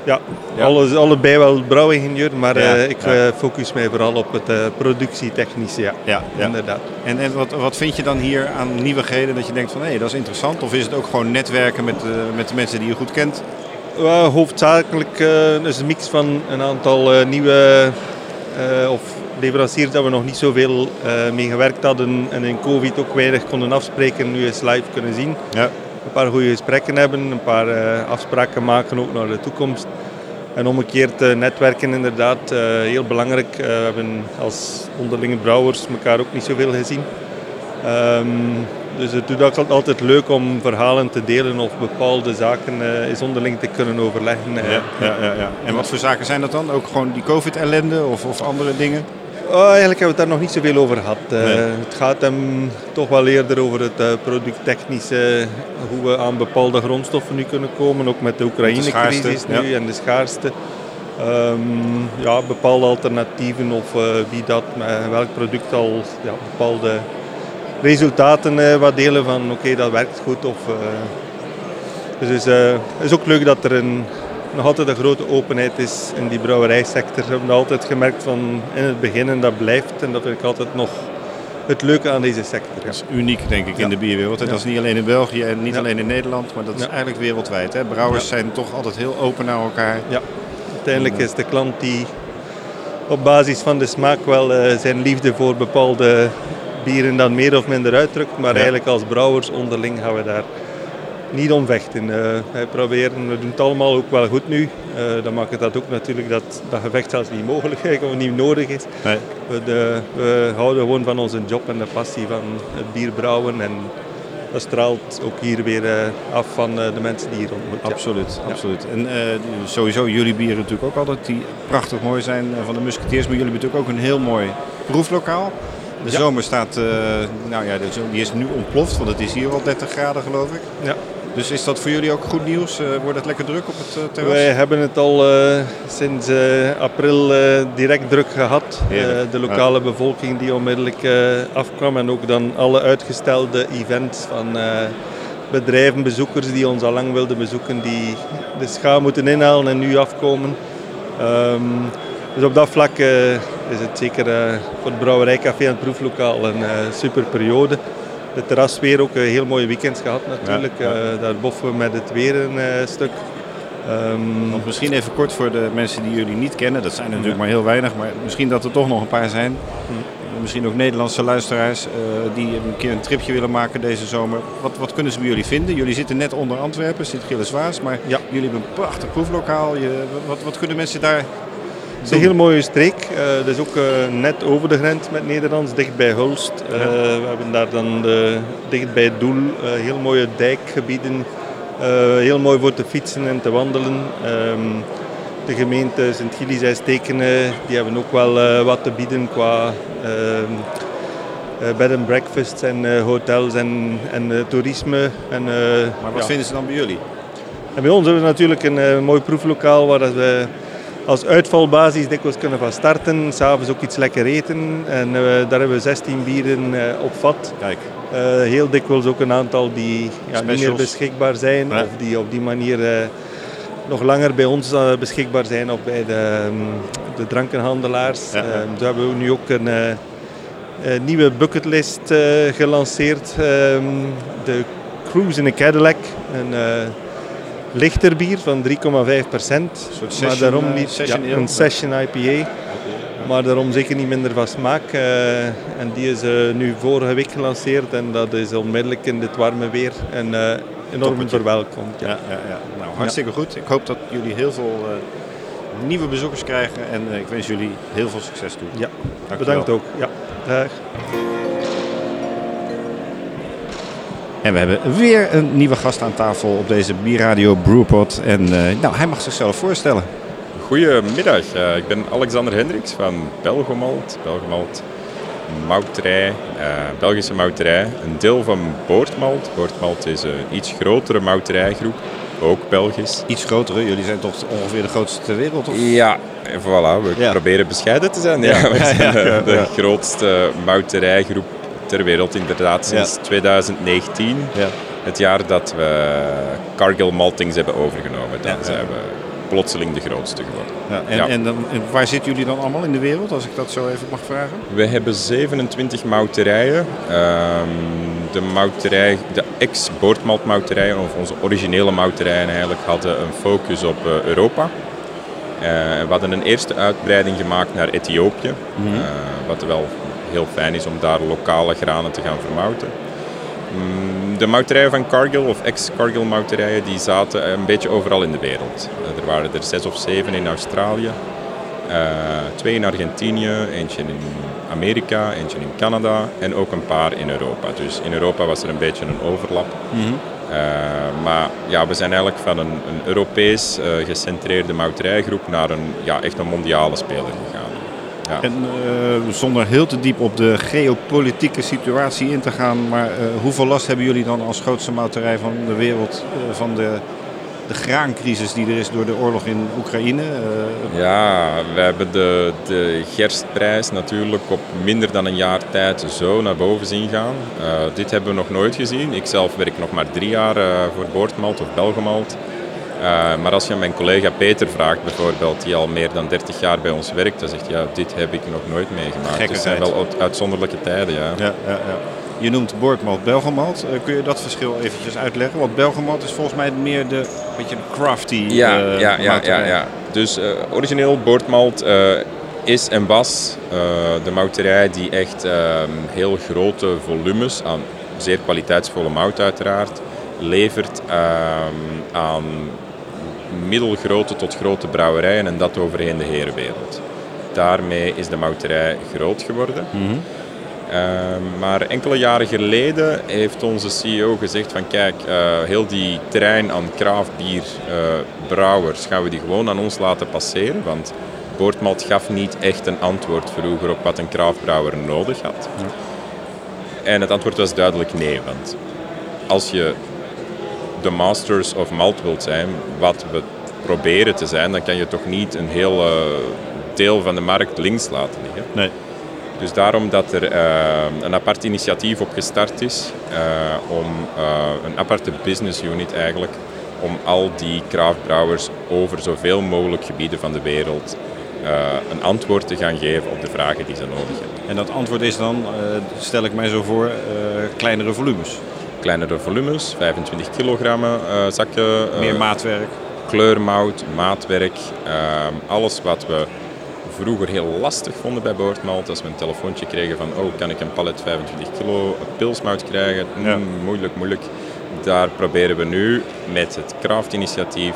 Speaker 9: ja,
Speaker 1: Ja.
Speaker 9: Alles, allebei wel brouwingenieur, maar eh, ik focus mij vooral op het eh, productietechnische. Ja, inderdaad.
Speaker 1: En, en wat, wat vind je dan hier aan nieuwigheden dat je denkt van hé, dat is interessant? Of is het ook gewoon netwerken met, met de mensen die je goed kent?
Speaker 9: Hoofdzakelijk eh, is een mix van een aantal eh, nieuwe eh, of leveranciers dat we nog niet zoveel mee gewerkt hadden en in COVID ook weinig konden afspreken, nu eens live kunnen zien.
Speaker 1: Ja.
Speaker 9: Een paar goede gesprekken hebben, een paar afspraken maken ook naar de toekomst. En omgekeerd eh, netwerken inderdaad, heel belangrijk. We hebben als onderlinge brouwers elkaar ook niet zoveel gezien. Ehm, dus het doet ook altijd leuk om verhalen te delen of bepaalde zaken eens onderling te kunnen overleggen. eh.
Speaker 1: Ja, ja, ja, ja. En wat voor zaken zijn dat dan? Ook gewoon die COVID-ellende of, of andere dingen?
Speaker 9: Oh, eigenlijk hebben we het daar nog niet zoveel over gehad. Eh. Het gaat hem toch wel eerder over het producttechnische, hoe we aan bepaalde grondstoffen nu kunnen komen, ook met de Oekraïne-crisis nu en de schaarste. Ehm, ja, bepaalde alternatieven of wie dat met welk product al ja, bepaalde resultaten eh, wat delen van oké, dat werkt goed. Of, eh, dus het is, eh, het is ook leuk dat er een, nog altijd een grote openheid is in die brouwerijsector. We hebben altijd gemerkt van in het begin en dat blijft. En dat vind ik altijd nog het leuke aan deze sector. Ja.
Speaker 1: Dat is uniek, denk ik, in de bierwereld. En
Speaker 9: Ja.
Speaker 1: dat is niet alleen in België en niet alleen in Nederland, maar dat is eigenlijk wereldwijd. Hè? Brouwers zijn toch altijd heel open naar elkaar.
Speaker 9: Ja, uiteindelijk is de klant die op basis van de smaak wel zijn liefde voor bepaalde bieren dan meer of minder uitdrukt. Maar
Speaker 1: Ja.
Speaker 9: eigenlijk als brouwers onderling gaan we daar niet om vechten. Eh, wij proberen, we doen het allemaal ook wel goed nu. Eh dan maakt het dat ook natuurlijk dat dat gevecht zelfs niet mogelijk is of niet nodig is.
Speaker 1: Nee.
Speaker 9: We, de- we houden gewoon van onze job en de passie van het bier brouwen. En dat straalt ook hier weer eh, af van de mensen die hier ontmoeten.
Speaker 1: Absoluut,
Speaker 9: Ja.
Speaker 1: absoluut. En sowieso jullie bieren natuurlijk ook altijd die prachtig mooi zijn van de Musketeers. Maar jullie hebben natuurlijk ook een heel mooi proeflokaal. De
Speaker 9: Ja.
Speaker 1: zomer staat, eh, nou ja, de zomer, die is nu ontploft, want het is hier al 30 graden geloof ik.
Speaker 9: Ja.
Speaker 1: Dus is dat voor jullie ook goed nieuws? Eh, wordt het lekker druk op het eh, terras?
Speaker 9: Wij hebben het al eh, sinds eh, april eh, direct druk gehad. Eh, de lokale bevolking die onmiddellijk eh, afkwam en ook dan alle uitgestelde events van eh, bedrijven, bezoekers die ons al lang wilden bezoeken, die de schaal moeten inhalen en nu afkomen. Ehm, dus op dat vlak eh, is het zeker eh, voor het Brouwerijcafé en het proeflokaal een eh, super periode. De terrasweer ook een heel mooie weekend gehad natuurlijk.
Speaker 1: Ja, ja.
Speaker 9: Daar boffen we met het weer een stuk. Ehm,
Speaker 1: Want misschien even kort voor de mensen die jullie niet kennen. Dat zijn er natuurlijk
Speaker 9: Ja.
Speaker 1: maar heel weinig, maar misschien dat er toch nog een paar zijn.
Speaker 9: Hm.
Speaker 1: Misschien ook Nederlandse luisteraars die een keer een tripje willen maken deze zomer. Wat, wat kunnen ze bij jullie vinden? Jullie zitten net onder Antwerpen, zit Gilleswaas, maar jullie hebben een prachtig proeflokaal. Je, wat, wat kunnen mensen daar
Speaker 9: Het is een heel mooie streek. Eh, dat is ook eh, net over de grens met Nederlands, dicht bij Hulst. Eh, we hebben daar dan de, dicht bij het doel heel mooie dijkgebieden. Heel mooi voor te fietsen en te wandelen. Ehm, de gemeente Sint-Gilles Stekenen, die hebben ook wel wat te bieden qua ehm, eh, bed and breakfasts en hotels en, en toerisme. En,
Speaker 1: Maar wat
Speaker 9: ja.
Speaker 1: vinden ze dan bij jullie?
Speaker 9: En bij ons hebben we natuurlijk een mooi proeflokaal waar dat we als uitvalbasis dikwijls kunnen van starten. S'avonds ook iets lekker eten. En eh, daar hebben we 16 bieren eh, op vat.
Speaker 1: Kijk,
Speaker 9: Eh, heel dikwijls ook een aantal die ja, niet meer beschikbaar zijn. Of die op die manier nog langer bij ons beschikbaar zijn of bij de, ehm, de drankenhandelaars.
Speaker 1: Ja.
Speaker 9: Ehm, zo hebben we nu ook een nieuwe bucketlist gelanceerd. Ehm, de Cruise in a Cadillac. Een lichter bier van 3,5 procent.
Speaker 1: soort
Speaker 9: Maar
Speaker 1: session,
Speaker 9: daarom
Speaker 1: eh,
Speaker 9: niet
Speaker 1: session
Speaker 9: ja, een session IPA. Maar daarom zeker niet minder van smaak. eh, en die is eh, nu vorige week gelanceerd en dat is onmiddellijk in dit warme weer en enorm verwelkomd. Ja.
Speaker 1: Ja, ja, ja. Nou, hartstikke goed. Ik hoop dat jullie heel veel nieuwe bezoekers krijgen en ik wens jullie heel veel succes toe.
Speaker 9: Ja,
Speaker 1: Dankjewel.
Speaker 9: bedankt ook. Ja. Dag.
Speaker 1: En we hebben weer een nieuwe gast aan tafel op deze Bierradio Brewpot. En eh, nou, hij mag zichzelf voorstellen.
Speaker 10: Goedemiddag, Eh, ik ben Alexander Hendricks van Belgomalt. Belgomalt, mouterij, eh, Belgische mouterij. Een deel van Boortmalt. Boortmalt is een iets grotere mouterijgroep, ook Belgisch.
Speaker 1: Iets grotere, jullie zijn toch ongeveer de grootste ter wereld? Of?
Speaker 10: Ja, en voilà, we
Speaker 1: Ja.
Speaker 10: proberen bescheiden te zijn.
Speaker 1: Ja,
Speaker 10: Ja, we zijn
Speaker 1: ja,
Speaker 10: de grootste mouterijgroep ter wereld, inderdaad, sinds 2019.
Speaker 1: Ja.
Speaker 10: Het jaar dat we Cargill Maltings hebben overgenomen. Dan zijn we plotseling de grootste geworden.
Speaker 1: Ja, en,
Speaker 10: Ja.
Speaker 1: en, dan, en waar zitten jullie dan allemaal in de wereld, als ik dat zo even mag vragen?
Speaker 10: We hebben 27 mouterijen. Ehm, de, mouterij, de ex-boordmaltmouterijen, of onze originele mouterijen eigenlijk, hadden een focus op eh, Europa. Eh, we hadden een eerste uitbreiding gemaakt naar Ethiopië.
Speaker 1: Mhm.
Speaker 10: eh, wat wel heel fijn is om daar lokale granen te gaan vermouten. Mm, De mouterijen van Cargill, of ex-Cargill mouterijen, die zaten een beetje overal in de wereld. Eh, Er waren er zes of zeven in Australië, eh, twee in Argentinië, eentje in Amerika, eentje in Canada en ook een paar in Europa. Dus in Europa was er een beetje een overlap. Eh, maar ja, we zijn eigenlijk van een, een Europees gecentreerde mouterijgroep naar een ja, echt een mondiale speler gegaan. Ja.
Speaker 1: En eh, zonder heel te diep op de geopolitieke situatie in te gaan, maar eh, hoeveel last hebben jullie dan als grootste mouterij van de wereld eh, van de de graancrisis die er is door de oorlog in Oekraïne.
Speaker 10: Ja, we hebben de, de gerstprijs natuurlijk op minder dan een jaar tijd zo naar boven zien gaan. Dit hebben we nog nooit gezien. Ik zelf werk nog maar drie jaar voor Boortmalt of Belgemalt. Maar als je mijn collega Peter vraagt bijvoorbeeld, die al meer dan 30 jaar bij ons werkt, dan zegt hij, ja, dit heb ik nog nooit meegemaakt.
Speaker 1: Gekke
Speaker 10: het zijn wel uitzonderlijke tijden, ja.
Speaker 1: ja, ja, ja. Je noemt Boortmalt, Belgemalt. Uh, kun je dat verschil eventjes uitleggen? Want Belgemalt is volgens mij meer de, beetje de crafty
Speaker 10: ja,
Speaker 1: uh,
Speaker 10: ja, ja, ja, ja. Dus uh, origineel Boortmalt is en was de mouterij die echt ehm, heel grote volumes aan zeer kwaliteitsvolle mout uiteraard levert ehm, aan middelgrote tot grote brouwerijen en dat overheen de hele wereld. Daarmee is de mouterij groot geworden.
Speaker 1: Mm -hmm.
Speaker 10: Uh, maar enkele jaren geleden heeft onze CEO gezegd van kijk, uh, heel die trein aan craftbierbrouwers uh, gaan we die gewoon aan ons laten passeren. Want Boortmalt gaf niet echt een antwoord vroeger op wat een craftbrouwer nodig had. En het antwoord was duidelijk nee, want als je de masters of malt wilt zijn, wat we proberen te zijn, dan kan je toch niet een heel deel van de markt links laten liggen.
Speaker 1: Nee.
Speaker 10: Dus daarom dat er uh, een apart initiatief op gestart is uh, om een aparte business unit eigenlijk om al die craftbrouwers over zoveel mogelijk gebieden van de wereld een antwoord te gaan geven op de vragen die ze nodig hebben.
Speaker 1: En dat antwoord is dan, stel ik mij zo voor, kleinere volumes?
Speaker 10: Kleinere volumes, 25 kilogram zakken.
Speaker 1: Meer maatwerk?
Speaker 10: Kleurmout, maatwerk, alles wat we vroeger heel lastig vonden bij Boortmalt. Als we een telefoontje kregen van, oh, kan ik een palet 25 kilo pilsmout krijgen? Mm,
Speaker 1: ja.
Speaker 10: Moeilijk, moeilijk. Daar proberen we nu met het Craft-initiatief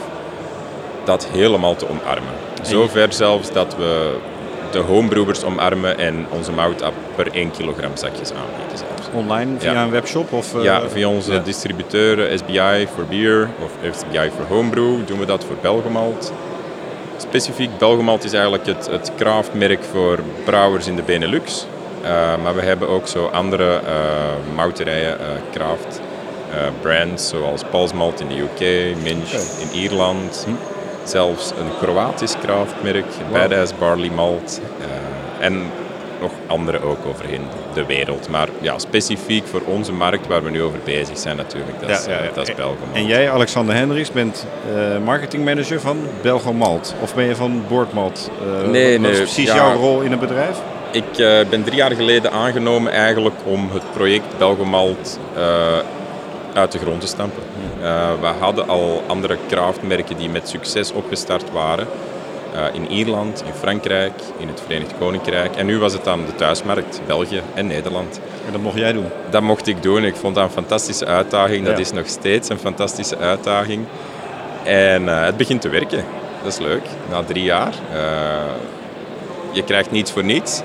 Speaker 10: dat helemaal te omarmen. Zover zelfs dat we de homebrewers omarmen en onze mout per 1 kilogram zakjes aanbieden.
Speaker 1: Online, via
Speaker 10: Ja.
Speaker 1: een webshop? Of, uh,
Speaker 10: Ja, via onze
Speaker 1: ja.
Speaker 10: distributeur SBI voor bier of SBI voor homebrew doen we dat voor Belgemalt. Specifiek Belgemalt is eigenlijk het, het voor brouwers in de Benelux. Uh, maar we hebben ook zo andere uh, mouterijen, craft brands zoals Palsmalt in de UK, Minch in Ierland. Zelfs een Kroatisch craftmerk,
Speaker 1: Wow.
Speaker 10: Badass Barley Malt. en nog andere ook overheen de wereld. Maar ja, specifiek voor onze markt waar we nu over bezig zijn natuurlijk, dat is,
Speaker 1: Ja,
Speaker 10: dat is Belgemalt.
Speaker 1: En jij, Alexander Hendricks, bent eh, marketingmanager van Belgomalt. Of ben je van Boortmalt? Eh,
Speaker 10: Nee,
Speaker 1: wat
Speaker 10: nee,
Speaker 1: is precies jouw rol in het bedrijf?
Speaker 10: Ik eh, ben drie jaar geleden aangenomen eigenlijk om het project Belgemalt eh, uit de grond te stampen. Eh, we hadden al andere craftmerken die met succes opgestart waren. Eh, in Ierland, in Frankrijk, in het Verenigd Koninkrijk. En nu was het aan de thuismarkt, België en Nederland.
Speaker 1: En dat mocht jij doen?
Speaker 10: Dat mocht ik doen. Ik vond dat een fantastische uitdaging. Dat
Speaker 1: Ja.
Speaker 10: is nog steeds een fantastische uitdaging. En eh, het begint te werken. Dat is leuk, na drie jaar. Eh, je krijgt niets voor niets.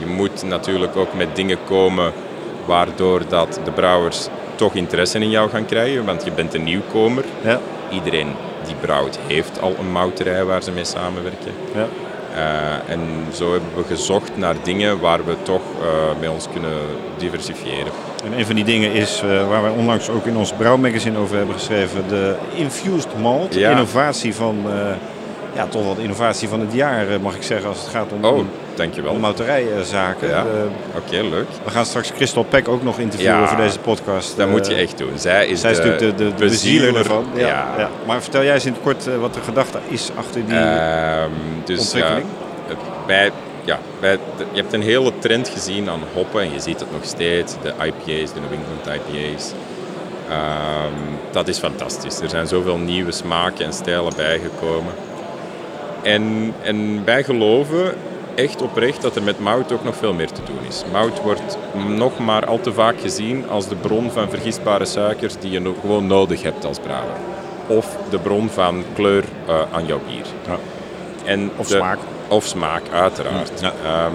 Speaker 10: Je moet natuurlijk ook met dingen komen waardoor dat de brouwers toch interesse in jou gaan krijgen, want je bent een nieuwkomer.
Speaker 1: Ja.
Speaker 10: Iedereen die brouwt heeft al een mouterij waar ze mee samenwerken.
Speaker 1: Ja.
Speaker 10: Eh, en zo hebben we gezocht naar dingen waar we toch eh met ons kunnen diversifiëren.
Speaker 1: En een van die dingen is, eh, waar wij onlangs ook in ons brouwmagazine over hebben geschreven, de Infused Malt.
Speaker 10: Ja.
Speaker 1: Innovatie van, ja toch wel de innovatie van het jaar eh, mag ik zeggen als het gaat om,
Speaker 10: Oh, dankjewel.
Speaker 1: om mouterijzaken.
Speaker 10: Ja.
Speaker 1: Eh,
Speaker 10: Oké, leuk.
Speaker 1: we gaan straks Crystal Peck ook nog interviewen
Speaker 10: Ja,
Speaker 1: voor deze podcast.
Speaker 10: Dat moet je
Speaker 1: Eh,
Speaker 10: echt doen. Zij is,
Speaker 1: Zij is
Speaker 10: de,
Speaker 1: natuurlijk de, de, de bezieler ervan. Ja. Maar vertel jij eens in het kort wat de gedachte is achter die
Speaker 10: Ehm, dus
Speaker 1: ontwikkeling.
Speaker 10: wij, ja, de- je hebt een hele trend gezien aan hoppen en je ziet het nog steeds. De IPA's, de New England IPA's. Ehm, dat is fantastisch. Er zijn zoveel nieuwe smaken en stijlen bijgekomen. En, en wij geloven echt oprecht dat er met mout ook nog veel meer te doen is. Mout wordt nog maar al te vaak gezien als de bron van vergistbare suikers die je gewoon nodig hebt als brouwer. Of de bron van kleur eh, aan jouw bier.
Speaker 1: Ja.
Speaker 10: En
Speaker 1: Of
Speaker 10: de-
Speaker 1: smaak.
Speaker 10: Of smaak, uiteraard.
Speaker 1: Ja.
Speaker 10: Ehm,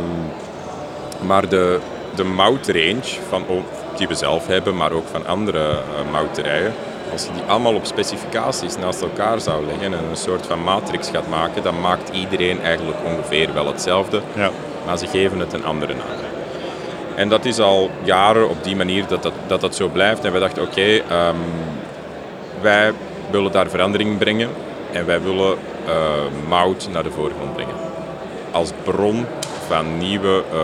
Speaker 10: maar de, de moutrange van, die we zelf hebben, maar ook van andere eh, mouterijen, als je die allemaal op specificaties naast elkaar zou leggen en een soort van matrix gaat maken, dan maakt iedereen eigenlijk ongeveer wel hetzelfde,
Speaker 1: Ja.
Speaker 10: maar ze geven het een andere naam. En dat is al jaren op die manier dat dat, dat, dat zo blijft. En we dachten, oké, ehm, wij willen daar verandering in brengen en wij willen eh, mout naar de voorgrond brengen. Als bron van nieuwe eh,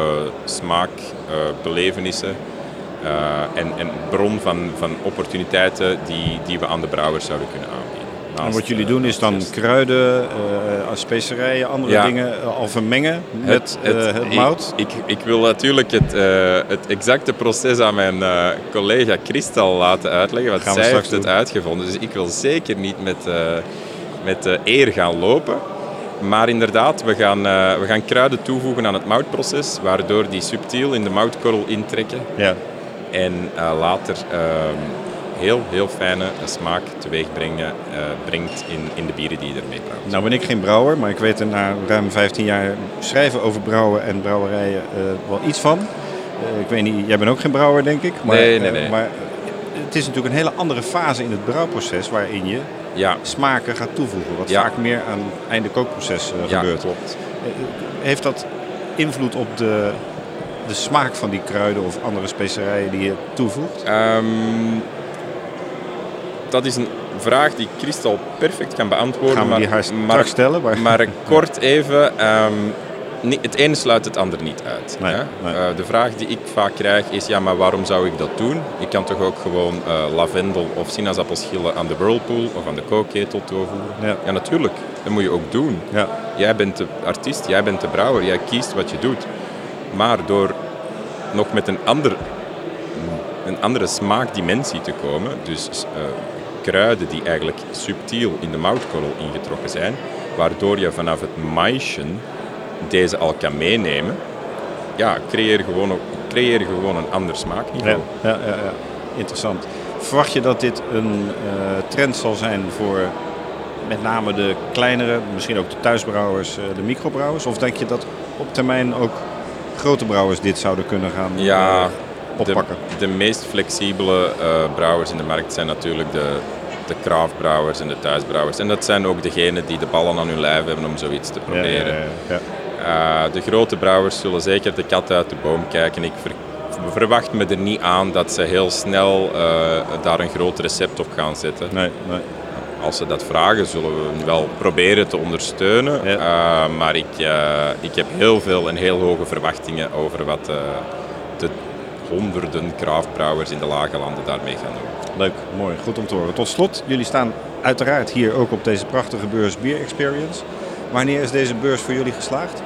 Speaker 10: smaakbelevenissen en, en bron van, van opportuniteiten die, die we aan de brouwers zouden kunnen aanbieden.
Speaker 1: En wat jullie
Speaker 10: eh,
Speaker 1: doen is dan kruiden, eh, specerijen, andere
Speaker 10: Ja.
Speaker 1: dingen eh, al vermengen met het, het, mout.
Speaker 10: Ik, ik, wil natuurlijk het, eh, het exacte proces aan mijn eh, collega Christel laten uitleggen, want
Speaker 1: Gaan
Speaker 10: zij heeft het uitgevonden. Dus ik wil zeker niet met, eh, met eh, eer gaan lopen. Maar inderdaad, we gaan, eh, we gaan kruiden toevoegen aan het moutproces, waardoor die subtiel in de moutkorrel intrekken.
Speaker 1: Ja.
Speaker 10: En eh, later ehm, heel, heel fijne smaak teweeg brengen, eh, brengt in, in de bieren die je ermee brouwt.
Speaker 1: Nou ben ik geen brouwer, maar ik weet er na ruim 15 jaar schrijven over brouwen en brouwerijen eh, wel iets van. Ik weet niet, jij bent ook geen brouwer denk ik. Maar,
Speaker 10: Nee, nee, nee.
Speaker 1: maar het is natuurlijk een hele andere fase in het brouwproces waarin je
Speaker 10: Ja.
Speaker 1: smaken gaat toevoegen. Wat
Speaker 10: Ja.
Speaker 1: vaak meer aan het einde kookproces
Speaker 10: Ja,
Speaker 1: gebeurt.
Speaker 10: klopt.
Speaker 1: Heeft dat invloed op de, de smaak van die kruiden of andere specerijen die je toevoegt?
Speaker 10: Ehm, dat is een vraag die Christel perfect kan beantwoorden.
Speaker 1: Gaan we
Speaker 10: maar,
Speaker 1: die
Speaker 10: maar,
Speaker 1: straks stellen, maar-
Speaker 10: maar kort even, ehm, het ene sluit het ander niet uit.
Speaker 1: Nee,
Speaker 10: hè?
Speaker 1: nee.
Speaker 10: Eh, de vraag die ik vaak krijg is, ja, maar waarom zou ik dat doen? Ik kan toch ook gewoon eh, lavendel of sinaasappelschillen aan de whirlpool of aan de kookketel toevoegen?
Speaker 1: Ja.
Speaker 10: natuurlijk. Dat moet je ook doen.
Speaker 1: Ja.
Speaker 10: Jij bent de artiest, jij bent de brouwer, jij kiest wat je doet. Maar door nog met een ander een andere smaakdimensie te komen. Dus eh, kruiden die eigenlijk subtiel in de moutkorrel ingetrokken zijn, waardoor je vanaf het maïsje deze al kan meenemen. Ja, creëer gewoon, creëer gewoon een ander smaakniveau.
Speaker 1: Ja, ja, ja, ja. interessant. Verwacht je dat dit een eh, trend zal zijn voor met name de kleinere, misschien ook de thuisbrouwers, eh, de microbrouwers? Of denk je dat op termijn ook grote brouwers dit zouden kunnen gaan
Speaker 10: Ja,
Speaker 1: eh, oppakken?
Speaker 10: De, de meest flexibele eh, brouwers in de markt zijn natuurlijk de, de craftbrouwers en de thuisbrouwers. En dat zijn ook degenen die de ballen aan hun lijf hebben om zoiets te proberen.
Speaker 1: ja, ja.
Speaker 10: Eh, de grote brouwers zullen zeker de kat uit de boom kijken. Ik ver- verwacht me er niet aan dat ze heel snel daar een groot recept op gaan zetten.
Speaker 1: Nee, nee.
Speaker 10: Als ze dat vragen, zullen we hen wel proberen te ondersteunen. Eh, maar ik, eh, ik heb heel veel en heel hoge verwachtingen over wat eh, de honderden craftbrouwers in de lage landen daarmee gaan doen.
Speaker 1: Leuk, mooi, goed om te horen. Tot slot, jullie staan uiteraard hier ook op deze prachtige beurs Beer Experience. Wanneer is deze beurs voor jullie geslaagd?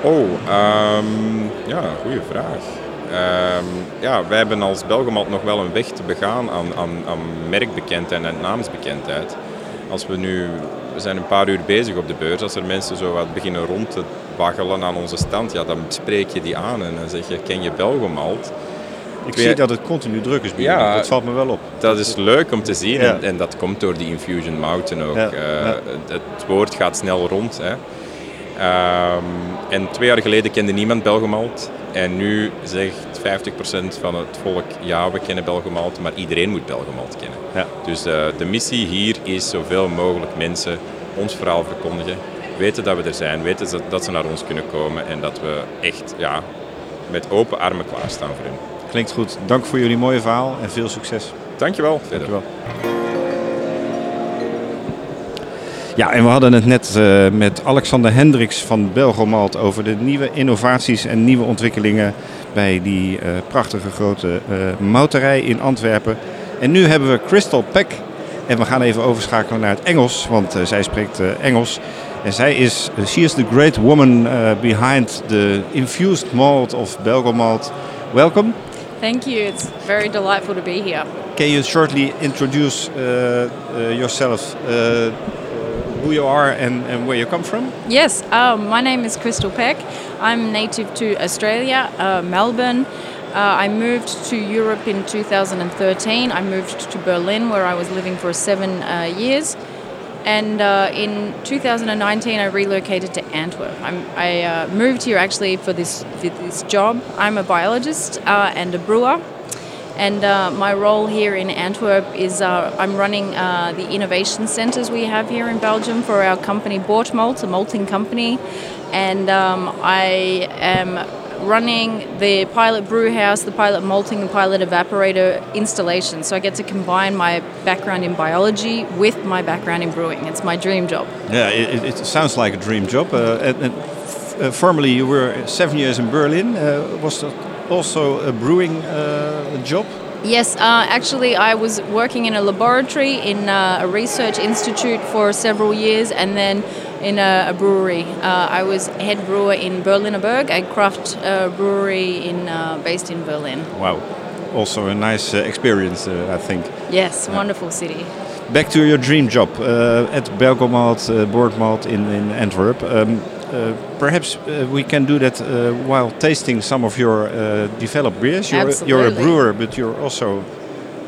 Speaker 10: Oh, ehm, ja, goede vraag. Ehm, ja, wij hebben als Belgemalt nog wel een weg te begaan aan, aan, aan merkbekendheid en naamsbekendheid. Als we nu, we zijn een paar uur bezig op de beurs, als er mensen zo wat beginnen rond te waggelen aan onze stand, ja, dan spreek je die aan en dan zeg je, ken je Belgemalt?
Speaker 1: Ik zie dat het continu druk is bij
Speaker 10: Ja.
Speaker 1: Dat valt me wel op.
Speaker 10: Dat is leuk om te zien
Speaker 1: Ja.
Speaker 10: en, en dat komt door die Infusion Mountain ook.
Speaker 1: Ja,
Speaker 10: Eh. Het, het woord gaat snel rond. Hè. Ehm, en twee jaar geleden kende niemand Belgemalt. En nu zegt 50% van het volk, ja, we kennen Belgemalt, maar iedereen moet Belgemalt kennen.
Speaker 1: Ja.
Speaker 10: Dus eh, de missie hier is zoveel mogelijk mensen ons verhaal verkondigen. Weten dat we er zijn, weten dat ze naar ons kunnen komen en dat we echt ja, met open armen klaarstaan voor hen.
Speaker 1: Klinkt goed. Dank voor jullie mooie verhaal en veel succes.
Speaker 10: Dankjewel. Verder.
Speaker 1: Dankjewel. Ja, en we hadden het net eh, met Alexander Hendricks van Belgomalt over de nieuwe innovaties en nieuwe ontwikkelingen bij die eh, prachtige grote eh mouterij in Antwerpen. En nu hebben we Crystal Peck en we gaan even overschakelen naar het Engels, want zij spreekt Engels. En zij is, she is the great woman eh, behind the infused malt of Belgomalt. Welcome.
Speaker 11: Thank you. It's very delightful to be here.
Speaker 1: Can you shortly introduce uh, uh, yourself, uh, who you are and, and where you come from?
Speaker 11: Yes, um, my name is Crystal Peck. I'm native to Australia, uh, Melbourne. Uh, I moved to Europe in 2013. I moved to Berlin, where I was living for seven uh, years. And uh, in 2019, I relocated to Antwerp. I'm, I uh, moved here actually for this for this job. I'm a biologist uh, and a brewer, and uh, my role here in Antwerp is uh, I'm running uh, the innovation centers we have here in Belgium for our company Boortmalt, a malting company, and um, I am running the pilot brew house, the pilot malting, and pilot evaporator installation. So I get to combine my background in biology with my background in brewing. It's my dream job.
Speaker 1: Yeah, it, it- sounds like a dream job. Uh, and, and uh, formerly, you were seven years in Berlin. Uh, was that also a brewing uh, job?
Speaker 11: Yes, uh, actually, I was working in a laboratory in uh, a research institute for several years and then in a, a brewery. Uh, I was head brewer in Berliner Berg, a craft uh, brewery in, uh, based in Berlin.
Speaker 1: Wow, also a nice uh, experience, uh, I think.
Speaker 11: Yes, wonderful city.
Speaker 1: Back to your dream job uh, at Belgomalt, uh, Boordmalt in, in Antwerp. Um, perhaps uh, we can do that uh, while tasting some of your uh, developed beers. You're, you're a brewer, but you're also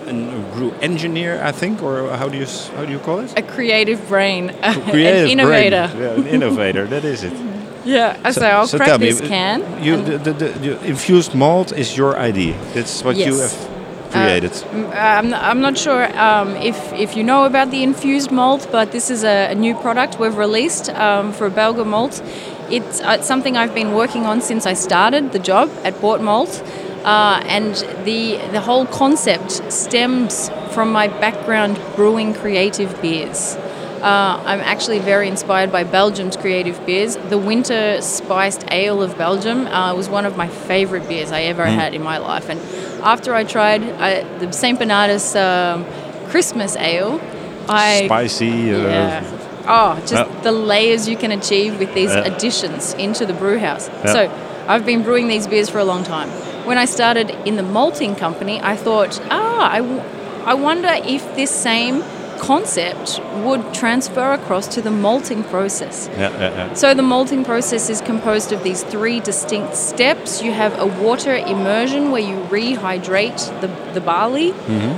Speaker 1: an, a brew engineer, I think, or how do you how do you call it?
Speaker 11: A creative brain,
Speaker 1: Creative
Speaker 11: an innovator.
Speaker 1: brain. Yeah, an innovator. that is it.
Speaker 11: Yeah, so, I'll crack
Speaker 1: tell me,
Speaker 11: can.
Speaker 1: You, the, the, the, the infused malt is your idea. That's what you have created.
Speaker 11: Mm, I'm, I'm not sure um, if, if you know about the infused malt, but this is a, a new product we've released um, for Belga Malt. It's, uh, it's something I've been working on since I started the job at Bort Malt. Uh, and the, the whole concept stems from my background brewing creative beers. Uh, I'm actually very inspired by Belgium's creative beers. The winter spiced ale of Belgium uh, was one of my favorite beers I ever
Speaker 1: Mm.
Speaker 11: had in my life. And after I tried uh, the St. Bernardus um, Christmas ale, I
Speaker 1: Spicy. Uh,
Speaker 11: yeah. Oh, just
Speaker 1: Yeah.
Speaker 11: the layers you can achieve with these
Speaker 1: Yeah.
Speaker 11: additions into the brew house.
Speaker 1: Yeah.
Speaker 11: So I've been brewing these beers for a long time. When I started in the malting company, I thought, ah, I, w- I wonder if this same concept would transfer across to the malting process.
Speaker 1: Yeah, yeah, yeah.
Speaker 11: So the malting process is composed of these three distinct steps. You have a water immersion where you rehydrate the, the barley.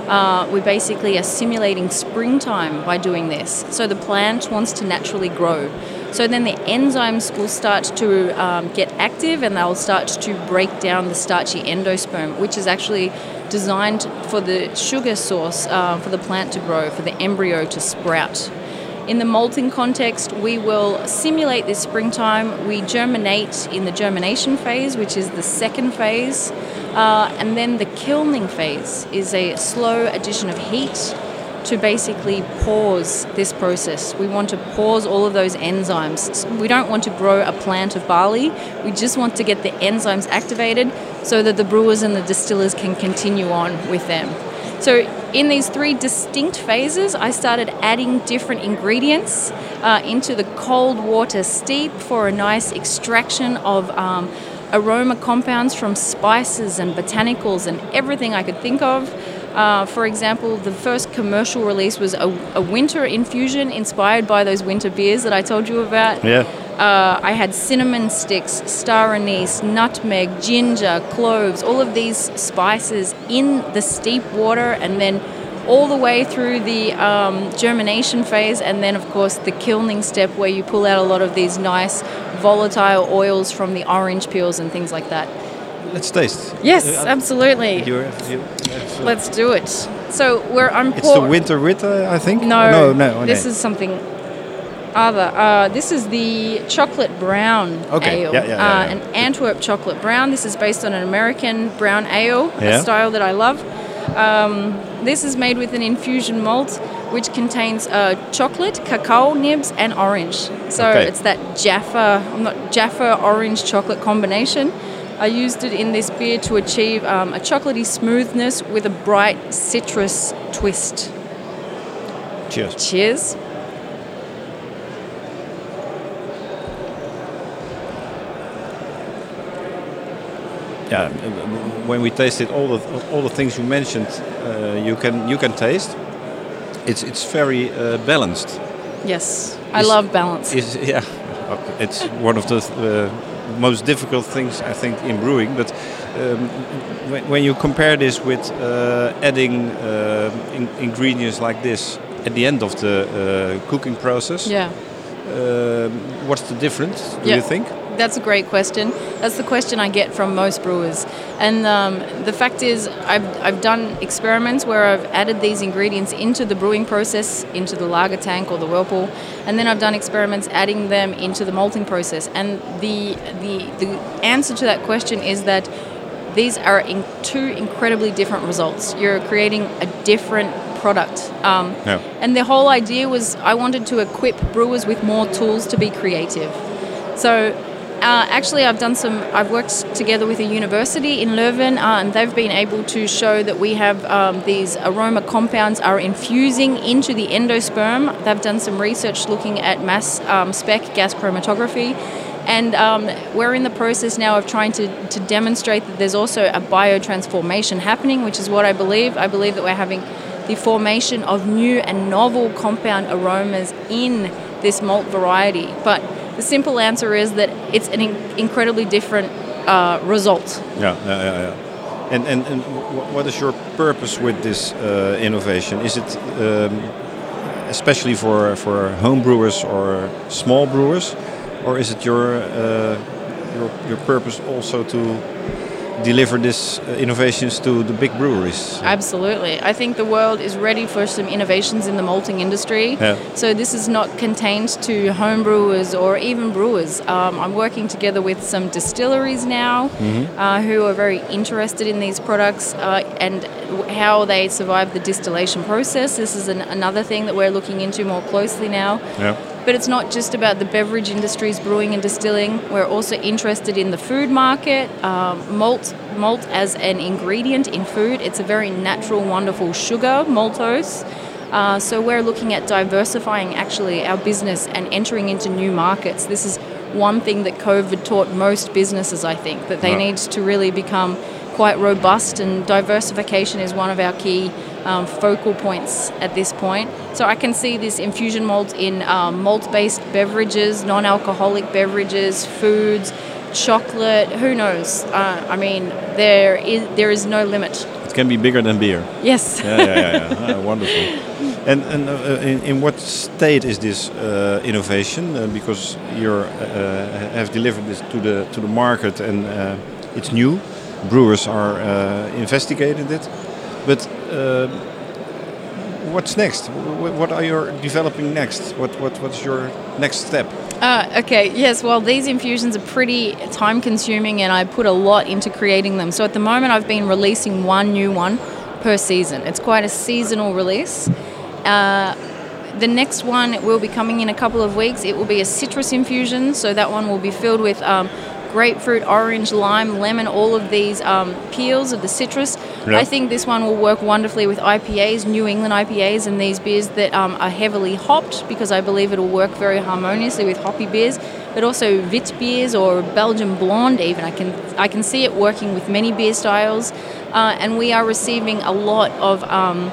Speaker 11: Uh, we basically are simulating springtime by doing this. So the plant wants to naturally grow. So then the enzymes will start to um, get active and they'll start to break down the starchy endosperm, which is actually designed for the sugar source uh, for the plant to grow, for the embryo to sprout. In the malting context, we will simulate this springtime. We germinate in the germination phase, which is the second phase. Uh, and then the kilning phase is a slow addition of heat to basically pause this process. We want to pause all of those enzymes. We don't want to grow a plant of barley. We just want to get the enzymes activated so that the brewers and the distillers can continue on with them. So, in these three distinct phases, I started adding different ingredients uh, into the cold water steep for a nice extraction of um, aroma compounds from spices and botanicals and everything I could think of. Uh, for example, the first commercial release was a, a winter infusion inspired by those winter beers that I told you about.
Speaker 1: Yeah.
Speaker 11: Uh, I had cinnamon sticks, star anise, nutmeg, ginger, cloves, all of these spices in the steep water, and then all the way through the um, germination phase, and then, of course, the kilning step where you pull out a lot of these nice volatile oils from the orange peels and things like that.
Speaker 1: Let's taste.
Speaker 11: Yes,
Speaker 1: Uh,
Speaker 11: absolutely.
Speaker 1: You have, have, uh,
Speaker 11: Let's do it. So, where I'm
Speaker 1: It's the winter uh, I think.
Speaker 11: no,
Speaker 1: no, no.
Speaker 11: This
Speaker 1: no.
Speaker 11: is something other. Uh, this is the chocolate brown
Speaker 1: Okay,
Speaker 11: ale.
Speaker 1: yeah, yeah, yeah,
Speaker 11: uh,
Speaker 1: yeah.
Speaker 11: An Antwerp chocolate brown. This is based on an American brown ale,
Speaker 1: Yeah.
Speaker 11: a style that I love. Um, this is made with an infusion malt, which contains uh, chocolate, cacao nibs, and orange. So
Speaker 1: Okay.
Speaker 11: it's that Jaffa, I'm not Jaffa orange chocolate combination. I used it in this beer to achieve um, a chocolatey smoothness with a bright citrus twist.
Speaker 1: Cheers.
Speaker 11: Cheers.
Speaker 1: Yeah, when we tasted all the all the things you mentioned, uh, you can you can taste. It's it's very uh, balanced.
Speaker 11: Yes, I
Speaker 1: Is-
Speaker 11: love balance.
Speaker 1: Is yeah, it's one of the uh, most difficult things I think in brewing. But um, when, when you compare this with uh, adding uh, in, ingredients like this at the end of the uh, cooking process,
Speaker 11: Yeah.
Speaker 1: um, what's the difference? Do
Speaker 11: Yeah.
Speaker 1: you think?
Speaker 11: That's a great question. That's the question I get from most brewers. And um, the fact is, I've, I've done experiments where I've added these ingredients into the brewing process, into the lager tank or the whirlpool, and then I've done experiments adding them into the malting process. And the the the answer to that question is that these are in two incredibly different results. You're creating a different product. Um,
Speaker 1: Yeah.
Speaker 11: and the whole idea was I wanted to equip brewers with more tools to be creative. So uh, actually, I've done some. I've worked together with a university in Leuven, uh, and they've been able to show that we have um, these aroma compounds are infusing into the endosperm. They've done some research looking at mass um, spec gas chromatography. And um, we're in the process now of trying to, to demonstrate that there's also a biotransformation happening, which is what I believe. I believe that we're having the formation of new and novel compound aromas in this malt variety. But the simple answer is that it's an in- incredibly different uh, result.
Speaker 1: Yeah, yeah, yeah. yeah. And, and, and what is your purpose with this uh, innovation? Is it um, especially for, for home brewers or small brewers? Or is it your, uh, your, your purpose also to deliver these uh, innovations to the big breweries?
Speaker 11: Absolutely. I think the world is ready for some innovations in the malting industry.
Speaker 1: Yeah.
Speaker 11: So this is not contained to home brewers or even brewers. Um, I'm working together with some distilleries now
Speaker 1: Mm-hmm.
Speaker 11: uh, who are very interested in these products uh, and how they survive the distillation process. This is an, another thing that we're looking into more closely now.
Speaker 1: Yeah.
Speaker 11: But it's not just about the beverage industries, brewing and distilling. We're also interested in the food market. Um, malt, malt as an ingredient in food, it's a very natural, wonderful sugar, maltose. Uh, so we're looking at diversifying actually our business and entering into new markets. This is one thing that COVID taught most businesses, I think, that they
Speaker 1: Yeah.
Speaker 11: need to really become quite robust, and diversification is one of our key um, focal points at this point. So I can see this infusion malt in um, malt-based beverages, non-alcoholic beverages, foods, chocolate. Who knows? Uh, I mean, there is there is no limit.
Speaker 1: It can be bigger than beer.
Speaker 11: Yes.
Speaker 1: Yeah, yeah, yeah. yeah. Ah, wonderful. And, and uh, in, in what state is this uh, innovation? Uh, because you uh, have delivered this to the to the market and uh, it's new. Brewers are uh, investigating it. But uh, what's next? What are you developing next? What, what what's your next step?
Speaker 11: Uh, okay, yes, well, these infusions are pretty time consuming and I put a lot into creating them. So at the moment, I've been releasing one new one per season. It's quite a seasonal release. Uh, the next one will be coming in a couple of weeks. It will be a citrus infusion, so that one will be filled with um, grapefruit, orange, lime, lemon, all of these um, peels of the citrus.
Speaker 12: Yeah.
Speaker 11: I think this one will work wonderfully with IPAs, New England IPAs, and these beers that um, are heavily hopped because I believe it'll work very harmoniously with hoppy beers. But also Wit beers or Belgian blonde, even I can I can see it working with many beer styles, uh, and we are receiving a lot of. Um,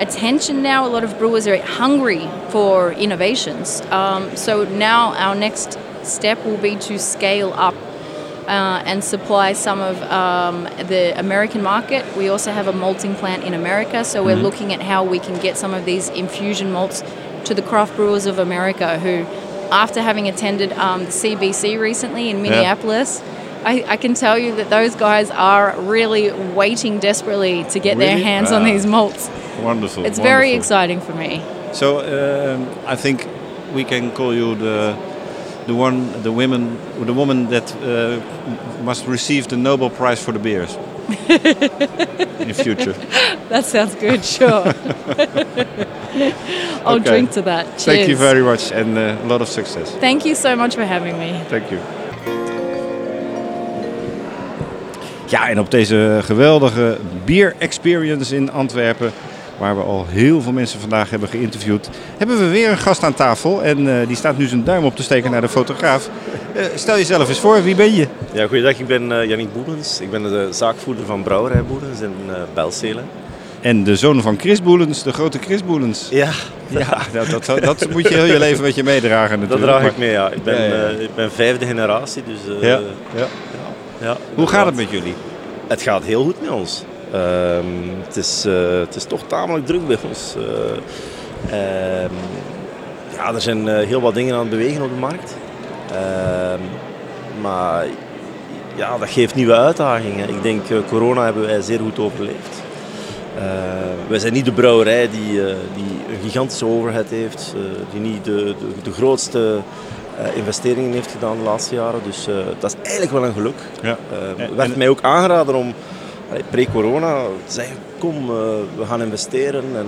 Speaker 11: attention now. A lot of brewers are hungry for innovations. Um, so now our next step will be to scale up uh, and supply some of um, the American market. We also have a malting plant in America, so we're
Speaker 12: Mhm.
Speaker 11: looking at how we can get some of these infusion malts to the craft brewers of America who, after having attended um, the CBC recently in
Speaker 12: Yeah.
Speaker 11: Minneapolis, I, I can tell you that those guys are really waiting desperately to get their
Speaker 1: Really?
Speaker 11: hands on
Speaker 1: Ah.
Speaker 11: these malts.
Speaker 1: Wonderful.
Speaker 11: It's very exciting for me.
Speaker 1: So um, I think we can call you the the one, the women, the woman that uh, must receive the Nobel Prize for the beers in future.
Speaker 11: That sounds good, sure. I'll
Speaker 1: Okay.
Speaker 11: drink to that. Cheers.
Speaker 1: Thank you very much and uh, a lot of success.
Speaker 11: Thank you so much for having me.
Speaker 1: Thank you. Ja, en op deze geweldige beer experience in Antwerpen, waar we al heel veel mensen vandaag hebben geïnterviewd, hebben we weer een gast aan tafel. En eh, die staat nu zijn duim op te steken naar de fotograaf. Eh, stel jezelf eens voor, wie ben je?
Speaker 13: Ja, goeiedag, ik ben Yannick Boelens. Ik ben de zaakvoerder van Brouwerij Boelens in uh, Belzelen.
Speaker 1: En de zoon van Chris Boelens, de grote Chris Boelens.
Speaker 13: Ja.
Speaker 1: Ja, dat, dat, dat moet je heel je leven met je meedragen
Speaker 13: Dat
Speaker 1: natuurlijk.
Speaker 13: draag ik mee, ja. Ik ben,
Speaker 1: Ja, ja, ja.
Speaker 13: ik ben vijfde generatie, dus...
Speaker 1: Ja, ja.
Speaker 13: ja,
Speaker 1: Hoe gaat het met jullie?
Speaker 13: Het gaat heel goed met ons. Ehm, het, is, eh, het is toch tamelijk druk bij ons. Eh, ehm, ja, er zijn eh, heel wat dingen aan het bewegen op de markt. Ehm, maar ja, dat geeft nieuwe uitdagingen. Ik denk, corona hebben wij zeer goed overleefd. Uh, wij zijn niet de brouwerij die, uh, die een gigantische overhead heeft, uh, die niet de, de, de grootste investeringen heeft gedaan de laatste jaren. Dus dat is eigenlijk wel een geluk.
Speaker 1: Ja.
Speaker 13: Er werd mij ook aangeraden om pre-corona zeggen, kom, we gaan investeren. En,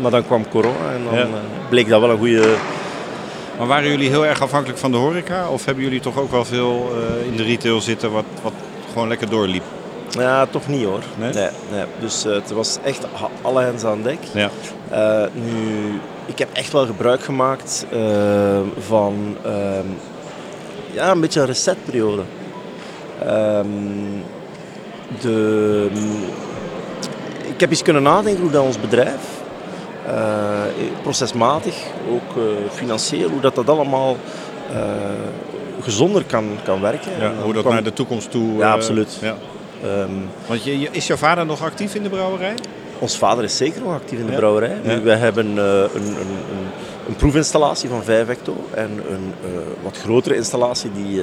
Speaker 13: maar dan kwam corona en dan
Speaker 1: Ja.
Speaker 13: bleek dat wel een goede...
Speaker 1: Maar waren jullie heel erg afhankelijk van de horeca? Of hebben jullie toch ook wel veel eh, in de retail zitten wat, wat gewoon lekker doorliep?
Speaker 13: Ja, toch niet hoor.
Speaker 1: Nee?
Speaker 13: Nee, nee. Dus eh, het was echt alle hens aan dek.
Speaker 1: Ja.
Speaker 13: Eh, nu, ik heb echt wel gebruik gemaakt eh, van ehm, ja, een beetje een resetperiode. Ehm, de, ik heb eens kunnen nadenken hoe dat ons bedrijf, eh, procesmatig, ook eh, financieel, hoe dat, dat allemaal eh, gezonder kan, kan werken.
Speaker 1: Ja, hoe dat
Speaker 13: kwam-
Speaker 1: naar de toekomst toe...
Speaker 13: Ja, absoluut.
Speaker 1: Ja.
Speaker 13: Ehm,
Speaker 1: Want je, is jouw vader nog actief in de brouwerij?
Speaker 13: ons vader is zeker nog actief in de
Speaker 1: Ja.
Speaker 13: brouwerij.
Speaker 1: Ja.
Speaker 13: Wij hebben een, een, een, een proefinstallatie van 5 hecto en een wat grotere installatie die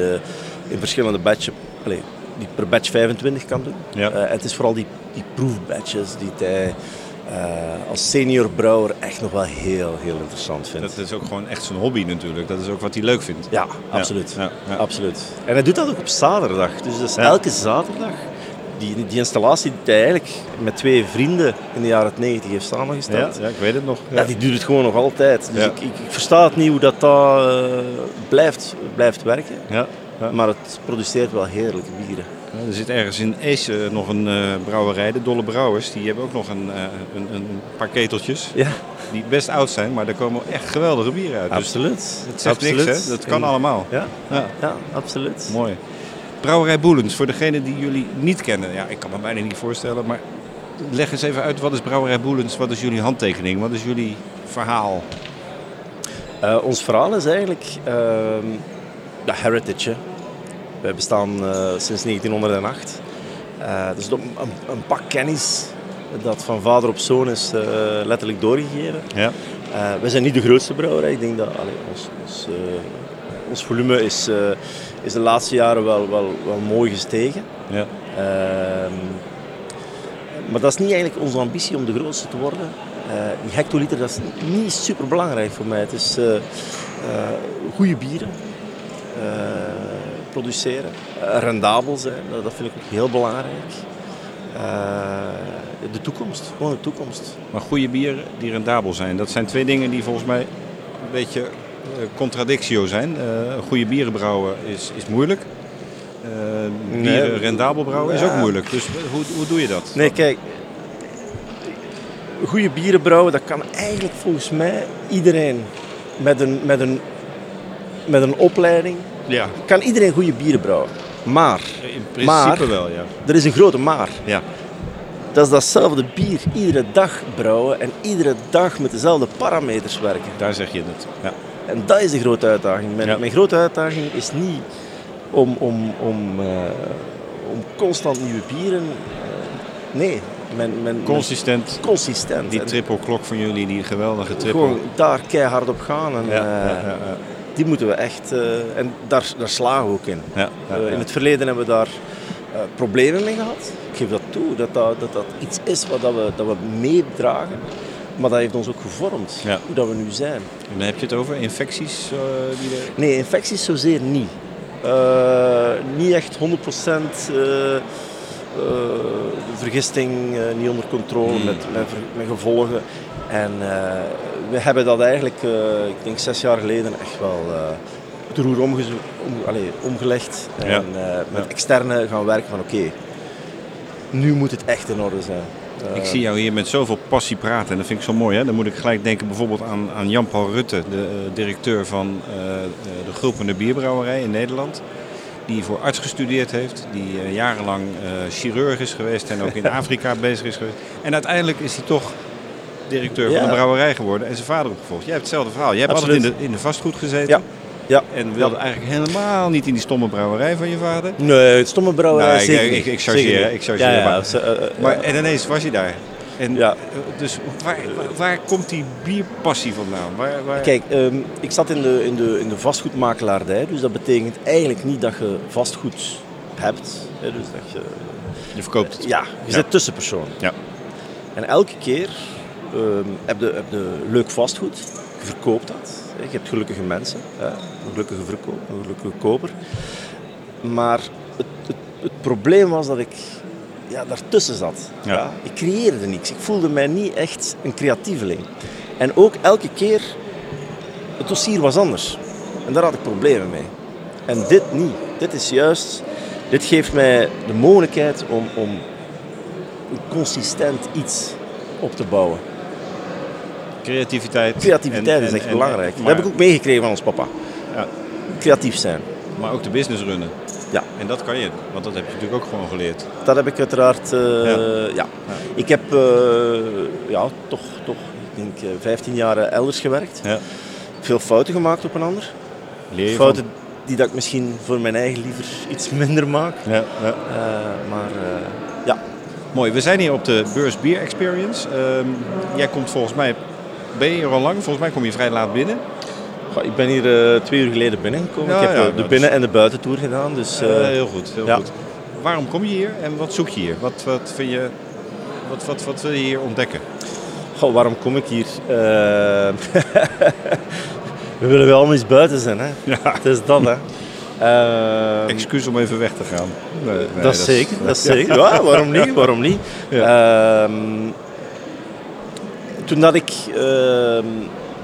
Speaker 13: in verschillende batches, allee, die per batch 25 kan doen.
Speaker 1: Ja.
Speaker 13: Eh, het is vooral die, die proefbatches die hij eh, als senior brouwer echt nog wel heel, heel interessant vindt.
Speaker 1: Dat is ook gewoon echt zijn hobby natuurlijk. Dat is ook wat hij leuk vindt.
Speaker 13: Ja, absoluut.
Speaker 1: Ja, ja.
Speaker 13: absoluut. En hij doet dat ook op zaterdag. Dus dat is elke zaterdag. Die, die installatie die hij eigenlijk met twee vrienden in de jaren 90 heeft samengesteld.
Speaker 1: ja, ik weet het nog.
Speaker 13: Ja, die doet het gewoon nog altijd. Dus
Speaker 1: Ja.
Speaker 13: ik, ik, ik versta het niet hoe dat, dat eh, blijft, blijft werken.
Speaker 1: Ja.
Speaker 13: Maar het produceert wel heerlijke bieren.
Speaker 1: Er zit ergens in Ace eh, nog een eh, brouwerij, de Dolle Brouwers. Die hebben ook nog een, eh, een, een paar keteltjes.
Speaker 13: Ja.
Speaker 1: Die best oud zijn, maar daar komen echt geweldige bieren uit. Dus
Speaker 13: Absoluut.
Speaker 1: het zegt
Speaker 13: Absoluut.
Speaker 1: niks, hè? Dat kan
Speaker 13: En-
Speaker 1: allemaal.
Speaker 13: Ja,
Speaker 1: Ja.
Speaker 13: ja absoluut.
Speaker 1: Mooi. Brouwerij Boelens, voor degenen die jullie niet kennen. Ja, ik kan me bijna niet voorstellen, maar leg eens even uit. Wat is Brouwerij Boelens? Wat is jullie handtekening? Wat is jullie verhaal?
Speaker 13: Ons verhaal is eigenlijk ehm, de heritage. Wij bestaan eh, sinds 1908. Eh dus een, een, pak kennis dat van vader op zoon is eh, letterlijk doorgegeven.
Speaker 1: Ja.
Speaker 13: Wij zijn niet de grootste brouwerij. Ik denk dat allee, ons, ons, ons volume is, is de laatste jaren wel, wel, wel mooi gestegen.
Speaker 1: Ja.
Speaker 13: Ehm, maar dat is niet eigenlijk onze ambitie om de grootste te worden. Die hectoliter dat is niet super belangrijk voor mij. Het is goede bieren produceren, eh, rendabel zijn, dat vind ik ook heel belangrijk. Eh, de toekomst, gewoon de toekomst.
Speaker 1: Maar goede bieren die rendabel zijn, dat zijn twee dingen die volgens mij een beetje eh, contradictio zijn. Goede bieren brouwen is, is moeilijk. Eh, bieren
Speaker 13: Nee.
Speaker 1: rendabel brouwen is ook moeilijk. Dus hoe, hoe doe je dat?
Speaker 13: Nee, kijk. Goede bieren brouwen, dat kan eigenlijk volgens mij iedereen met een, met een, met een opleiding.
Speaker 1: Ja.
Speaker 13: Kan iedereen goede bieren brouwen. Maar.
Speaker 1: In principe
Speaker 13: maar,
Speaker 1: wel, ja.
Speaker 13: Er is een grote maar.
Speaker 1: Ja.
Speaker 13: Dat is datzelfde bier iedere dag brouwen en iedere dag met dezelfde parameters werken.
Speaker 1: Daar zeg je het. Ja.
Speaker 13: En dat is de grote uitdaging. Mijn,
Speaker 1: Ja.
Speaker 13: mijn grote uitdaging is niet om, om, om, eh, om constant nieuwe bieren. eh, nee, mijn, mijn,
Speaker 1: Consistent.
Speaker 13: consistent.
Speaker 1: Die triple klok van jullie, die geweldige triple.
Speaker 13: Gewoon daar keihard op gaan. En,
Speaker 1: Ja,
Speaker 13: eh,
Speaker 1: ja, ja, ja.
Speaker 13: Die moeten we echt. eh, en daar, daar slagen we ook in.
Speaker 1: Ja, ja,
Speaker 13: Eh, in het verleden hebben we daar eh, problemen mee gehad. Ik geef dat toe, dat dat, dat, dat iets is wat dat we, dat we meedragen. Maar dat heeft ons ook gevormd,
Speaker 1: Ja.
Speaker 13: hoe dat we nu zijn.
Speaker 1: En dan heb je het over infecties eh, die.
Speaker 13: Nee, infecties zozeer niet. Niet echt 100% eh, eh, de vergisting niet onder controle
Speaker 1: Hmm.
Speaker 13: met, met gevolgen. En eh, we hebben dat eigenlijk, eh, ik denk zes jaar geleden, echt wel eh, het roer om, allee, omgelegd. En
Speaker 1: Ja.
Speaker 13: eh, met externe gaan werken van oké, nu moet het echt in orde zijn. Eh,
Speaker 1: Ik zie jou hier met zoveel passie praten en dat vind ik zo mooi. Hè? Dan moet ik gelijk denken bijvoorbeeld aan, aan Jan-Paul Rutte, de eh, directeur van eh, eh, de Gulpende Bierbrouwerij in Nederland. Die voor arts gestudeerd heeft, die eh, jarenlang eh, chirurg is geweest en ook in Afrika bezig is geweest. En uiteindelijk is hij toch directeur van de brouwerij geworden en zijn vader opgevolgd. Jij hebt hetzelfde verhaal. Jij hebt altijd in de, in de vastgoed gezeten.
Speaker 13: Ja. Ja.
Speaker 1: En wilde eigenlijk helemaal niet in die stomme brouwerij van je vader.
Speaker 13: Nee, het stomme brouwerij
Speaker 1: Nee, ik-
Speaker 13: zeker
Speaker 1: ik, ik, ik chargeer, ik chargeer.
Speaker 13: Ja, ja,
Speaker 1: maar,
Speaker 13: eh, eh,
Speaker 1: maar,
Speaker 13: ja.
Speaker 1: en ineens was je daar. En,
Speaker 13: Ja.
Speaker 1: eh, Dus waar, waar, komt die bierpassie vandaan? Waar, waar...
Speaker 13: Kijk, ehm, ik zat in de, in, de, in de vastgoedmakelaardij, dus dat betekent eigenlijk niet dat je vastgoed hebt. Hè, dus dat je,
Speaker 1: je verkoopt het.
Speaker 13: Ja, je zit tussenpersoon.
Speaker 1: Ja.
Speaker 13: En elke keer heb, je, heb je leuk vastgoed, je verkoopt dat. Je hebt gelukkige mensen, een gelukkige verkoop, een gelukkige koper. Maar het, het, het probleem was dat ik ja, daartussen zat.
Speaker 1: Ja.
Speaker 13: Ja. Ik creëerde niks. Ik voelde mij niet echt een creatieveling. En ook elke keer, het dossier was anders. En daar had ik problemen mee. En dit niet. Dit is juist, dit geeft mij de mogelijkheid om, om consistent iets op te bouwen.
Speaker 1: Creativiteit.
Speaker 13: Creativiteit
Speaker 1: en-
Speaker 13: is echt
Speaker 1: en-
Speaker 13: belangrijk. Dat heb ik ook meegekregen van ons papa.
Speaker 1: Ja.
Speaker 13: Creatief zijn.
Speaker 1: Maar ook de business runnen.
Speaker 13: Ja.
Speaker 1: En dat kan je, want dat heb je natuurlijk ook gewoon geleerd.
Speaker 13: Dat heb ik uiteraard, eh,
Speaker 1: Ja.
Speaker 13: ja. Ik heb eh, ja, toch, toch, ik denk eh, 15 jaar eh, elders gewerkt.
Speaker 1: Ja.
Speaker 13: Veel fouten gemaakt op een ander.
Speaker 1: Leer
Speaker 13: fouten
Speaker 1: van?
Speaker 13: die dat ik misschien voor mijn eigen liever iets minder maak.
Speaker 1: Ja, ja.
Speaker 13: Maar ja.
Speaker 1: Mooi, we zijn hier op de Beurs Beer Experience. Ehm, jij komt volgens mij, ben je hier al lang? Volgens mij kom je vrij laat binnen.
Speaker 13: Goh, Ik ben hier eh, twee uur geleden binnengekomen.
Speaker 1: Ja,
Speaker 13: ik heb
Speaker 1: ja,
Speaker 13: eh, de binnen- en de buitentour gedaan. Dus,
Speaker 1: Eh, heel goed, heel
Speaker 13: ja.
Speaker 1: goed. Waarom kom je hier en wat zoek je hier? Wat, wat, vind je, wat, wat, wat wil je hier ontdekken?
Speaker 13: Goh, waarom kom ik hier? We willen wel allemaal eens buiten zijn. Hè? Het is dat. Hè? Ehm,
Speaker 1: Excuus om even weg te gaan. Nee, nee,
Speaker 13: dat is zeker, dat is zeker. Ja, waarom niet? Waarom niet? Ehm, toen dat ik... ehm,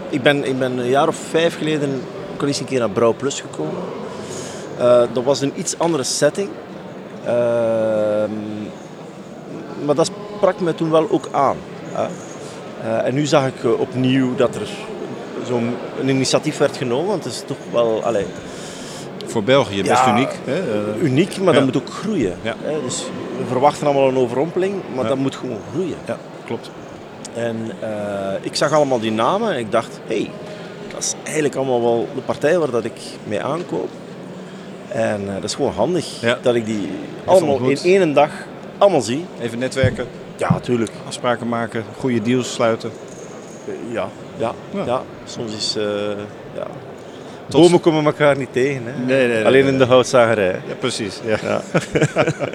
Speaker 13: ik, ben, ik ben een jaar of vijf geleden ook al eens een keer naar Brouw Plus gekomen. Eh, dat was een iets andere setting. Ehm, maar dat sprak me toen wel ook aan. Eh, en nu zag ik eh, opnieuw dat er zo'n een initiatief werd genomen. Want het is toch wel... Allee,
Speaker 1: Voor België best
Speaker 13: Ja,
Speaker 1: uniek. Hè?
Speaker 13: Uniek, maar
Speaker 1: ja.
Speaker 13: dat moet ook groeien.
Speaker 1: Ja.
Speaker 13: Hè, Dus we verwachten allemaal een overrompeling, maar dat moet gewoon groeien.
Speaker 1: Ja, klopt.
Speaker 13: En eh, ik zag allemaal die namen en ik dacht, hé, hey, dat is eigenlijk allemaal wel de partij waar dat ik mee aankoop. En eh, dat is gewoon handig
Speaker 1: Ja.
Speaker 13: dat ik die allemaal in één dag allemaal zie.
Speaker 1: Even netwerken.
Speaker 13: Ja, natuurlijk.
Speaker 1: Afspraken maken, goede deals sluiten.
Speaker 13: Ja, ja,
Speaker 1: Ja.
Speaker 13: ja. Soms is... eh ja.
Speaker 1: Tot-
Speaker 13: Bomen komen elkaar niet tegen. Hè?
Speaker 1: Nee, nee, nee,
Speaker 13: Alleen in de houtzagerij.
Speaker 1: Ja, precies. Ja.
Speaker 13: Ja.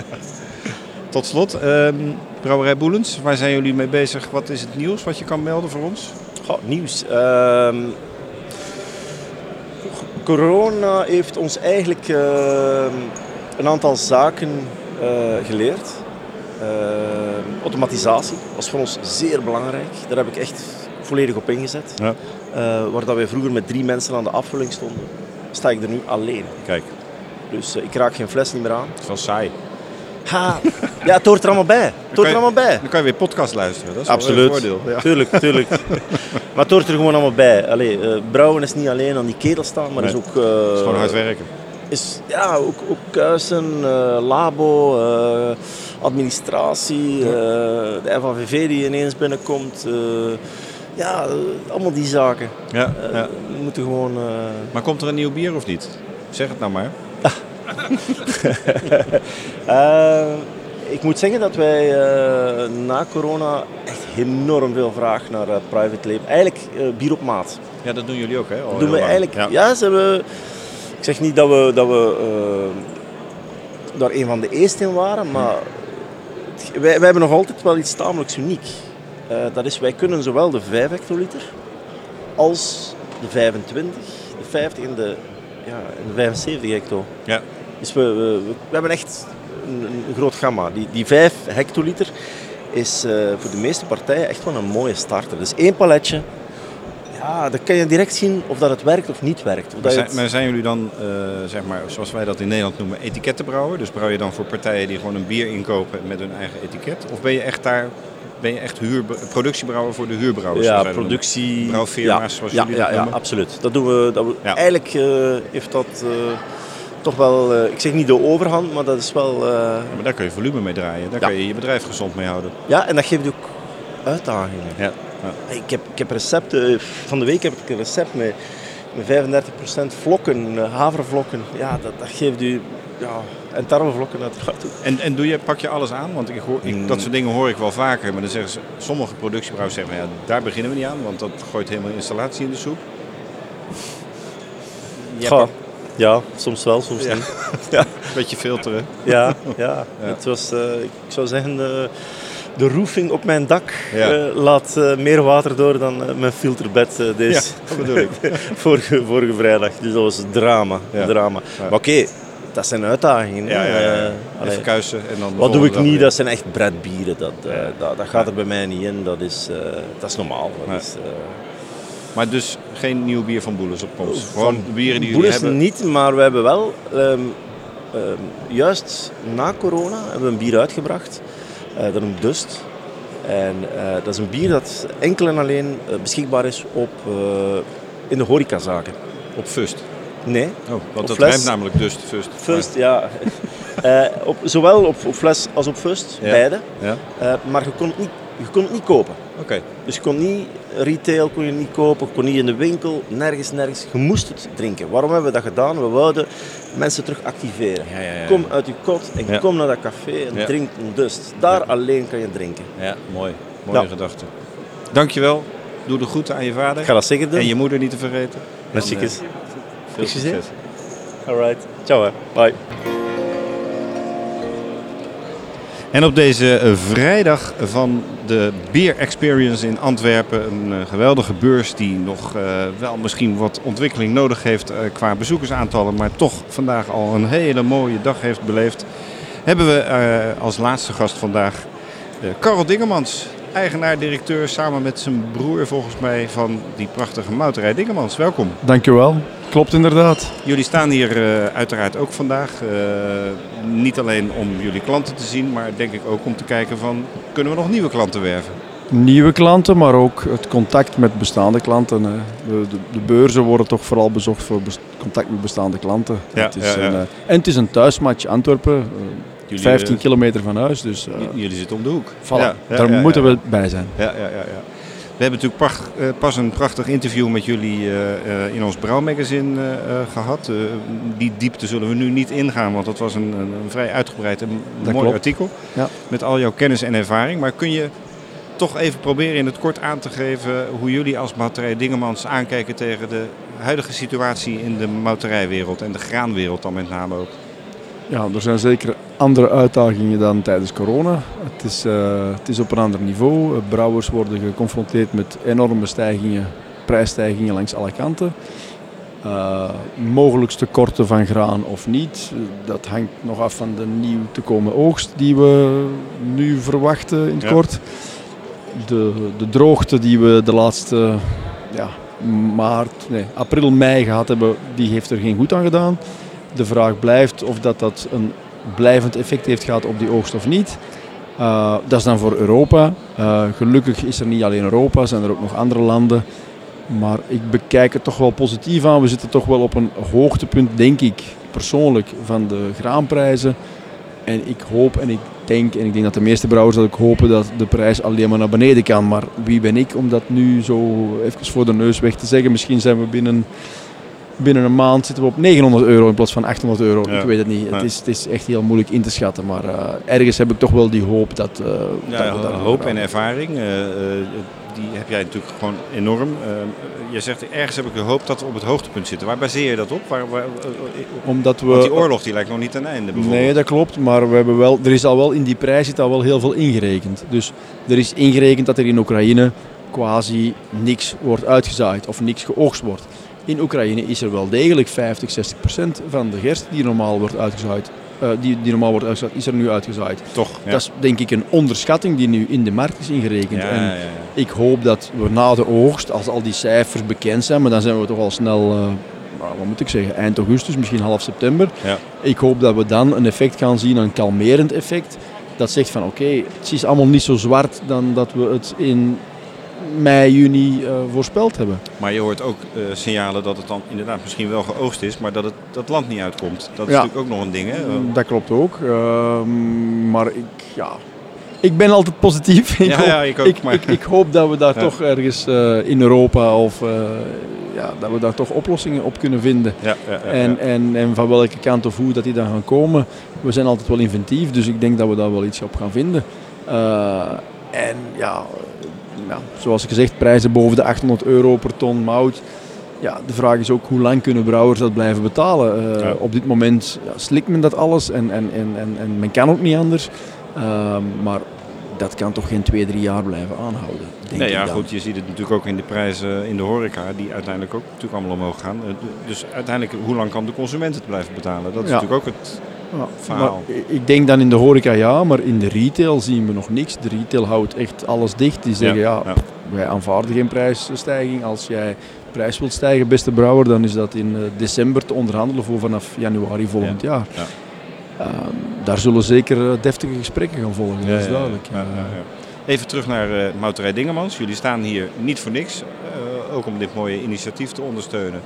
Speaker 1: Tot slot, ehm, Brouwerij Boelens, waar zijn jullie mee bezig? Wat is het nieuws wat je kan melden voor ons?
Speaker 13: Goh, nieuws. Ehm, corona heeft ons eigenlijk ehm, een aantal zaken eh, geleerd. Ehm, automatisatie was voor ons zeer belangrijk. Daar heb ik echt volledig op ingezet.
Speaker 1: Ja.
Speaker 13: Eh, waar dat wij vroeger met drie mensen aan de afvulling stonden, sta ik er nu alleen.
Speaker 1: Kijk,
Speaker 13: Dus eh, ik raak geen fles niet meer aan.
Speaker 1: het is wel saai.
Speaker 13: Ha, ja, het hoort er allemaal bij. Het hoort er allemaal bij.
Speaker 1: Dan kan je weer podcast luisteren. Dat is
Speaker 13: Absoluut.
Speaker 1: een voordeel. Ja.
Speaker 13: Tuurlijk, tuurlijk. maar het hoort er gewoon allemaal bij. Allee, eh, brouwen is niet alleen aan die ketel staan, maar
Speaker 1: Nee,
Speaker 13: is ook... eh,
Speaker 1: Het is gewoon hard werken.
Speaker 13: Is, ja, ook, ook kuisen, eh, labo, administratie, de FAVV die ineens binnenkomt. ja, allemaal die zaken.
Speaker 1: Ja, ja.
Speaker 13: We moeten gewoon...
Speaker 1: Maar komt er een nieuw bier of niet? Zeg het nou maar.
Speaker 13: Eh, ik moet zeggen dat wij eh, na corona echt enorm veel vraag naar eh, private label. Eigenlijk bier op maat.
Speaker 1: Ja, dat doen jullie ook, hè? Al
Speaker 13: doen we
Speaker 1: lang.
Speaker 13: eigenlijk.
Speaker 1: Ja.
Speaker 13: Ja. ze hebben. Ik zeg niet dat we, dat we eh, daar een van de eerste in waren, maar het- wij, wij hebben nog altijd wel iets tamelijks uniek. Eh, dat is, wij kunnen zowel de 5 hectoliter als de 25, de 50 en de, ja, en de 75 hecto.
Speaker 1: Ja.
Speaker 13: Dus we, we, hebben echt een, een groot gamma. Die, die 5 hectoliter is eh, voor de meeste partijen echt wel een mooie starter. Dus één paletje, ja, dan kan je direct zien of dat het werkt of niet werkt. Of
Speaker 1: Maar zijn,
Speaker 13: het-
Speaker 1: maar zijn jullie dan, eh, zeg maar, zoals wij dat in Nederland noemen, etikettenbrouwer? Dus brouw je dan voor partijen die gewoon een bier inkopen met hun eigen etiket? Of ben je echt daar, ben je echt huur, productiebrouwer voor de huurbrouwers?
Speaker 13: ja, productie.
Speaker 1: Brouwfirma's,
Speaker 13: ja,
Speaker 1: zoals
Speaker 13: ja,
Speaker 1: jullie
Speaker 13: ja,
Speaker 1: dat
Speaker 13: ja, absoluut. Dat doen we. Dat we
Speaker 1: Ja.
Speaker 13: Eigenlijk eh, heeft dat eh, toch wel, eh, ik zeg niet de overhand, maar dat is wel.
Speaker 1: maar daar kun je volume mee draaien. Daar kun je je bedrijf gezond mee houden.
Speaker 13: ja, en dat geeft ook uitdagingen.
Speaker 1: Ja.
Speaker 13: Ik, heb, ik heb recepten, van de week heb ik een recept met, met 35% vlokken, havervlokken. Ja, dat, dat geeft u ja, en tarwevlokken uiteraard ook.
Speaker 1: En, en doe je, pak je alles aan? Want ik hoor, ik, dat soort dingen hoor ik wel vaker. Maar dan zeggen ze, sommige productiebrouwers zeggen, ja, daar beginnen we niet aan. Want dat gooit helemaal installatie in de soep. Hebt-
Speaker 13: ja, soms wel, soms
Speaker 1: Ja.
Speaker 13: niet. ja.
Speaker 1: Beetje filteren.
Speaker 13: Ja, ja.
Speaker 1: Ja.
Speaker 13: het was, eh, ik zou zeggen, de, de roofing op mijn dak
Speaker 1: Ja.
Speaker 13: eh, laat eh, meer water door dan mijn filterbed deze
Speaker 1: Ja, dat bedoel ik.
Speaker 13: vorige, vorige vrijdag. Dus dat was drama.
Speaker 1: Ja.
Speaker 13: drama.
Speaker 1: Ja.
Speaker 13: Maar oké, dat zijn uitdagingen.
Speaker 1: Ja,
Speaker 13: hè.
Speaker 1: ja, ja.
Speaker 13: Eh, allee.
Speaker 1: Even kuisen en dan
Speaker 13: Wat doe ik niet?
Speaker 1: weer.
Speaker 13: Dat zijn echt bredbieren. Dat, eh, dat, dat gaat er bij mij niet in. Dat is, eh, dat is normaal. Dat
Speaker 1: Ja.
Speaker 13: is,
Speaker 1: Maar dus geen nieuw bier van Boelens op komst? Gewoon bieren die jullie
Speaker 13: Boelens
Speaker 1: hebben?
Speaker 13: niet, maar we hebben wel, ehm, ehm, juist na corona, hebben we een bier uitgebracht. Dat noemt Dust. En dat is een bier dat enkel en alleen beschikbaar is op, in de horecazaken.
Speaker 1: Op Fust?
Speaker 13: Nee.
Speaker 1: Oh, want
Speaker 13: op
Speaker 1: dat
Speaker 13: fles.
Speaker 1: rijmt namelijk Dust, Fust.
Speaker 13: Fust, ja. Eh, op, zowel op, op fles als op
Speaker 1: Ja.
Speaker 13: beide.
Speaker 1: Ja.
Speaker 13: Eh, maar je kon het niet, je kon het niet kopen.
Speaker 1: Oké.
Speaker 13: Dus je kon niet retail kon je niet kopen, je kon niet in de winkel, nergens, nergens. Je moest het drinken. Waarom hebben we dat gedaan? We wouden mensen terug activeren.
Speaker 1: Ja, ja, ja.
Speaker 13: Kom uit je kot en kom naar dat café en drink een dust. Daar alleen kan je drinken.
Speaker 1: Ja, mooi. Mooie
Speaker 13: Ja.
Speaker 1: gedachte. Dankjewel. Doe de groeten aan je vader.
Speaker 13: Ik ga dat zeker doen.
Speaker 1: En je moeder niet te vergeten.
Speaker 13: Merci,
Speaker 1: Veel succes.
Speaker 13: Alright. Ciao hè. Bye.
Speaker 1: En op deze eh, vrijdag van de Beer Experience in Antwerpen, een eh, geweldige beurs die nog eh, wel misschien wat ontwikkeling nodig heeft eh, qua bezoekersaantallen, maar toch vandaag al een hele mooie dag heeft beleefd, hebben we eh, als laatste gast vandaag eh Karel Dingemans, eigenaar-directeur samen met zijn broer volgens mij van die prachtige mouterij Dingemans. Welkom.
Speaker 12: Dankjewel. Klopt inderdaad.
Speaker 1: Jullie staan hier eh, uiteraard ook vandaag. eh, niet alleen om jullie klanten te zien, maar denk ik ook om te kijken van kunnen we nog nieuwe klanten werven?
Speaker 12: Nieuwe klanten, maar ook het contact met bestaande klanten. hè. De, de, de beurzen worden toch vooral bezocht voor contact met bestaande klanten.
Speaker 1: Ja,
Speaker 12: het is
Speaker 1: ja, ja.
Speaker 12: Een, eh, en het is een thuismatch Antwerpen.
Speaker 1: Jullie,
Speaker 12: 15
Speaker 1: eh,
Speaker 12: kilometer van huis. Dus,
Speaker 1: jullie zitten om de hoek.
Speaker 12: Voilà, daar moeten we bij zijn.
Speaker 1: Ja, ja, ja, ja. We hebben natuurlijk pracht- eh, pas een prachtig interview met jullie eh, eh, in ons brouwmagazine eh, eh, gehad. Eh, die diepte zullen we nu niet ingaan, want dat was een, een, een vrij uitgebreid en
Speaker 12: Dat
Speaker 1: mooi
Speaker 12: klopt.
Speaker 1: artikel.
Speaker 12: Ja.
Speaker 1: Met al jouw kennis en ervaring. Maar kun je toch even proberen in het kort aan te geven hoe jullie als Mouterij Dingemans aankijken tegen de huidige situatie in de mouterijwereld en de graanwereld dan met name ook?
Speaker 12: Ja, er zijn zeker andere uitdagingen dan tijdens corona. Het is, eh, het is op een ander niveau. Eh, Brouwers worden geconfronteerd met enorme stijgingen, prijsstijgingen langs alle kanten. Eh mogelijk tekorten van graan of niet. Dat hangt nog af van de nieuw te komen oogst die we nu verwachten in het
Speaker 1: Ja.
Speaker 12: kort. De, de droogte die we de laatste ja, maart, nee, april, mei gehad hebben, die heeft er geen goed aan gedaan. De vraag blijft of dat, dat een blijvend effect heeft gehad op die oogst of niet. Eh, dat is dan voor Europa. Eh, gelukkig is er niet alleen Europa, zijn er ook nog andere landen. Maar ik bekijk het toch wel positief aan. We zitten toch wel op een hoogtepunt, denk ik, persoonlijk, van de graanprijzen. En ik hoop en ik denk, en ik denk dat de meeste brouwers dat ook hopen, dat de prijs alleen maar naar beneden kan. Maar wie ben ik om dat nu zo even voor de neus weg te zeggen? Misschien zijn we binnen, binnen een maand zitten we op 900 euro in plaats van 800 euro.
Speaker 1: Ja.
Speaker 12: Ik weet het niet.
Speaker 1: Ja.
Speaker 12: Het, is, het is echt heel moeilijk in te schatten. Maar eh, ergens heb ik toch wel die hoop dat,
Speaker 1: Ja,
Speaker 12: dat we
Speaker 1: hoop en ervaring, eh, die heb jij natuurlijk gewoon enorm. Je zegt, ergens heb ik de hoop dat we op het hoogtepunt zitten. Waar baseer je dat op? Waar, waar,
Speaker 12: Omdat we-
Speaker 1: Want die oorlog die lijkt nog niet ten einde.
Speaker 12: Nee, dat klopt. Maar we hebben wel, er is al wel in die prijs zit al wel heel veel ingerekend. Dus er is ingerekend dat er in Oekraïne quasi niks wordt uitgezaaid of niks geoogst wordt. In Oekraïne is er wel degelijk 50, 60 procent van de gerst die normaal wordt uitgezaaid. eh, die, die normaal wordt uitgezaaid, is er nu uitgezaaid.
Speaker 1: Toch, ja.
Speaker 12: Dat is denk ik een onderschatting die nu in de markt is ingerekend.
Speaker 1: Ja,
Speaker 12: en
Speaker 1: ja,
Speaker 12: ik hoop dat we na de oogst, als al die cijfers bekend zijn, maar dan zijn we toch al snel, eh, nou, wat moet ik zeggen, eind augustus, misschien half september.
Speaker 1: Ja.
Speaker 12: Ik hoop dat we dan een effect gaan zien, een kalmerend effect. Dat zegt van oké, het is allemaal niet zo zwart dan dat we het in mei, juni eh, voorspeld hebben.
Speaker 1: Maar je hoort ook eh, signalen dat het dan inderdaad misschien wel geoogst is, maar dat het dat land niet uitkomt. Dat is
Speaker 12: Ja.
Speaker 1: natuurlijk ook nog een ding. Hè?
Speaker 12: Dat klopt ook. Ehm, maar ik, ja, ik ben altijd positief. Ik,
Speaker 1: Ja,
Speaker 12: hoop,
Speaker 1: ja, ik ook,
Speaker 12: ik,
Speaker 1: maar-
Speaker 12: ik, ik hoop dat we daar
Speaker 1: Ja.
Speaker 12: toch ergens eh, in Europa of ja, dat we daar toch oplossingen op kunnen vinden.
Speaker 1: Ja, ja, ja,
Speaker 12: en. En, en van welke kant of hoe dat die dan gaan komen. We zijn altijd wel inventief, dus ik denk dat we daar wel iets op gaan vinden. En ja, ja, zoals gezegd, prijzen boven de 800 euro per ton mout. Ja, de vraag is ook hoe lang kunnen brouwers dat blijven betalen. Eh,
Speaker 1: Ja.
Speaker 12: Op dit moment ja, slikt men dat alles en, en, en, en, en men kan ook niet anders. Ehm, maar dat kan toch geen twee, drie jaar blijven aanhouden. Denk
Speaker 1: Nee,
Speaker 12: ik
Speaker 1: ja,
Speaker 12: dan.
Speaker 1: goed, je ziet het natuurlijk ook in de prijzen in de horeca, die uiteindelijk ook natuurlijk allemaal omhoog gaan. Eh, Dus uiteindelijk, hoe lang kan de consument het blijven betalen? Dat is
Speaker 12: Ja.
Speaker 1: natuurlijk ook het
Speaker 12: Ja, maar ik denk dan in de horeca ja, maar in de retail zien we nog niks. De retail houdt echt alles dicht. Die zeggen ja,
Speaker 1: ja.
Speaker 12: wij aanvaarden geen prijsstijging. Als jij prijs wilt stijgen, beste brouwer, dan is dat in eh, december te onderhandelen voor vanaf januari volgend jaar.
Speaker 1: Ja.
Speaker 12: Ehm, daar zullen zeker eh, deftige gesprekken gaan volgen, dat is duidelijk.
Speaker 1: Ja, ja, ja. Even terug naar eh Mouterij Dingemans. Jullie staan hier niet voor niks. ook om dit mooie initiatief te ondersteunen.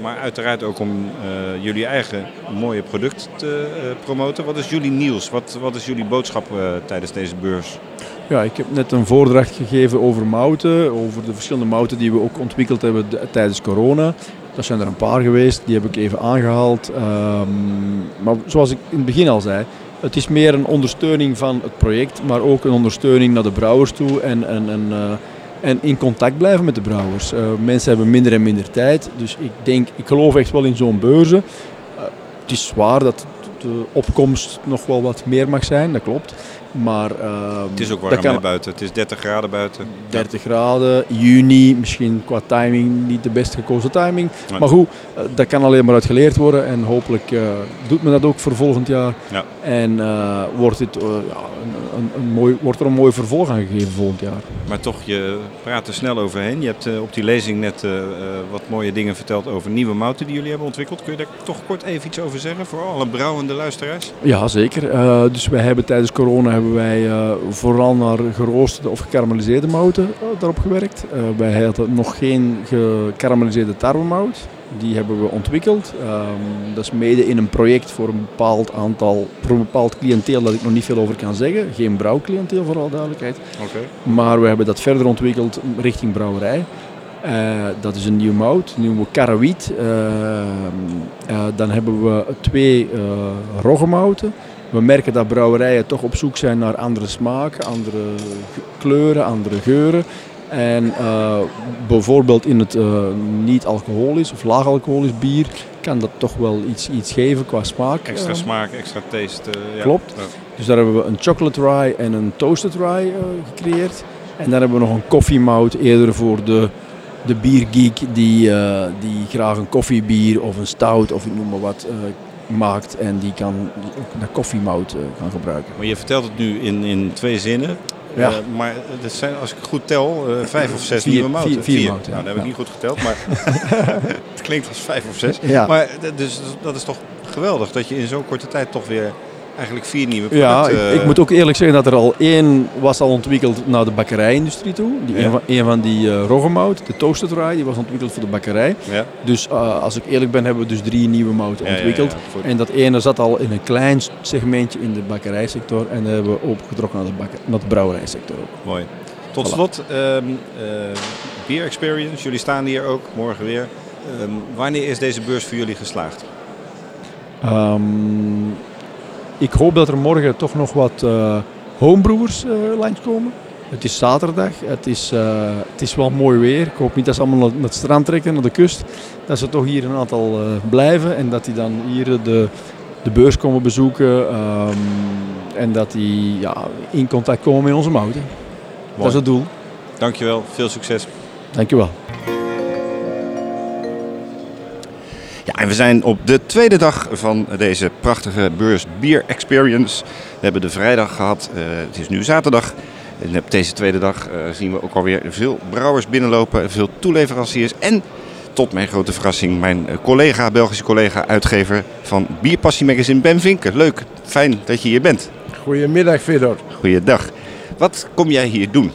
Speaker 1: Maar uiteraard ook om eh, jullie eigen mooie product te eh, promoten. Wat is jullie nieuws? Wat, wat is jullie boodschap eh, tijdens deze beurs?
Speaker 12: Ja, ik heb net een voordracht gegeven over mouten, over de verschillende mouten die we ook ontwikkeld hebben tijdens corona. Dat zijn er een paar geweest, die heb ik even aangehaald. Ehm, maar zoals ik in het begin al zei, het is meer een ondersteuning van het project, maar ook een ondersteuning naar de brouwers toe en, en, en, en in contact blijven met de brouwers. Eh, mensen hebben minder en minder tijd, dus ik denk, ik geloof echt wel in zo'n beurzen. Eh, het is waar dat de opkomst nog wel wat meer mag zijn, dat klopt. Maar, ehm,
Speaker 1: Het is ook warm
Speaker 12: kan-
Speaker 1: buiten. Het is 30 graden buiten.
Speaker 12: 30 graden, juni, misschien qua timing niet de best gekozen timing.
Speaker 1: Nee.
Speaker 12: Maar goed, eh, dat kan alleen maar uit geleerd worden en hopelijk eh, doet men dat ook voor volgend jaar.
Speaker 1: Ja.
Speaker 12: En eh, wordt, dit, ja, een, een, een mooi, wordt er een mooi vervolg aan gegeven volgend jaar.
Speaker 1: Maar toch, je praat er snel overheen. Je hebt op die lezing net wat mooie dingen verteld over nieuwe mouten die jullie hebben ontwikkeld. Kun je daar toch kort even iets over zeggen voor alle brouwende luisteraars?
Speaker 12: Ja, zeker. Dus wij hebben tijdens corona hebben wij eh, vooral naar geroosterde of gekarameliseerde mouten eh, daarop gewerkt. Eh, wij hadden nog geen gekarameliseerde tarwemout. Die hebben we ontwikkeld. Ehm, dat is mede in een project voor een bepaald aantal, voor een bepaald cliënteel dat ik nog niet veel over kan zeggen. Geen brouwcliënteel voor alle duidelijkheid. Maar we hebben dat verder ontwikkeld richting brouwerij. Dat is een nieuw mout, een nieuwe karawiet. Eh, eh, dan hebben we twee roggemouten. We merken dat brouwerijen toch op zoek zijn naar andere smaken, andere kleuren, andere geuren. En eh, bijvoorbeeld in het eh, niet-alcoholisch of laag-alcoholisch bier kan dat toch wel iets, iets geven qua smaak.
Speaker 1: Extra
Speaker 12: Eh,
Speaker 1: smaak, extra taste. ja.
Speaker 12: Klopt.
Speaker 1: Ja.
Speaker 12: Dus daar hebben we een chocolate rye en een toasted rye gecreëerd. En dan hebben we nog een koffiemout eerder voor de, de biergeek die, die graag een koffiebier of een stout of ik noem maar wat maakt. En die kan ook dat koffiemout eh, gaan gebruiken.
Speaker 1: Maar je vertelt het nu in, in twee zinnen.
Speaker 12: Ja.
Speaker 1: Eh, maar het zijn, als ik goed tel, eh, vijf of zes
Speaker 12: Vier-
Speaker 1: nieuwe mouten.
Speaker 12: vier- vier mouten, ja.
Speaker 1: Nou, dat heb ik
Speaker 12: Ja.
Speaker 1: niet goed geteld, maar het klinkt als vijf of zes.
Speaker 12: Ja.
Speaker 1: Maar dus dat is toch geweldig dat je in zo'n korte tijd toch weer eigenlijk vier nieuwe
Speaker 12: Ja,
Speaker 1: producten...
Speaker 12: ik, ik moet ook eerlijk zeggen dat er al één was al ontwikkeld naar de bakkerijindustrie toe. Die,
Speaker 1: Ja.
Speaker 12: een, van, een van die eh roggemout, de toasted rye, die was ontwikkeld voor de bakkerij.
Speaker 1: Ja.
Speaker 12: Dus eh, als ik eerlijk ben, hebben we dus drie nieuwe mouten
Speaker 1: Ja, ja, ja,
Speaker 12: ontwikkeld.
Speaker 1: voor-
Speaker 12: En dat ene zat al in een klein segmentje in de bakkerijsector. En dat hebben we opgetrokken naar de, bakker, naar de brouwerijsector ook.
Speaker 1: Mooi. Tot
Speaker 12: Voilà.
Speaker 1: slot, eh, Beer Experience. Jullie staan hier ook, morgen weer. Ehm, wanneer is deze beurs voor jullie geslaagd?
Speaker 12: Ehm, ik hoop dat er morgen toch nog wat eh homebrewers eh langskomen. Het is zaterdag, het is, eh, het is wel mooi weer. Ik hoop niet dat ze allemaal naar het strand trekken, naar de kust. Dat ze toch hier een aantal blijven en dat die dan hier de, de beurs komen bezoeken. ehm, en dat die ja, in contact komen met onze mouten. Dat is het doel.
Speaker 1: Dankjewel, veel succes.
Speaker 12: Dankjewel.
Speaker 1: Ja, en we zijn op de tweede dag van deze prachtige beurs Beer Experience. We hebben de vrijdag gehad, eh, het is nu zaterdag. En op deze tweede dag eh, zien we ook alweer veel brouwers binnenlopen, veel toeleveranciers. En tot mijn grote verrassing, mijn eh, collega, Belgische collega, uitgever van Bierpassie Magazine, Ben Vinken. Leuk, fijn dat je hier bent.
Speaker 14: Goedemiddag, Fedor.
Speaker 1: Goeiedag. Wat kom jij hier doen?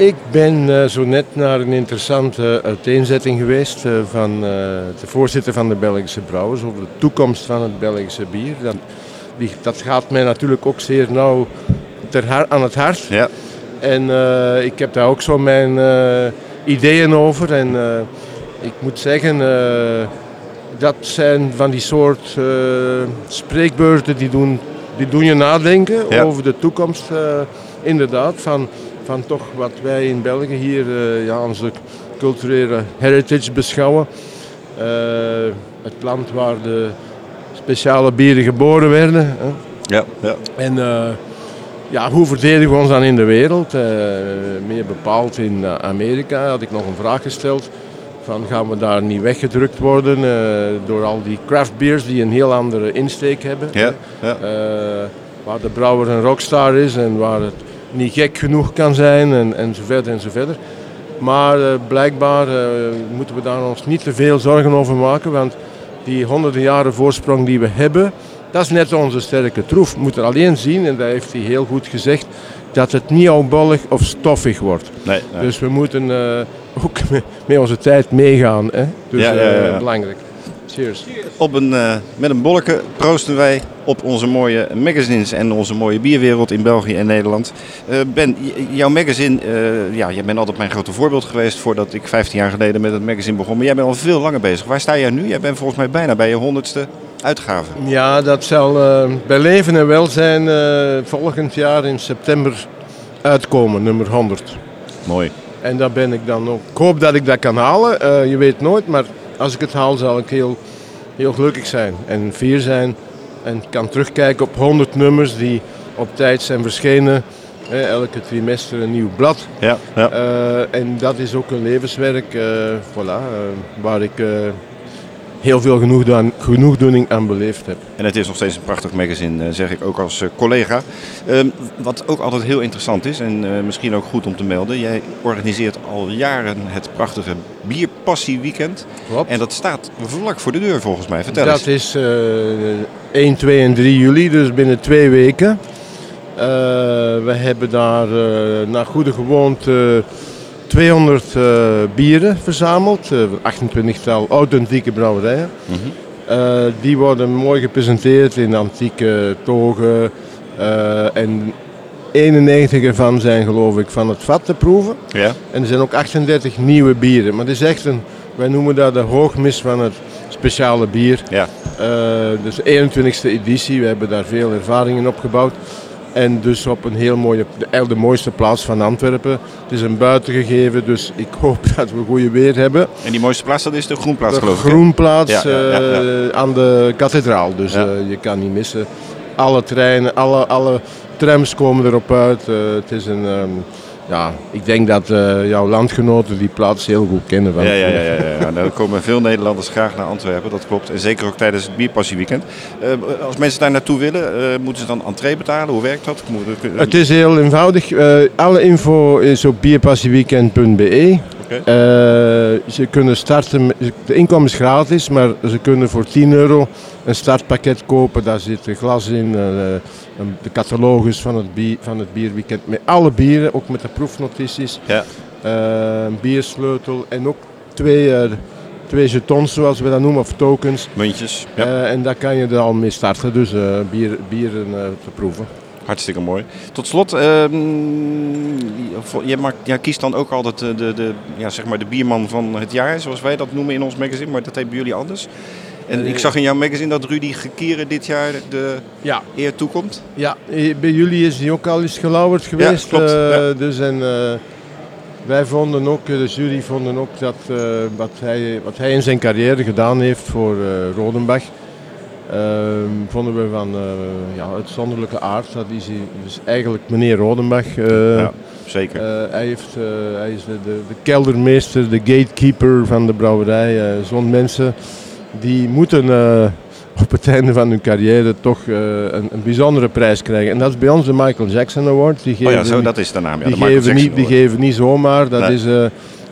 Speaker 14: Ik ben eh, zo net naar een interessante uiteenzetting geweest eh, van eh, de voorzitter van de Belgische Brouwers over de toekomst van het Belgische bier. Dat, die, dat gaat mij natuurlijk ook zeer nauw ter aan het hart.
Speaker 1: Ja.
Speaker 14: En ik heb daar ook zo mijn, ideeën over. En ik moet zeggen, dat zijn van die soort spreekbeurten die doen, die doen je nadenken
Speaker 1: Ja.
Speaker 14: over de toekomst. inderdaad, van, van toch wat wij in België hier eh, ja, onze culturele heritage beschouwen. Eh, het land waar de speciale bieren geboren werden. Hè.
Speaker 1: Ja, ja.
Speaker 14: En eh, ja, hoe verdedigen we ons dan in de wereld? Meer bepaald in Amerika had ik nog een vraag gesteld. Van gaan we daar niet weggedrukt worden door al die craft beers die een heel andere insteek hebben?
Speaker 1: Ja, ja.
Speaker 14: Waar de brouwer een rockstar is en waar het niet gek genoeg kan zijn en, en zo verder en zo verder. Maar eh, blijkbaar eh, moeten we daar ons niet te veel zorgen over maken, want die honderden jaren voorsprong die we hebben, dat is net onze sterke troef. We moeten alleen zien, en dat heeft hij heel goed gezegd, dat het niet oudbollig of stoffig wordt.
Speaker 1: Nee, nee.
Speaker 14: Dus we moeten eh, ook met, met onze tijd meegaan. Hè? Dus
Speaker 1: Ja, ja, ja, ja.
Speaker 14: belangrijk. Cheers.
Speaker 1: Op een, eh, met een bolleke proosten wij op onze mooie magazines en onze mooie bierwereld in België en Nederland. Eh, ben, jouw magazine, eh, ja, jij bent altijd mijn grote voorbeeld geweest voordat ik 15 jaar geleden met het magazine begon. Maar jij bent al veel langer bezig. Waar sta jij nu? Jij bent volgens mij bijna bij je honderdste uitgave.
Speaker 14: Ja, dat zal bij Leven en Welzijn volgend jaar in september uitkomen, nummer 100.
Speaker 1: Mooi.
Speaker 14: En daar ben ik dan ook. Ik hoop dat ik dat kan halen. Je weet nooit, maar als ik het haal zal ik heel, heel gelukkig zijn en fier zijn. En kan terugkijken op 100 nummers die op tijd zijn verschenen. Eh, elke trimester een nieuw blad.
Speaker 1: Ja, ja.
Speaker 14: Eh, en dat is ook een levenswerk eh, voilà, eh, waar ik heel veel genoegdoen- genoegdoening aan beleefd heb.
Speaker 1: En het is nog steeds een prachtig magazine, eh, zeg ik ook als eh, collega. Ehm, wat ook altijd heel interessant is en eh, misschien ook goed om te melden. Jij organiseert al jaren het prachtige Bierpassieweekend. En dat staat vlak voor de deur volgens mij. Vertel
Speaker 14: dat
Speaker 1: eens.
Speaker 14: is eh 1, 2 en 3 juli, dus binnen twee weken. We hebben daar naar goede gewoonte 200 eh, bieren verzameld. eh 28-tal authentieke brouwerijen.
Speaker 1: Mhm.
Speaker 14: Eh, die worden mooi gepresenteerd in antieke togen. en 91 ervan zijn geloof ik van het vat te proeven.
Speaker 1: Ja.
Speaker 14: En er zijn ook 38 nieuwe bieren. Maar het is echt een, wij noemen dat de hoogmis van het speciale bier.
Speaker 1: Ja.
Speaker 14: Dus de 21ste editie, we hebben daar veel ervaringen opgebouwd. En dus op een heel mooie, de, eigenlijk de mooiste plaats van Antwerpen. Het is een buitengegeven, dus ik hoop dat we goede weer hebben.
Speaker 1: En die mooiste plaats, dat is de Groenplaats
Speaker 14: De
Speaker 1: geloof ik. hè?
Speaker 14: Groenplaats
Speaker 1: Ja, ja, ja, ja.
Speaker 14: eh, aan de kathedraal, dus eh, je kan niet missen. Alle treinen, alle, alle trams komen erop uit. Eh, het is een, ehm, ja, ik denk dat eh, jouw landgenoten die plaats heel goed kennen. Van
Speaker 1: Ja, ja, ja, ja, ja. Nou, daar komen veel Nederlanders graag naar Antwerpen, dat klopt. En zeker ook tijdens het Bierpassieweekend. Eh, als mensen daar naartoe willen, eh, moeten ze dan entree betalen? Hoe werkt dat? Moet-
Speaker 14: Het is heel eenvoudig. Alle info is op bierpassieweekend.be.
Speaker 1: Oké.
Speaker 14: Eh, ze kunnen starten, de inkomen is gratis, maar ze kunnen voor 10 euro een startpakket kopen. Daar zit een glas in, de catalogus van het, bier, van het bierweekend met alle bieren, ook met de proefnotities.
Speaker 1: Ja.
Speaker 14: Een biersleutel en ook twee, eh, twee jetons, zoals we dat noemen, of tokens.
Speaker 1: Muntjes.
Speaker 14: Eh, en daar kan je er al mee starten, dus eh, bier, bieren te proeven.
Speaker 1: Hartstikke mooi. Tot slot, ehm, jij, maakt, jij kiest dan ook altijd de, de, de, ja, zeg maar de bierman van het jaar, zoals wij dat noemen in ons magazine, maar dat heet bij jullie anders. En ik zag in jouw magazine dat Rudy Gekieren dit jaar de
Speaker 14: Ja.
Speaker 1: eer toekomt.
Speaker 14: Ja, eh, bij jullie is hij ook al eens gelauwerd geweest.
Speaker 1: klopt,
Speaker 14: eh,
Speaker 1: ja.
Speaker 14: Dus en, eh, wij vonden ook, eh, de jury vonden ook dat eh, wat, hij, wat hij in zijn carrière gedaan heeft voor eh, Rodenbach, ehm, vonden we van eh, ja, uitzonderlijke aard. Dat is hij, dus eigenlijk meneer Rodenbach. eh,
Speaker 1: Ja, zeker.
Speaker 14: eh, hij, heeft, eh, hij is de, de, de keldermeester, de gatekeeper van de brouwerij. eh, Zo'n mensen die moeten eh, op het einde van hun carrière toch eh, een, een bijzondere prijs krijgen. En dat is bij ons de Michael Jackson Award. Die
Speaker 1: Oh ja,
Speaker 14: geven
Speaker 1: zo,
Speaker 14: niet-
Speaker 1: dat is de naam, ja,
Speaker 14: die,
Speaker 1: de
Speaker 14: geven niet, die geven niet zomaar. Dat
Speaker 1: Nee.
Speaker 14: is eh,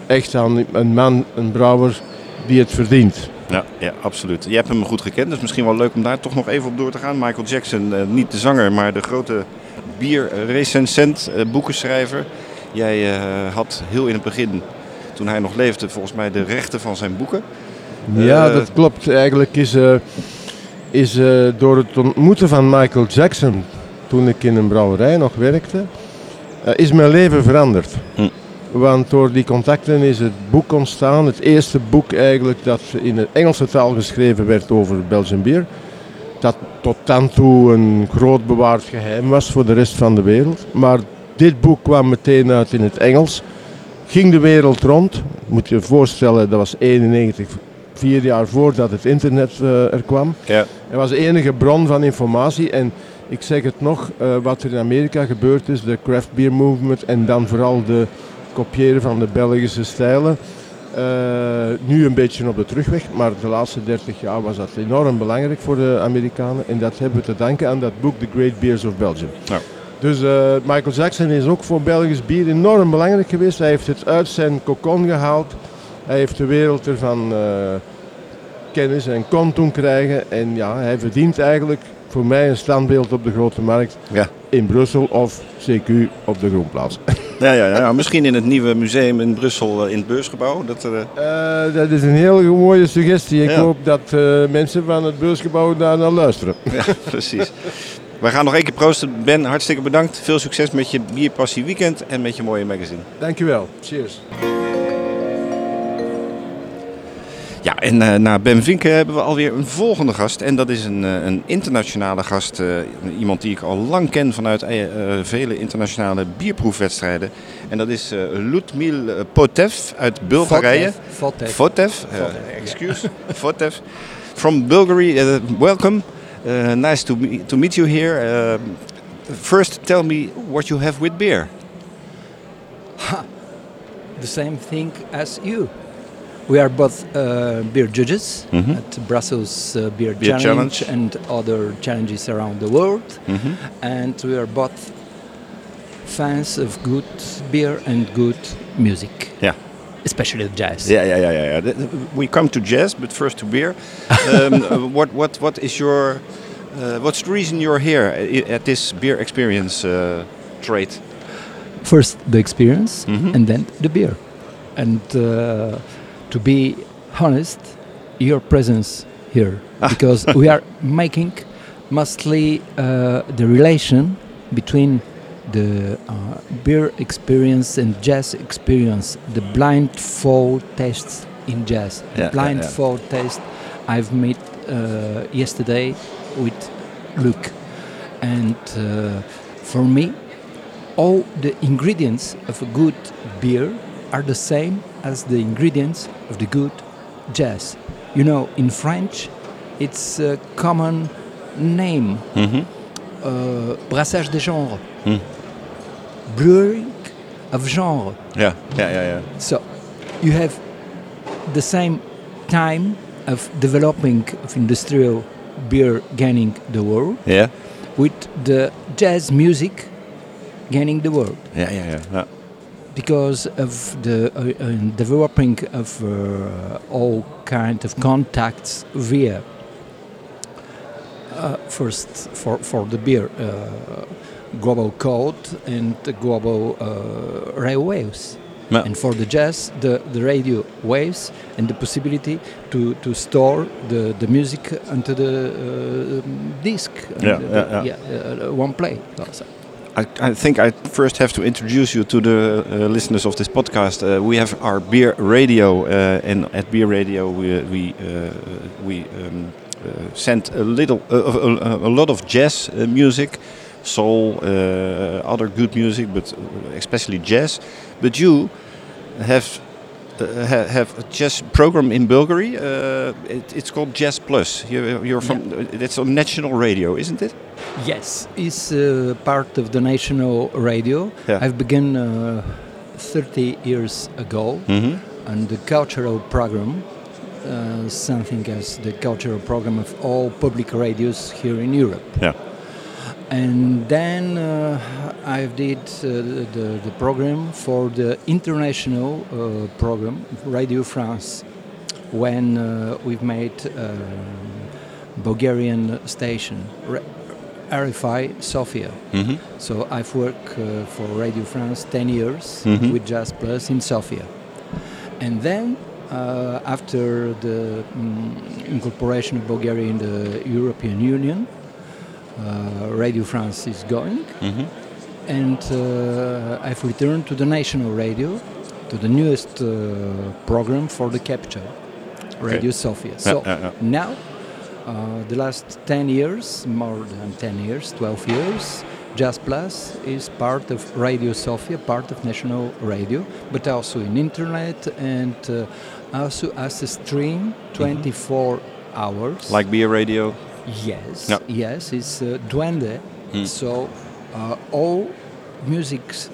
Speaker 14: echt aan een man, een brouwer die het verdient.
Speaker 1: Ja, ja, absoluut. Je hebt hem goed gekend, dus misschien wel leuk om daar toch nog even op door te gaan. Michael Jackson, niet de zanger, maar de grote bierrecensent, boekenschrijver. Jij had heel in het begin, toen hij nog leefde, volgens mij de rechten van zijn boeken.
Speaker 14: Ja,
Speaker 1: Eh,
Speaker 14: dat klopt. Eigenlijk is, eh, is eh, door het ontmoeten van Michael Jackson, toen ik in een brouwerij nog werkte, is mijn leven veranderd.
Speaker 1: Hm.
Speaker 14: Want door die contacten is het boek ontstaan. Het eerste boek eigenlijk dat in de Engelse taal geschreven werd over Belgian bier. Dat tot dan toe een groot bewaard geheim was voor de rest van de wereld. Maar dit boek kwam meteen uit in het Engels. Ging de wereld rond. Moet je je voorstellen, dat was 91, vier jaar voordat het internet eh, er kwam.
Speaker 1: Ja.
Speaker 14: Er was de enige bron van informatie. En ik zeg het nog, eh, wat er in Amerika gebeurd is, de craft beer movement en dan vooral de kopiëren van de Belgische stijlen. Eh, nu een beetje op de terugweg, maar de laatste 30 jaar was dat enorm belangrijk voor de Amerikanen. En dat hebben we te danken aan dat boek The Great Beers of Belgium.
Speaker 1: Ja.
Speaker 14: Dus Michael Jackson is ook voor Belgisch bier enorm belangrijk geweest. Hij heeft het uit zijn kokon gehaald. Hij heeft de wereld ervan eh, kennis en kon toen krijgen. En ja, hij verdient eigenlijk voor mij een standbeeld op de grote markt
Speaker 1: Ja.
Speaker 14: in Brussel of CQ op de Groenplaats.
Speaker 1: Ja, ja, ja, misschien in het nieuwe museum in Brussel eh, in het beursgebouw. Dat, eh,
Speaker 14: Eh, dat is een heel mooie suggestie. Ik
Speaker 1: Ja.
Speaker 14: hoop dat mensen van het beursgebouw daar naar luisteren.
Speaker 1: Ja, precies. We gaan nog één keer proosten. Ben, hartstikke bedankt. Veel succes met je Bierpassie Weekend en met je mooie magazine.
Speaker 14: Dankjewel. Cheers.
Speaker 1: Ja, en eh, na Ben Vinken hebben we alweer een volgende gast. En dat is een, eh, een internationale gast. eh, iemand die ik al lang ken vanuit vele internationale bierproefwedstrijden. En dat is Ludmil Potev uit Bulgarije.
Speaker 15: Fotev.
Speaker 1: Fotev. excuse. Fotev. From Bulgaria. Welcome. Nice to, me- to meet you here. First, tell me what you have with beer.
Speaker 15: the same thing as you. We are both uh, beer judges
Speaker 1: Mhm.
Speaker 15: at Brussels uh, Beer,
Speaker 1: Beer
Speaker 15: Challenge,
Speaker 1: Challenge.
Speaker 15: and other challenges around the world.
Speaker 1: Mhm.
Speaker 15: And we are both fans of good beer and good music.
Speaker 1: Yeah.
Speaker 15: Especially jazz.
Speaker 1: Yeah, yeah, yeah, yeah. yeah. Th- th- We come to jazz, but first to beer. um, uh, what, what, what is your, uh, what's the reason you're here at this beer experience uh, trade?
Speaker 15: First the experience
Speaker 1: Mhm.
Speaker 15: and then the beer. And uh, to be honest, your presence here because we are making mostly uh, the relation between the uh, beer experience and jazz experience, the blindfold tests in jazz.
Speaker 1: Yeah, yeah, yeah.
Speaker 15: blindfold test I've met uh, yesterday with Luke, and uh, for me, all the ingredients of a good beer are the same as the ingredients of the good jazz. You know, in French, it's a common name.
Speaker 1: Mhm.
Speaker 15: Uh, brassage des genres.
Speaker 1: Hmm.
Speaker 15: Brewing of genre.
Speaker 1: Yeah, yeah, yeah, yeah.
Speaker 15: So you have the same time of developing of industrial beer gaining the world
Speaker 1: Yeah.
Speaker 15: with the jazz music gaining the world
Speaker 1: Yeah, yeah, yeah. yeah.
Speaker 15: Because of the uh, uh, developing of uh, all kind of contacts via uh, first for, for the beer uh, global code and the global uh, rail waves
Speaker 1: Yeah.
Speaker 15: and for the jazz the, the radio waves and the possibility to, to store the, the music onto the uh, disc
Speaker 1: Yeah,
Speaker 15: the-
Speaker 1: yeah, yeah.
Speaker 15: uh, one play also.
Speaker 1: I, I think I first have to introduce you to the uh, listeners of this podcast. Uh, we have our beer radio, uh, and at beer radio we we uh, we um, uh, send a little uh, a, lot of jazz music, soul, other good music, but especially jazz. But you have. Uh, ha- have a jazz program in Bulgaria. Uh, it, it's called Jazz Plus. You, you're from. It's on national radio, isn't it?
Speaker 15: Yes, it's uh, part of the national radio.
Speaker 1: Yeah.
Speaker 15: I've begun uh, 30 years ago
Speaker 1: Mhm.
Speaker 15: on the cultural program, uh, something as the cultural program of all public radios here in Europe.
Speaker 1: Yeah.
Speaker 15: And then uh, I did uh, the, the program for the international uh, program, Radio France, when uh, we've made um, Bulgarian station, RFI Sofia.
Speaker 1: Mhm.
Speaker 15: So I've worked uh, for Radio France 10 years
Speaker 1: Mhm.
Speaker 15: with Jazz Plus in Sofia. And then uh, after the mm, incorporation of Bulgaria in the European Union, Radio France is going.
Speaker 1: Mhm.
Speaker 15: And uh, I've returned to the national radio to the newest uh, program for the capture, Radio Sofia. So now, uh, the last 10 years, more than 10 years, 12 years, Jazz Plus is part of Radio Sofia, part of national radio, but also in internet and uh, also as a stream 24 hours.
Speaker 1: Like beer radio.
Speaker 15: Yes,
Speaker 1: Yeah.
Speaker 15: yes, it's uh, Duende.
Speaker 1: Hmm.
Speaker 15: So uh, all musics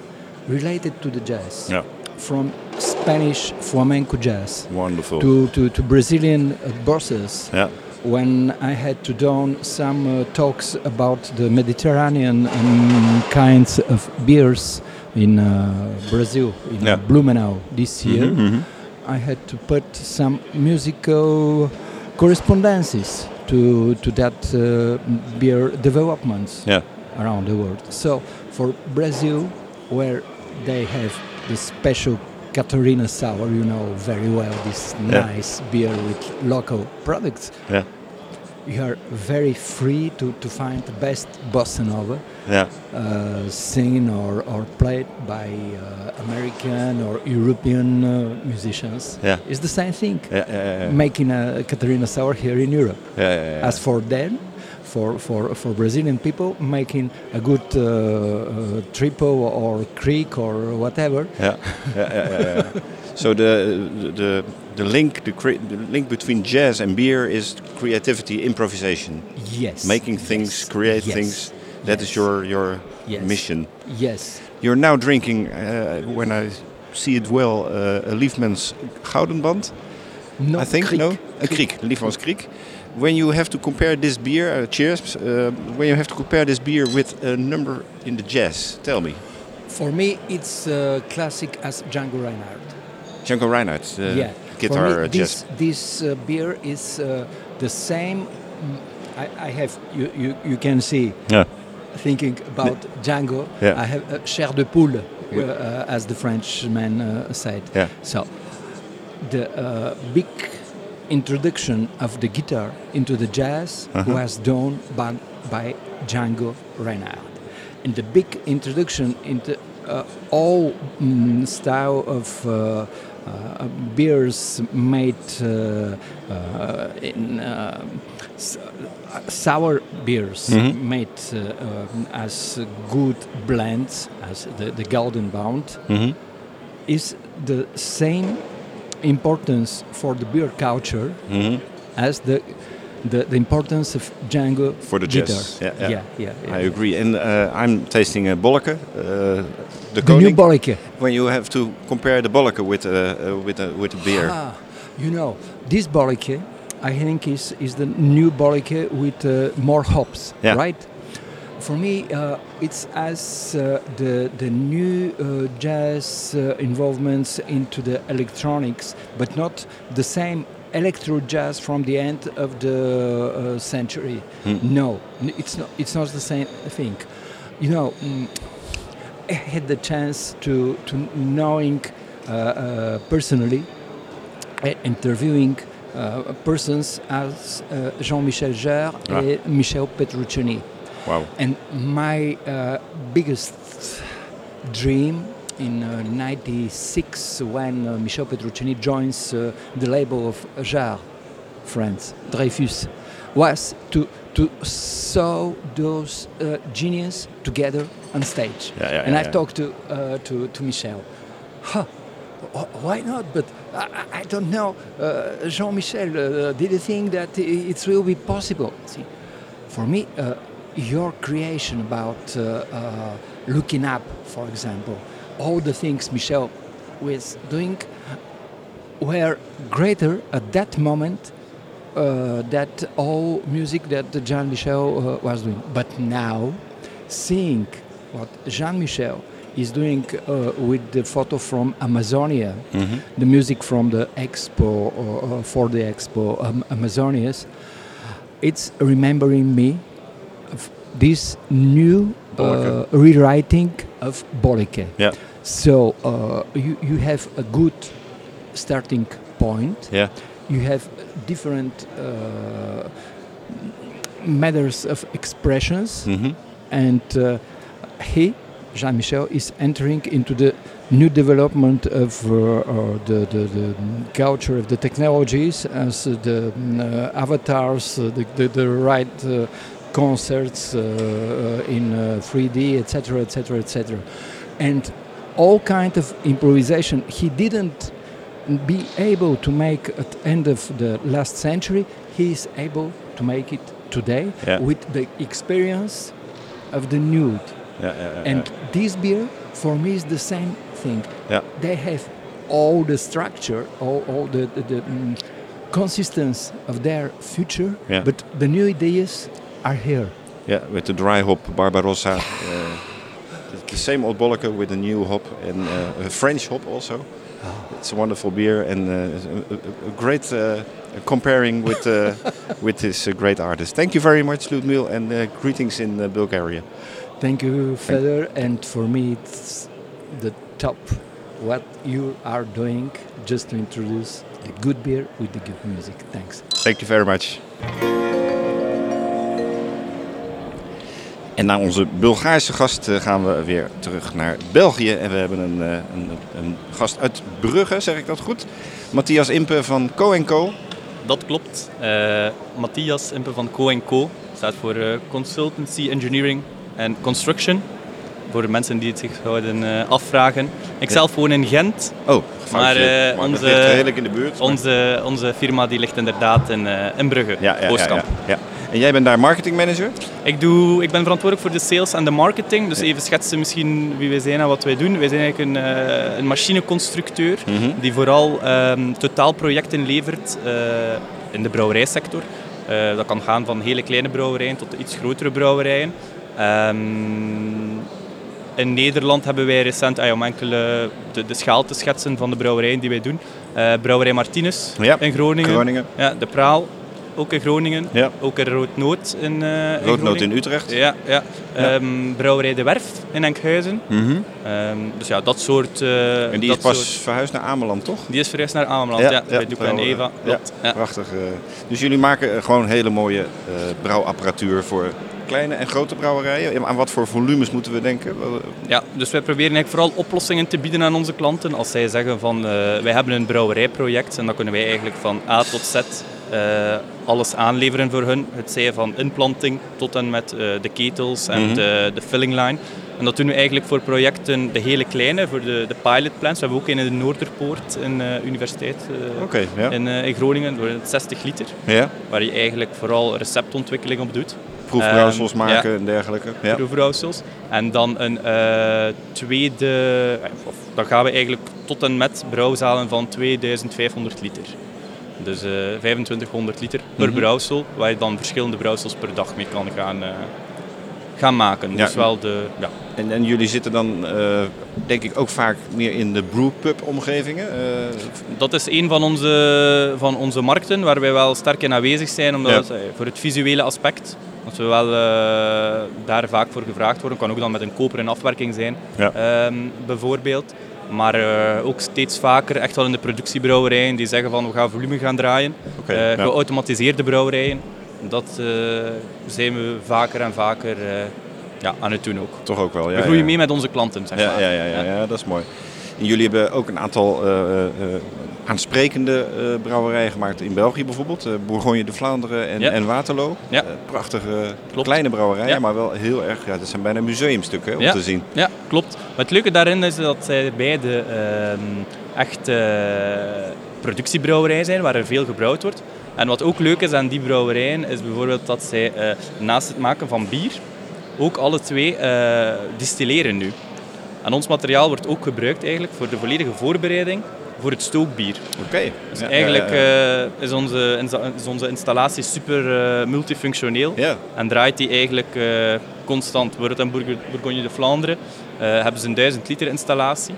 Speaker 15: related to the jazz,
Speaker 1: Yeah.
Speaker 15: from Spanish flamenco jazz
Speaker 1: Wonderful.
Speaker 15: to, to, to Brazilian uh, bosses.
Speaker 1: Yeah.
Speaker 15: When I had to do some uh, talks about the Mediterranean um, kinds of beers in uh, Brazil, in
Speaker 1: Yeah.
Speaker 15: Blumenau this year,
Speaker 1: Mhm, mhm.
Speaker 15: I had to put some musical correspondences to to that uh, beer developments
Speaker 1: Yeah.
Speaker 15: around the world. So for Brazil, where they have the special Catarina sour, you know very well, this
Speaker 1: Yeah.
Speaker 15: nice beer with local products.
Speaker 1: Yeah.
Speaker 15: You are very free to, to find the best bossa nova,
Speaker 1: Yeah.
Speaker 15: uh, singing or, or played by uh, American or European uh, musicians.
Speaker 1: Yeah.
Speaker 15: It's the same thing.
Speaker 1: Yeah.
Speaker 15: Making a Catarina sour here in Europe.
Speaker 1: Yeah, yeah, yeah.
Speaker 15: As for them, for, for, for Brazilian people, making a good uh, uh, triple or creek or whatever.
Speaker 1: Yeah. so the the the link the, cre- the link between jazz and beer is creativity, improvisation.
Speaker 15: Yes.
Speaker 1: Making things, create
Speaker 15: Yes.
Speaker 1: things. That is your your
Speaker 15: Yes.
Speaker 1: mission.
Speaker 15: Yes.
Speaker 1: You're now drinking, uh, when I see it well, uh, a Liefmans Goudenband.
Speaker 15: No,
Speaker 1: I think
Speaker 15: Kriek.
Speaker 1: no, a Kriek, Liefmans Kriek. When you have to compare this beer, uh, cheers. Uh, when you have to compare this beer with a number in the jazz, tell me.
Speaker 15: For me, it's uh, classic as Django Reinhardt.
Speaker 1: Django Reinhardt, uh,
Speaker 15: yeah. Me, this,
Speaker 1: jazz.
Speaker 15: this uh, beer is uh, the same. mm, I, I have you, you, you can see.
Speaker 1: Yeah.
Speaker 15: Thinking about Django,
Speaker 1: Yeah.
Speaker 15: I have uh, chair de poule,
Speaker 1: Yeah.
Speaker 15: uh, as the Frenchman uh, said.
Speaker 1: Yeah.
Speaker 15: So the uh, big introduction of the guitar into the jazz
Speaker 1: Uh-huh.
Speaker 15: was done by, by Django Reinhardt. And the big introduction into uh, all mm, style of uh, beers made uh, uh, in uh, s- uh, sour beers
Speaker 1: Mhm.
Speaker 15: made uh, um, as good blends as the, the Golden Bound
Speaker 1: Mhm.
Speaker 15: is the same importance for the beer culture
Speaker 1: Mhm.
Speaker 15: as the, the the importance of Django
Speaker 1: For the
Speaker 15: guitar.
Speaker 1: jazz. Yeah, yeah.
Speaker 15: yeah, yeah, yeah.
Speaker 1: I agree. And uh, I'm tasting a Bolleke, uh, the,
Speaker 15: The new Bolleke.
Speaker 1: When you have to compare the Bolleke with uh, uh, with a with a beer.
Speaker 15: Ah, you know, this Bolleke, I think, is, is the new Bolleke with uh, more hops,
Speaker 1: Yeah.
Speaker 15: right? For me, uh, it's as uh, the, the new uh, jazz uh, involvements into the electronics, but not the same electro jazz from the end of the uh, century.
Speaker 1: Hmm.
Speaker 15: No, it's not, it's not the same thing. You know, mm, had the chance to, to knowing uh, uh, personally uh, interviewing uh, persons as uh, Jean-Michel Jarre
Speaker 1: Ah.
Speaker 15: and Michel Petrucciani.
Speaker 1: Wow.
Speaker 15: And my uh, biggest dream in uh, 96 when Michel Petrucciani joins uh, the label of Jarre, France, Dreyfus, was to to saw those uh, genius together on stage.
Speaker 1: Yeah, yeah,
Speaker 15: and
Speaker 1: yeah,
Speaker 15: I
Speaker 1: yeah.
Speaker 15: talked to uh, to to Michel. Huh, wh- why not? But I, I- don't know. Uh, Jean-Michel, uh, did you think that it will be possible? See, for me, uh, your creation about uh, uh, looking up, for example, all the things Michel was doing were greater at that moment uh, that all music that Jean Michel uh, was doing. But now, seeing what Jean Michel is doing uh, with the photo from Amazonia,
Speaker 1: Mhm.
Speaker 15: the music from the expo uh, uh, for the expo um, Amazonias, it's remembering me of this new uh, rewriting of Bolleke.
Speaker 1: Yeah.
Speaker 15: So uh, you, you have a good starting point.
Speaker 1: Yeah.
Speaker 15: You have different uh, matters of expressions,
Speaker 1: Mhm.
Speaker 15: and uh, he Jean Michel is entering into the new development of uh, uh, the, the, the culture of the technologies as uh, the mm, uh, avatars, uh, the, the, the right uh, concerts uh, uh, in uh, 3D, etc., etc., etc. And all kind of improvisation he didn't be able to make at the end of the last century, he is able to make it today
Speaker 1: Yeah.
Speaker 15: with the experience of the nude.
Speaker 1: Ja, ja,
Speaker 15: and this beer, for me, is the same thing.
Speaker 1: Yeah.
Speaker 15: They have all the structure, all, all the, the, the mm, consistency of their future,
Speaker 1: Yeah.
Speaker 15: but the new ideas are here.
Speaker 1: Yeah, with the dry hop Barbarossa. Uh, the- same old bolleke with a new hop and uh, a French hop also. It's a wonderful beer and uh, a, a- a great uh, comparing with uh, with this uh, great artist. Thank you very much, Ludmil, and uh, greetings in Bulgaria.
Speaker 15: Thank you, Feather, and for me, it's the top what you are doing just to introduce the good beer with the good music. Thanks.
Speaker 1: Thank you very much. En na onze Bulgaarse gast eh, gaan we weer terug naar België. En we hebben een, eh, een, een gast uit Brugge, zeg ik dat goed? Matthias Impe van Co Co.
Speaker 16: Dat klopt. Eh, Matthias Impe van Co Co staat voor Consultancy Engineering en Construction. Voor de mensen die het zich zouden afvragen. Ik
Speaker 1: Ja.
Speaker 16: zelf woon in Gent.
Speaker 1: Oh,
Speaker 16: maar, onze,
Speaker 1: ligt redelijk in de buurt,
Speaker 16: Onze, onze firma die ligt inderdaad in, in Brugge,
Speaker 1: Ja, ja, ja,
Speaker 16: Oostkamp.
Speaker 1: ja, ja. En jij bent daar marketingmanager?
Speaker 16: Ik, doe, ik ben verantwoordelijk voor de sales en de marketing. Dus even schetsen misschien wie wij zijn en wat wij doen. Wij zijn eigenlijk een, eh, een machineconstructeur
Speaker 1: Mhm.
Speaker 16: die vooral ehm, totaalprojecten levert eh, in de brouwerijsector. Eh, dat kan gaan van hele kleine brouwerijen tot iets grotere brouwerijen. Ehm, in Nederland hebben wij recent, ah om enkele de, de schaal te schetsen van de brouwerijen die wij doen. Brouwerij Martinez
Speaker 1: Ja,
Speaker 16: in Groningen.
Speaker 1: Groningen.
Speaker 16: Ja, de Praal, ook in Groningen.
Speaker 1: Ja.
Speaker 16: Ook in Roodnoot in, eh in
Speaker 1: Roodnoot
Speaker 16: Groningen.
Speaker 1: in Utrecht.
Speaker 16: Ja, ja.
Speaker 1: Ja.
Speaker 16: Ehm, brouwerij De Werf in Enkhuizen.
Speaker 1: Mhm.
Speaker 16: Ehm, dus ja, dat soort... eh,
Speaker 1: En die
Speaker 16: dat
Speaker 1: is pas
Speaker 16: soort-
Speaker 1: verhuisd naar Ameland, toch?
Speaker 16: Die is verhuisd naar Ameland, ja. bij Duca en Eva.
Speaker 1: Ja, prachtig. eh. Dus jullie maken gewoon hele mooie brouwapparatuur voor kleine en grote brouwerijen. Aan wat voor volumes moeten we denken?
Speaker 16: Ja, dus wij proberen eigenlijk vooral oplossingen te bieden aan onze klanten. Als zij zeggen van wij hebben een brouwerijproject en dan kunnen wij eigenlijk van A tot Z alles aanleveren voor hun. Het zij van inplanting tot en met eh, de ketels en
Speaker 1: Mhm.
Speaker 16: de, de filling line. En dat doen we eigenlijk voor projecten, de hele kleine, voor de, de pilot plants. We hebben ook een in de Noorderpoort, in de universiteit eh,
Speaker 1: ja.
Speaker 16: in, eh, in Groningen, voor 60 liter.
Speaker 1: Ja.
Speaker 16: Waar je eigenlijk vooral receptontwikkeling op doet.
Speaker 1: Proefbrouwsels
Speaker 16: Ehm,
Speaker 1: maken
Speaker 16: ja
Speaker 1: en dergelijke. Ja.
Speaker 16: proefbrouwsels. En dan een eh, tweede, eh, of, dan gaan we eigenlijk tot en met brouwzalen van 2500 liter. Dus eh 2500 liter per
Speaker 1: Mhm.
Speaker 16: brouwsel, waar je dan verschillende brouwsels per dag mee kan gaan, eh, gaan maken.
Speaker 1: Ja.
Speaker 16: Dus wel de, ja.
Speaker 1: En, en jullie zitten dan, eh, denk ik, ook vaak meer in de brewpub-omgevingen? Eh,
Speaker 16: Dat is een van onze, van onze markten waar wij wel sterk in aanwezig zijn, omdat
Speaker 1: Ja.
Speaker 16: eh, voor het visuele aspect, dat we wel eh, daar vaak voor gevraagd worden, kan ook dan met een koper en afwerking zijn,
Speaker 1: Ja.
Speaker 16: ehm, bijvoorbeeld. Maar eh, ook steeds vaker echt wel in de productiebrouwerijen die zeggen van we gaan volume gaan draaien.
Speaker 1: Oké,
Speaker 16: Eh,
Speaker 1: ja.
Speaker 16: Geautomatiseerde brouwerijen, dat eh, zijn we vaker en vaker ja, aan het doen ook.
Speaker 1: Toch ook wel, ja.
Speaker 16: we groeien
Speaker 1: ja.
Speaker 16: mee met onze klanten, zeg
Speaker 1: ja,
Speaker 16: maar.
Speaker 1: ja, ja, ja, ja, dat is mooi. En jullie hebben ook een aantal aansprekende eh, brouwerijen gemaakt in België bijvoorbeeld. eh, Bourgogne de Vlaanderen en,
Speaker 16: Ja.
Speaker 1: en Waterloo.
Speaker 16: Ja.
Speaker 1: Eh, prachtige kleine brouwerijen,
Speaker 16: Ja.
Speaker 1: maar wel heel erg, ja, dat zijn bijna museumstukken hè, om te zien.
Speaker 16: Ja, klopt. Maar het leuke daarin is dat zij beide ehm echt productiebrouwerijen zijn, waar er veel gebrouwd wordt. En wat ook leuk is aan die brouwerijen, is bijvoorbeeld dat zij naast het maken van bier, ook alle twee distilleren nu. En ons materiaal wordt ook gebruikt eigenlijk voor de volledige voorbereiding voor het stookbier.
Speaker 1: Oké.
Speaker 16: Dus
Speaker 1: Ja,
Speaker 16: eigenlijk
Speaker 1: ja, ja.
Speaker 16: eh, is, onze, is onze installatie super eh, multifunctioneel en draait die eigenlijk eh, constant. Bijvoorbeeld in Bourg- Bourgogne de Vlaanderen hebben ze een 1000 liter installatie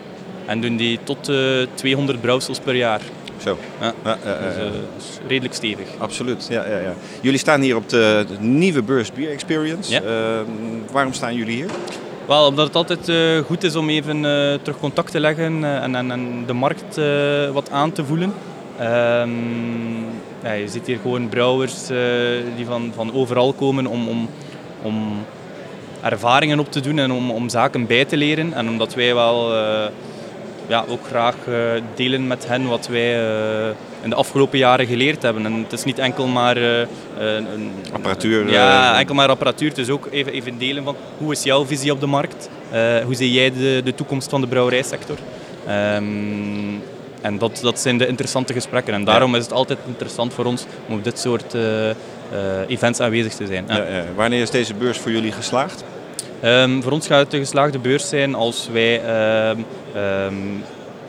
Speaker 16: en doen die tot eh 200 brouwsels per jaar.
Speaker 1: Zo.
Speaker 16: Ja.
Speaker 1: Ja, ja,
Speaker 16: Dus, dus redelijk stevig.
Speaker 1: Absoluut, ja, ja, ja. Jullie staan hier op de, de nieuwe beurs Beer Experience.
Speaker 16: Ja.
Speaker 1: Ehm, waarom staan jullie hier?
Speaker 16: Wel, omdat het altijd eh, goed is om even eh, terug contact te leggen eh, en, en, en de markt wat aan te voelen. Ehm, je ziet hier gewoon brouwers die van, van overal komen om, om, om ervaringen op te doen en om, om zaken bij te leren. En omdat wij wel ja, ook graag delen met hen wat wij in de afgelopen jaren geleerd hebben. En het is niet enkel maar eh, een, een-
Speaker 1: Apparatuur,
Speaker 16: Ja,
Speaker 1: eh,
Speaker 16: enkel maar apparatuur. Het is ook even, even delen van hoe is jouw visie op de markt? Eh, hoe zie jij de, de toekomst van de brouwerijsector? Ehm, en dat, dat zijn de interessante gesprekken. En daarom is het altijd interessant voor ons om op dit soort eh, eh, events aanwezig te zijn. Ja.
Speaker 1: Ja. Wanneer is deze beurs voor jullie geslaagd?
Speaker 16: Ehm, voor ons gaat het een geslaagde beurs zijn als wij, ehm,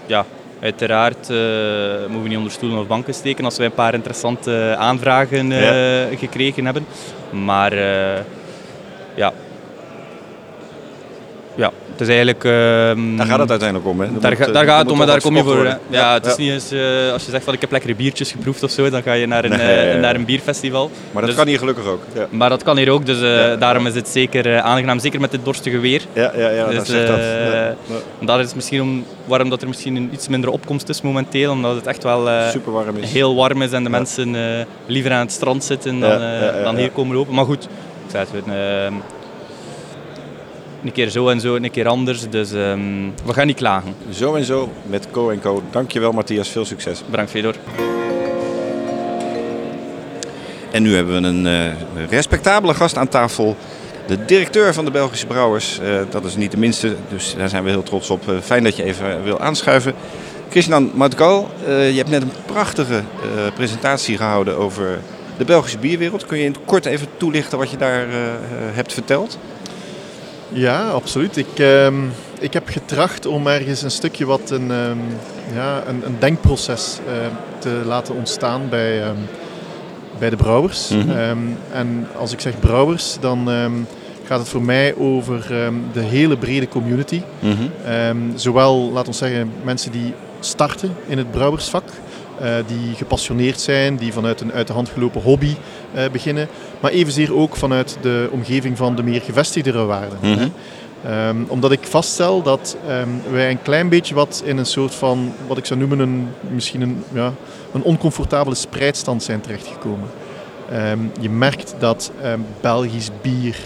Speaker 16: ja, uiteraard eh, moeten we niet onder stoelen of banken steken, als wij een paar interessante aanvragen eh, gekregen hebben. Maar eh, ja. Ja, het is eigenlijk... ehm,
Speaker 1: Daar gaat het uiteindelijk om, hè?
Speaker 16: Daar,
Speaker 1: moet, eh,
Speaker 16: daar gaat het om, maar
Speaker 1: toch
Speaker 16: daar kom je voor. Ja,
Speaker 1: worden.
Speaker 16: het is
Speaker 1: Ja.
Speaker 16: niet eens eh, als je zegt van ik heb lekkere biertjes geproefd of zo, dan ga je naar een,
Speaker 1: Nee,
Speaker 16: eh,
Speaker 1: ja, ja.
Speaker 16: naar een bierfestival.
Speaker 1: Maar dat
Speaker 16: Dus-
Speaker 1: kan hier gelukkig ook. Ja.
Speaker 16: maar dat kan hier ook, dus daarom is het zeker aangenaam, zeker met dit dorstige weer.
Speaker 1: Ja, ja, ja,
Speaker 16: dus,
Speaker 1: dat zegt dat. Ja, ja.
Speaker 16: Dat is misschien om, waarom dat er misschien een iets minder opkomst is momenteel, omdat het echt wel
Speaker 1: Super warm is.
Speaker 16: heel warm is en de mensen liever aan het strand zitten dan,
Speaker 1: Ja, ja, ja,
Speaker 16: dan
Speaker 1: ja.
Speaker 16: hier komen lopen. Maar goed, ik zei het, een keer zo en zo, een keer anders, dus ehm, we gaan niet klagen.
Speaker 1: Zo en zo met Co Co. Dankjewel Matthias, veel succes.
Speaker 16: Bedankt Fedor.
Speaker 1: En nu hebben we een eh, respectabele gast aan tafel. De directeur van de Belgische Brouwers. Eh, dat is niet de minste, dus daar zijn we heel trots op. Eh, fijn dat je even wil aanschuiven. Christian Matgal, eh, je hebt net een prachtige eh, presentatie gehouden over de Belgische bierwereld. Kun je in het kort even toelichten wat je daar hebt verteld?
Speaker 17: Ja, absoluut. Ik, ehm, ik heb getracht om ergens een stukje wat een, ehm, ja, een, een denkproces eh, te laten ontstaan bij, ehm, bij de brouwers.
Speaker 1: Mhm.
Speaker 17: Ehm, en als ik zeg brouwers, dan ehm, gaat het voor mij over ehm, de hele brede community.
Speaker 1: Mhm.
Speaker 17: Ehm, zowel, laat ons zeggen, mensen die starten in het brouwersvak, die gepassioneerd zijn, die vanuit een uit de hand gelopen hobby eh, beginnen, maar evenzeer ook vanuit de omgeving van de meer gevestigdere waarden.
Speaker 1: Mhm.
Speaker 17: Ehm, omdat ik vaststel dat ehm, wij een klein beetje wat in een soort van, wat ik zou noemen, een, misschien een, ja, een oncomfortabele spreidstand zijn terechtgekomen. Ehm, je merkt dat Belgisch bier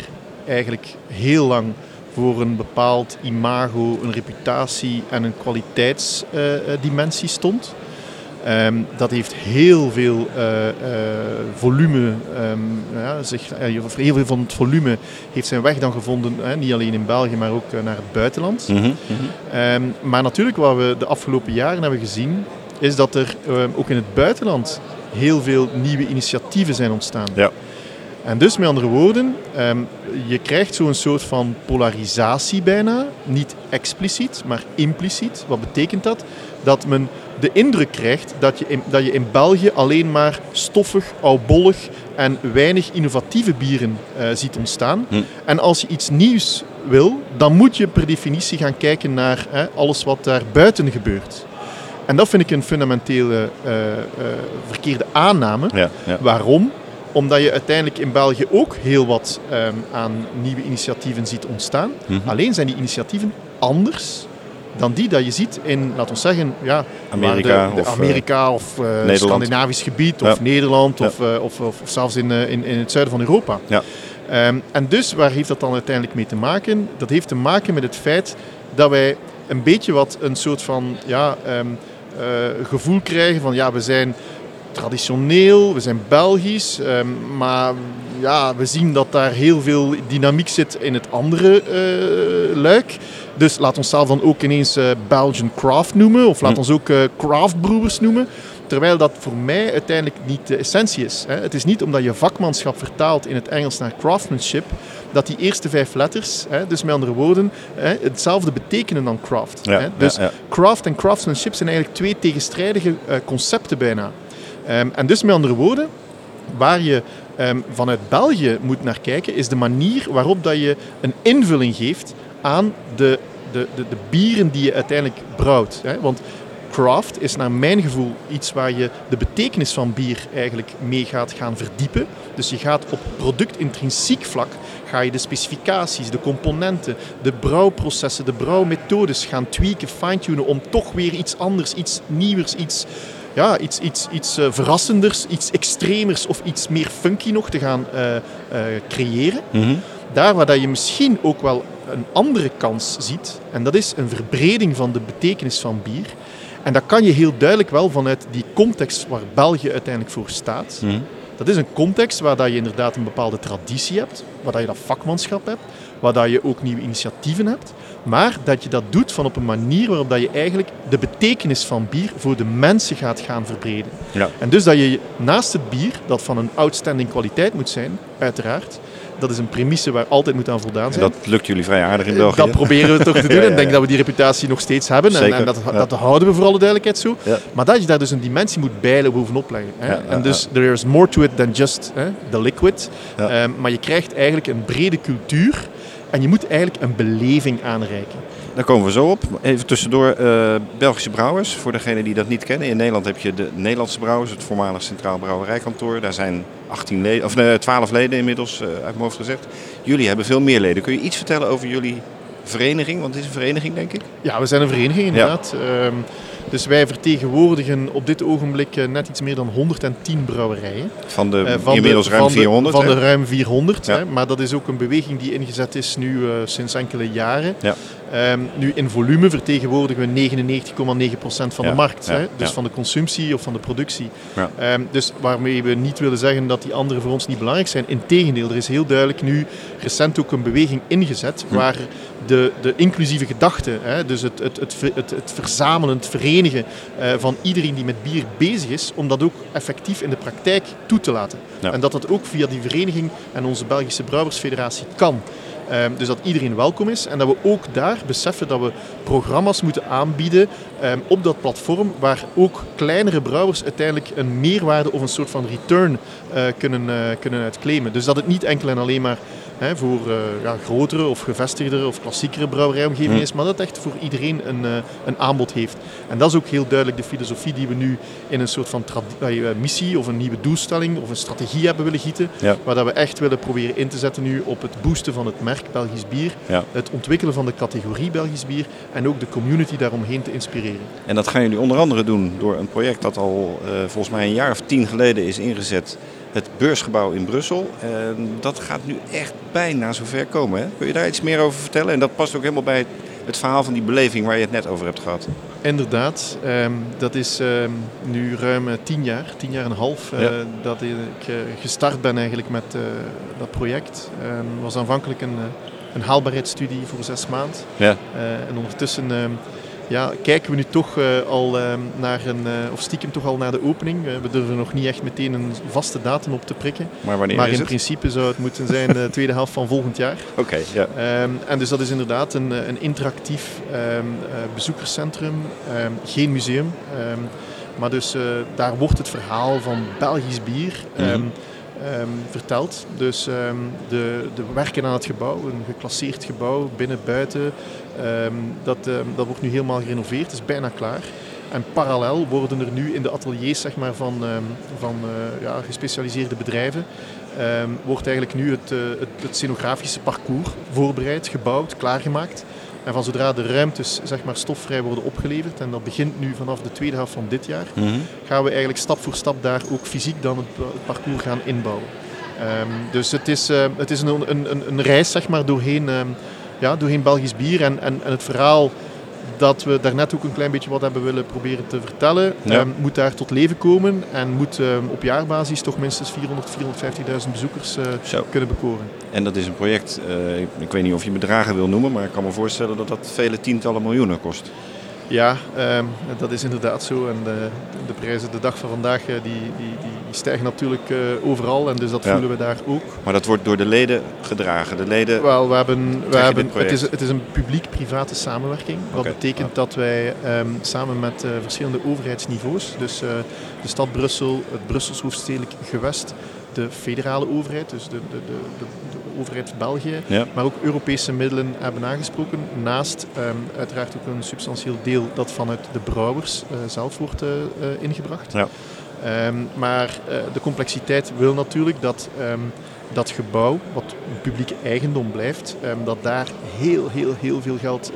Speaker 17: eigenlijk heel lang voor een bepaald imago, een reputatie en een kwaliteitsdimensie stond. Ehm, dat heeft heel veel eh, eh, volume, ehm, ja, zich, eh, heel veel van het volume heeft zijn weg dan gevonden, hè, niet alleen in België, maar ook naar het buitenland.
Speaker 1: Mhm, mhm.
Speaker 17: Ehm, maar natuurlijk wat we de afgelopen jaren hebben gezien, is dat er ook in het buitenland heel veel nieuwe initiatieven zijn ontstaan.
Speaker 1: Ja.
Speaker 17: En dus met andere woorden, je krijgt zo'n soort van polarisatie bijna. Niet expliciet, maar impliciet. Wat betekent dat? Dat men de indruk krijgt dat je in, dat je in België alleen maar stoffig, oudbollig en weinig innovatieve bieren eh, ziet ontstaan.
Speaker 1: Hm.
Speaker 17: En als je iets nieuws wil, dan moet je per definitie gaan kijken naar hè, alles wat daar buiten gebeurt. En dat vind ik een fundamentele eh, eh, verkeerde aanname.
Speaker 1: Ja, ja.
Speaker 17: Waarom? Omdat je uiteindelijk in België ook heel wat ehm, aan nieuwe initiatieven ziet ontstaan.
Speaker 1: Mhm.
Speaker 17: Alleen zijn die initiatieven anders dan die dat je ziet in, laten we zeggen, ja,
Speaker 1: Amerika
Speaker 17: de, de
Speaker 1: of,
Speaker 17: Amerika of eh,
Speaker 1: Nederland.
Speaker 17: Scandinavisch gebied of
Speaker 1: Ja.
Speaker 17: Nederland
Speaker 1: Ja.
Speaker 17: of, eh, of, of, of zelfs in, eh, in, in het zuiden van Europa.
Speaker 1: Ja.
Speaker 17: Ehm, en dus, waar heeft dat dan uiteindelijk mee te maken? Dat heeft te maken met het feit dat wij een beetje wat een soort van ja, ehm, eh, gevoel krijgen van ja, we zijn traditioneel, we zijn Belgisch, ehm, maar ja, we zien dat daar heel veel dynamiek zit in het andere eh, luik. Dus laat ons zelf dan ook ineens eh, Belgian craft noemen, of laat
Speaker 1: Hm.
Speaker 17: ons ook eh craftbrewers noemen. Terwijl dat voor mij uiteindelijk niet de essentie is. Hè. Het is niet omdat je vakmanschap vertaalt in het Engels naar craftsmanship, dat die eerste vijf letters, hè, dus met andere woorden, hè, hetzelfde betekenen dan craft.
Speaker 1: Ja.
Speaker 17: Dus
Speaker 1: ja, ja.
Speaker 17: craft en craftsmanship zijn eigenlijk twee tegenstrijdige eh, concepten bijna. Ehm, en dus met andere woorden, waar je ehm, vanuit België moet naar kijken, is de manier waarop dat je een invulling geeft aan de, de, de, de bieren die je uiteindelijk brouwt. Hè? Want craft is naar mijn gevoel iets waar je de betekenis van bier eigenlijk mee gaat gaan verdiepen. Dus je gaat op product intrinsiek vlak ga je de specificaties, de componenten, de brouwprocessen, de brouwmethodes gaan tweaken, fine-tunen om toch weer iets anders, iets nieuwers, iets, ja, iets, iets, iets eh, verrassenders, iets extremers of iets meer funky nog te gaan eh, eh, creëren.
Speaker 1: Mhm.
Speaker 17: daar waar dat je misschien ook wel een andere kans ziet, en dat is een verbreding van de betekenis van bier. En dat kan je heel duidelijk wel vanuit die context waar België uiteindelijk voor staat.
Speaker 1: Mhm.
Speaker 17: Dat is een context waar dat je inderdaad een bepaalde traditie hebt, waar dat je dat vakmanschap hebt, waar dat je ook nieuwe initiatieven hebt, maar dat je dat doet van op een manier waarop dat je eigenlijk de betekenis van bier voor de mensen gaat gaan verbreden.
Speaker 1: Ja.
Speaker 17: En dus dat je naast het bier, dat van een outstanding kwaliteit moet zijn, uiteraard, dat is een premisse waar altijd moet aan voldaan
Speaker 1: En
Speaker 17: zijn.
Speaker 1: dat lukt jullie vrij aardig in België.
Speaker 17: Dat proberen we toch te doen.
Speaker 1: Ja, ja,
Speaker 17: En ik denk dat we die reputatie nog steeds hebben. En,
Speaker 1: Zeker,
Speaker 17: en dat, dat houden we voor alle duidelijkheid zo. Maar dat je daar dus een dimensie moet bijlen bovenop leggen. Hè.
Speaker 1: Ja, ja,
Speaker 17: en dus there is more to it than just hè, the liquid. Ehm, maar je krijgt eigenlijk een brede cultuur. En je moet eigenlijk een beleving aanreiken.
Speaker 1: Daar komen we zo op. Even tussendoor, eh, Belgische brouwers. Voor degenen die dat niet kennen. In Nederland heb je de Nederlandse Brouwers, het voormalig Centraal Brouwerijkantoor. Daar zijn 18 leden, of, nee, 12 leden inmiddels, eh, uit mijn hoofd gezegd. Jullie hebben veel meer leden. Kun je iets vertellen over jullie vereniging? Want het is een vereniging, denk ik.
Speaker 17: Ja, we zijn een vereniging inderdaad. Ehm, dus wij vertegenwoordigen op dit ogenblik eh, net iets meer dan 110 brouwerijen.
Speaker 1: Van de
Speaker 17: Eh,
Speaker 1: inmiddels ruim
Speaker 17: van de-
Speaker 1: 400,
Speaker 17: Van de ruim 400.
Speaker 1: Ja.
Speaker 17: Hè, maar dat is ook een beweging die ingezet is nu eh, sinds enkele jaren.
Speaker 1: Ja.
Speaker 17: Ehm, nu in volume vertegenwoordigen we 99,9% van
Speaker 1: Ja,
Speaker 17: de markt. hè, dus van de consumptie of van de productie. Ehm, dus waarmee we niet willen zeggen dat die anderen voor ons niet belangrijk zijn. Integendeel, er is heel duidelijk nu recent ook een beweging ingezet
Speaker 1: Hm.
Speaker 17: waar de, de inclusieve gedachte, hè, dus het, het, het, het, het verzamelen, het verenigen eh, van iedereen die met bier bezig is, om dat ook effectief in de praktijk toe te laten.
Speaker 1: Ja.
Speaker 17: En dat dat ook via die vereniging en onze Belgische Brouwersfederatie kan. Ehm, dus dat iedereen welkom is en dat we ook daar beseffen dat we programma's moeten aanbieden ehm, op dat platform waar ook kleinere brouwers uiteindelijk een meerwaarde of een soort van return eh, kunnen, eh, kunnen uitclaimen. Dus dat het niet enkel en alleen maar hè, voor eh, ja, grotere of gevestigdere of klassiekere brouwerijomgeving
Speaker 1: Hmm.
Speaker 17: is, maar dat echt voor iedereen een, eh, een aanbod heeft. En dat is ook heel duidelijk de filosofie die we nu in een soort van eh, missie of een nieuwe doelstelling of een strategie hebben willen gieten,
Speaker 1: Ja.
Speaker 17: waar dat we echt willen proberen in te zetten nu op het boosten van het merk Belgisch bier,
Speaker 1: Ja.
Speaker 17: het ontwikkelen van de categorie Belgisch bier en ook de community daaromheen te inspireren.
Speaker 1: En dat gaan jullie onder andere doen door een project dat al volgens mij een jaar of tien geleden is ingezet. Het beursgebouw in Brussel. En dat gaat nu echt bijna zover komen. Hè? Kun je daar iets meer over vertellen? En dat past ook helemaal bij het, het verhaal van die beleving waar je het net over hebt gehad.
Speaker 17: Inderdaad, ehm, dat is ehm, nu ruim eh, tien jaar, tien jaar en een half, eh,
Speaker 1: Ja.
Speaker 17: dat ik eh, gestart ben eigenlijk met eh, dat project. Het was aanvankelijk een, eh, een haalbaarheidsstudie voor zes maanden.
Speaker 1: Ja.
Speaker 17: Eh, en ondertussen ehm, ja, kijken we nu toch eh, al ehm, naar een, eh, of stiekem toch al naar de opening. Eh, we durven nog niet echt meteen een vaste datum op te prikken.
Speaker 1: Maar wanneer
Speaker 17: maar in
Speaker 1: het?
Speaker 17: principe zou het moeten zijn de tweede helft van volgend jaar.
Speaker 1: Oké, ja.
Speaker 17: Ehm, en dus dat is inderdaad een, een interactief ehm, eh, bezoekerscentrum, geen museum. maar dus daar wordt het verhaal van Belgisch bier
Speaker 1: Mhm.
Speaker 17: verteld. Dus ehm, de, de werken aan het gebouw, een geclasseerd gebouw, binnen, buiten, ehm, dat, ehm, dat wordt nu helemaal gerenoveerd, is bijna klaar. En parallel worden er nu in de ateliers zeg maar, van, ehm, van eh, ja, gespecialiseerde bedrijven, wordt eigenlijk nu het, eh, het, het scenografische parcours voorbereid, gebouwd, klaargemaakt. En van zodra de ruimtes zeg maar, stofvrij worden opgeleverd, en dat begint nu vanaf de tweede helft van dit jaar,
Speaker 1: Mhm.
Speaker 17: gaan we eigenlijk stap voor stap daar ook fysiek dan het, parcours gaan inbouwen. Dus het is, het is een, een, een, een reis zeg maar, doorheen, ja, doorheen Belgisch bier en, en, en het verhaal dat we daarnet ook een klein beetje wat hebben willen proberen te vertellen,
Speaker 1: Ja.
Speaker 17: ehm, moet daar tot leven komen en moet ehm, op jaarbasis toch minstens 400, 450.000 bezoekers eh, kunnen bekoren.
Speaker 1: En dat is een project, eh, ik, ik weet niet of je bedragen wil noemen, maar ik kan me voorstellen dat dat vele tientallen miljoenen kost.
Speaker 17: Ja, ehm, dat is inderdaad zo. En de, de prijzen de dag van vandaag eh, die, die, die, stijgen natuurlijk eh, overal. En dus dat
Speaker 1: Ja.
Speaker 17: voelen we daar ook.
Speaker 1: Maar dat wordt door de leden gedragen. De leden
Speaker 17: Wel, we hebben, we hebben, het, is, het is een publiek-private samenwerking. Wat betekent dat wij ehm, samen met eh, verschillende overheidsniveaus, dus eh, de stad Brussel, het Brussels hoofdstedelijk gewest, de federale overheid, dus de, de, de, de, overheid België,
Speaker 1: Ja.
Speaker 17: maar ook Europese middelen hebben aangesproken. Naast ehm, uiteraard ook een substantieel deel dat vanuit de brouwers eh, zelf wordt eh, eh, ingebracht.
Speaker 1: Ja.
Speaker 17: Ehm, maar de complexiteit wil natuurlijk dat ehm, dat gebouw, wat een publieke eigendom blijft, dat daar heel, heel, heel veel geld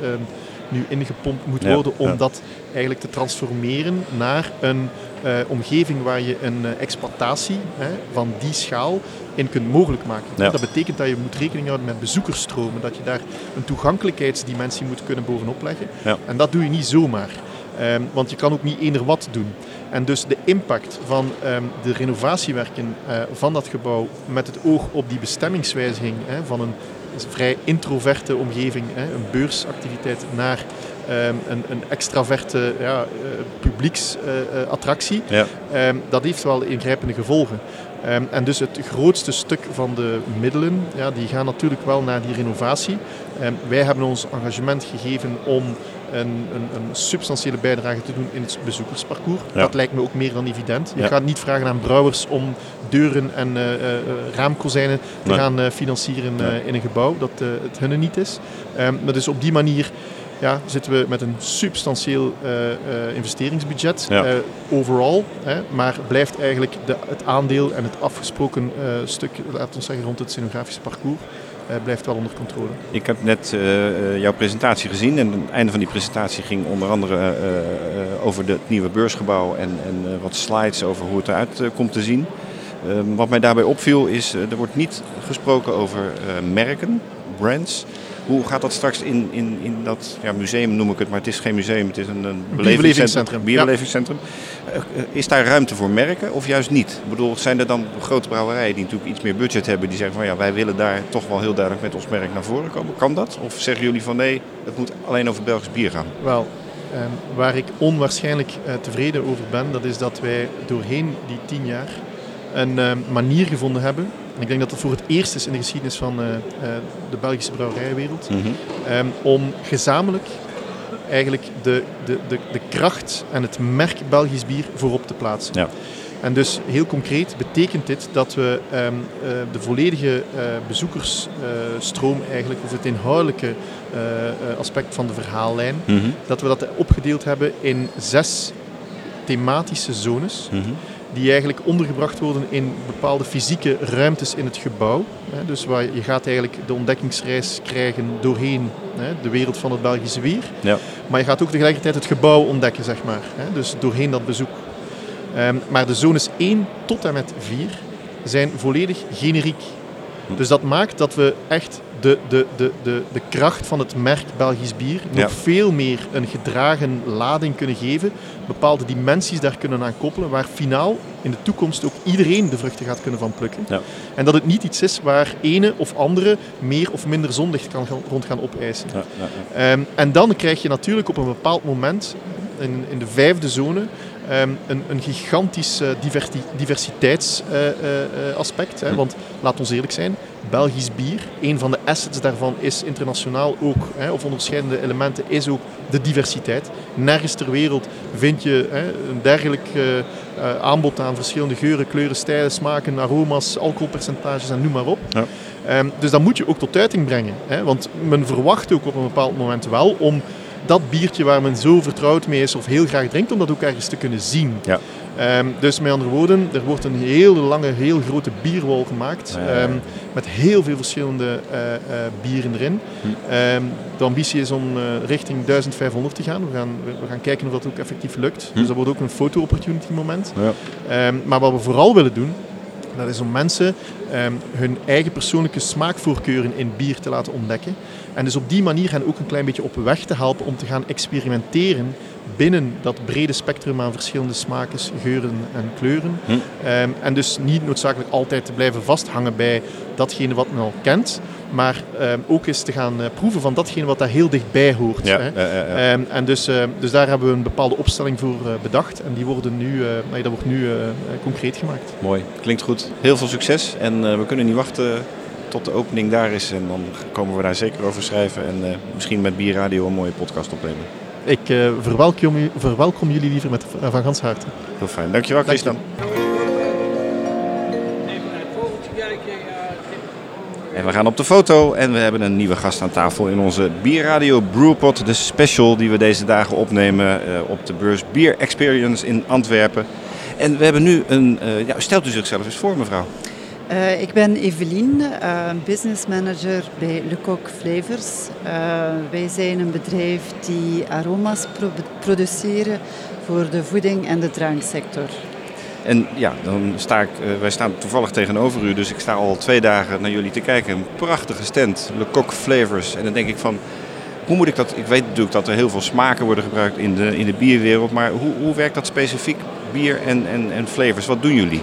Speaker 17: nu ingepompt moet
Speaker 1: Ja,
Speaker 17: worden om dat eigenlijk te transformeren naar een omgeving waar je een eh, exploitatie hè, van die schaal in kunt mogelijk maken.
Speaker 1: Ja.
Speaker 17: Dat betekent dat je moet rekening houden met bezoekersstromen, dat je daar een toegankelijkheidsdimensie moet kunnen bovenop leggen.
Speaker 1: Ja.
Speaker 17: En dat doe je niet zomaar. Ehm, want je kan ook niet eender wat doen. En dus de impact van ehm, de renovatiewerken eh, van dat gebouw met het oog op die bestemmingswijziging hè, van een vrij introverte omgeving, hè, een beursactiviteit, naar een, een extraverte ja, eh, publieksattractie,
Speaker 1: Ja.
Speaker 17: Ehm, dat heeft wel ingrijpende gevolgen. Ehm, en dus het grootste stuk van de middelen, ja, die gaan natuurlijk wel naar die renovatie. Ehm, wij hebben ons engagement gegeven om een, een, een substantiële bijdrage te doen in het bezoekersparcours.
Speaker 1: Ja.
Speaker 17: Dat lijkt me ook meer dan evident. Je
Speaker 1: Ja.
Speaker 17: gaat niet vragen aan brouwers om deuren en eh, eh, raamkozijnen te
Speaker 1: Nee.
Speaker 17: gaan financieren
Speaker 1: Nee.
Speaker 17: in een gebouw dat het hunne niet is. Ehm, maar dus op die manier ja, zitten we met een substantieel eh, eh, investeringsbudget
Speaker 1: Ja.
Speaker 17: eh, overal. Hè, maar blijft eigenlijk de, het aandeel en het afgesproken stuk, laten we zeggen, rond het scenografisch parcours, blijft wel onder controle.
Speaker 1: Ik heb net jouw presentatie gezien en het einde van die presentatie ging onder andere over het nieuwe beursgebouw en, en wat slides over hoe het eruit komt te zien. Ehm, wat mij daarbij opviel is, er wordt niet gesproken over merken, brands. Hoe gaat dat straks in, in, in dat ja, museum, noem ik het, maar het is geen museum, het is een, een
Speaker 17: belevingscentrum.
Speaker 1: bierbelevingscentrum. Eh, eh, Is daar ruimte voor merken of juist niet? Ik bedoel, zijn er dan grote brouwerijen die natuurlijk iets meer budget hebben, die zeggen van ja, wij willen daar toch wel heel duidelijk met ons merk naar voren komen? Kan dat? Of zeggen jullie van nee, het moet alleen over Belgisch bier gaan?
Speaker 17: Wel, ehm, waar ik onwaarschijnlijk eh, tevreden over ben, dat is dat wij doorheen die tien jaar een ehm, manier gevonden hebben. En ik denk dat dat voor het eerst is in de geschiedenis van eh, eh, de Belgische brouwerijwereld.
Speaker 1: Mhm.
Speaker 17: ehm, om gezamenlijk eigenlijk de, de, de, de kracht en het merk Belgisch bier voorop te plaatsen.
Speaker 1: Ja.
Speaker 17: En dus heel concreet betekent dit dat we ehm, eh, de volledige bezoekersstroom eigenlijk, of het inhoudelijke aspect van de verhaallijn,
Speaker 1: Mhm.
Speaker 17: dat we dat opgedeeld hebben in zes thematische zones.
Speaker 1: Mhm.
Speaker 17: Die eigenlijk ondergebracht worden in bepaalde fysieke ruimtes in het gebouw. Dus waar je gaat eigenlijk de ontdekkingsreis krijgen doorheen de wereld van het Belgische bier.
Speaker 1: Ja.
Speaker 17: Maar je gaat ook tegelijkertijd het gebouw ontdekken, zeg maar. Dus doorheen dat bezoek. Ehm, maar de zones 1 tot en met 4 zijn volledig generiek. Dus dat maakt dat we echt de, de, de, de, de kracht van het merk Belgisch bier nog
Speaker 1: Ja.
Speaker 17: veel meer een gedragen lading kunnen geven. Bepaalde dimensies daar kunnen aan koppelen, waar finaal in de toekomst ook iedereen de vruchten gaat kunnen van plukken.
Speaker 1: Ja.
Speaker 17: En dat het niet iets is waar ene of andere meer of minder zonlicht kan gaan, rond gaan opeisen.
Speaker 1: Ja.
Speaker 17: Ehm, en dan krijg je natuurlijk op een bepaald moment, in, in de vijfde zone, ehm, een, een gigantisch eh, diversiteitsaspect.
Speaker 1: Hm.
Speaker 17: Want laat ons eerlijk zijn, Belgisch bier, een van de assets daarvan is internationaal ook, hè, of onderscheidende elementen, is ook de diversiteit. Nergens ter wereld vind je hè, een dergelijk eh, eh, aanbod aan verschillende geuren, kleuren, stijlen, smaken, aroma's, alcoholpercentages en noem maar op.
Speaker 1: Ja.
Speaker 17: Ehm, dus dat moet je ook tot uiting brengen. Hè? Want men verwacht ook op een bepaald moment wel om dat biertje waar men zo vertrouwd mee is of heel graag drinkt, om dat ook ergens te kunnen zien.
Speaker 1: Ja.
Speaker 17: Ehm, dus met andere woorden, er wordt een hele lange, heel grote bierwal gemaakt.
Speaker 1: Ja, ja, ja.
Speaker 17: ehm, met heel veel verschillende eh, eh, bieren erin.
Speaker 1: Hm.
Speaker 17: Ehm, de ambitie is om eh, richting 1500 te gaan. We gaan, we gaan kijken of dat ook effectief lukt.
Speaker 1: Hm.
Speaker 17: Dus dat wordt ook een foto-opportunity moment.
Speaker 1: Ja.
Speaker 17: Maar wat we vooral willen doen, dat is om mensen hun eigen persoonlijke smaakvoorkeuren in bier te laten ontdekken. En dus op die manier hen ook een klein beetje op weg te helpen om te gaan experimenteren binnen dat brede spectrum aan verschillende smaken, geuren en kleuren.
Speaker 1: Hm.
Speaker 17: Ehm, en dus niet noodzakelijk altijd te blijven vasthangen bij datgene wat men al kent, maar ehm, ook eens te gaan eh, proeven van datgene wat daar heel dichtbij hoort.
Speaker 1: Ja,
Speaker 17: hè.
Speaker 1: ja, ja, ja.
Speaker 17: Ehm, en dus, dus daar hebben we een bepaalde opstelling voor eh, bedacht en die worden nu, eh, nee, dat wordt nu concreet gemaakt.
Speaker 1: Mooi, klinkt goed. Heel veel succes en we kunnen niet wachten tot de opening daar is. En dan komen we daar zeker over schrijven en misschien met Bierradio een mooie podcast opnemen.
Speaker 17: Ik eh, verwelkom, verwelkom jullie liever met, eh, van gans harte.
Speaker 1: Heel fijn, dankjewel
Speaker 17: Dank je.
Speaker 1: Christian. En we gaan op de foto en we hebben een nieuwe gast aan tafel in onze Bierradio Brewpot, de special die we deze dagen opnemen eh, op de beurs Beer Experience in Antwerpen. En we hebben nu een, ja, stelt u zichzelf eens voor mevrouw.
Speaker 18: Eh, ik ben Evelien, eh, business manager bij Le Coq Flavors. Eh, wij zijn een bedrijf die aroma's pro- produceren voor de voeding- en de dranksector.
Speaker 1: En ja, dan sta ik, wij staan toevallig tegenover u, dus ik sta al twee dagen naar jullie te kijken. Een prachtige stand, Le Coq Flavors. En dan denk ik van, hoe moet ik dat... Ik weet natuurlijk dat er heel veel smaken worden gebruikt in de, in de bierwereld, maar hoe, hoe werkt dat specifiek, bier en, en, en flavors? Wat doen jullie?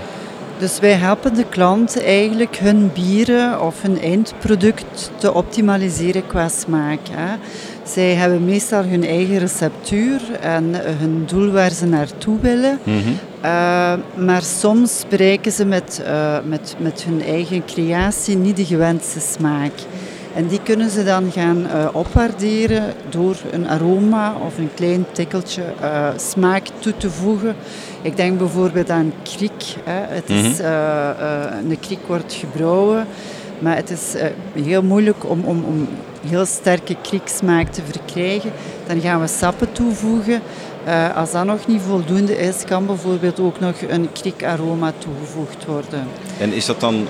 Speaker 18: Dus wij helpen de klant eigenlijk hun bieren of hun eindproduct te optimaliseren qua smaak. Hè. Zij hebben meestal hun eigen receptuur en hun doel waar ze naartoe willen. Uh, maar soms bereiken ze met, uh, met, met hun eigen creatie niet de gewenste smaak. En die kunnen ze dan gaan uh, opwaarderen door een aroma of een klein tikkeltje smaak toe te voegen. Ik denk bijvoorbeeld aan kriek. Hè. Het is, een kriek wordt gebrouwen, maar het is heel moeilijk om, om, om heel sterke krieksmaak te verkrijgen. Dan gaan we sappen toevoegen. Uh, als dat nog niet voldoende is, kan bijvoorbeeld ook nog een kriekaroma toegevoegd worden.
Speaker 1: En is dat dan, uh,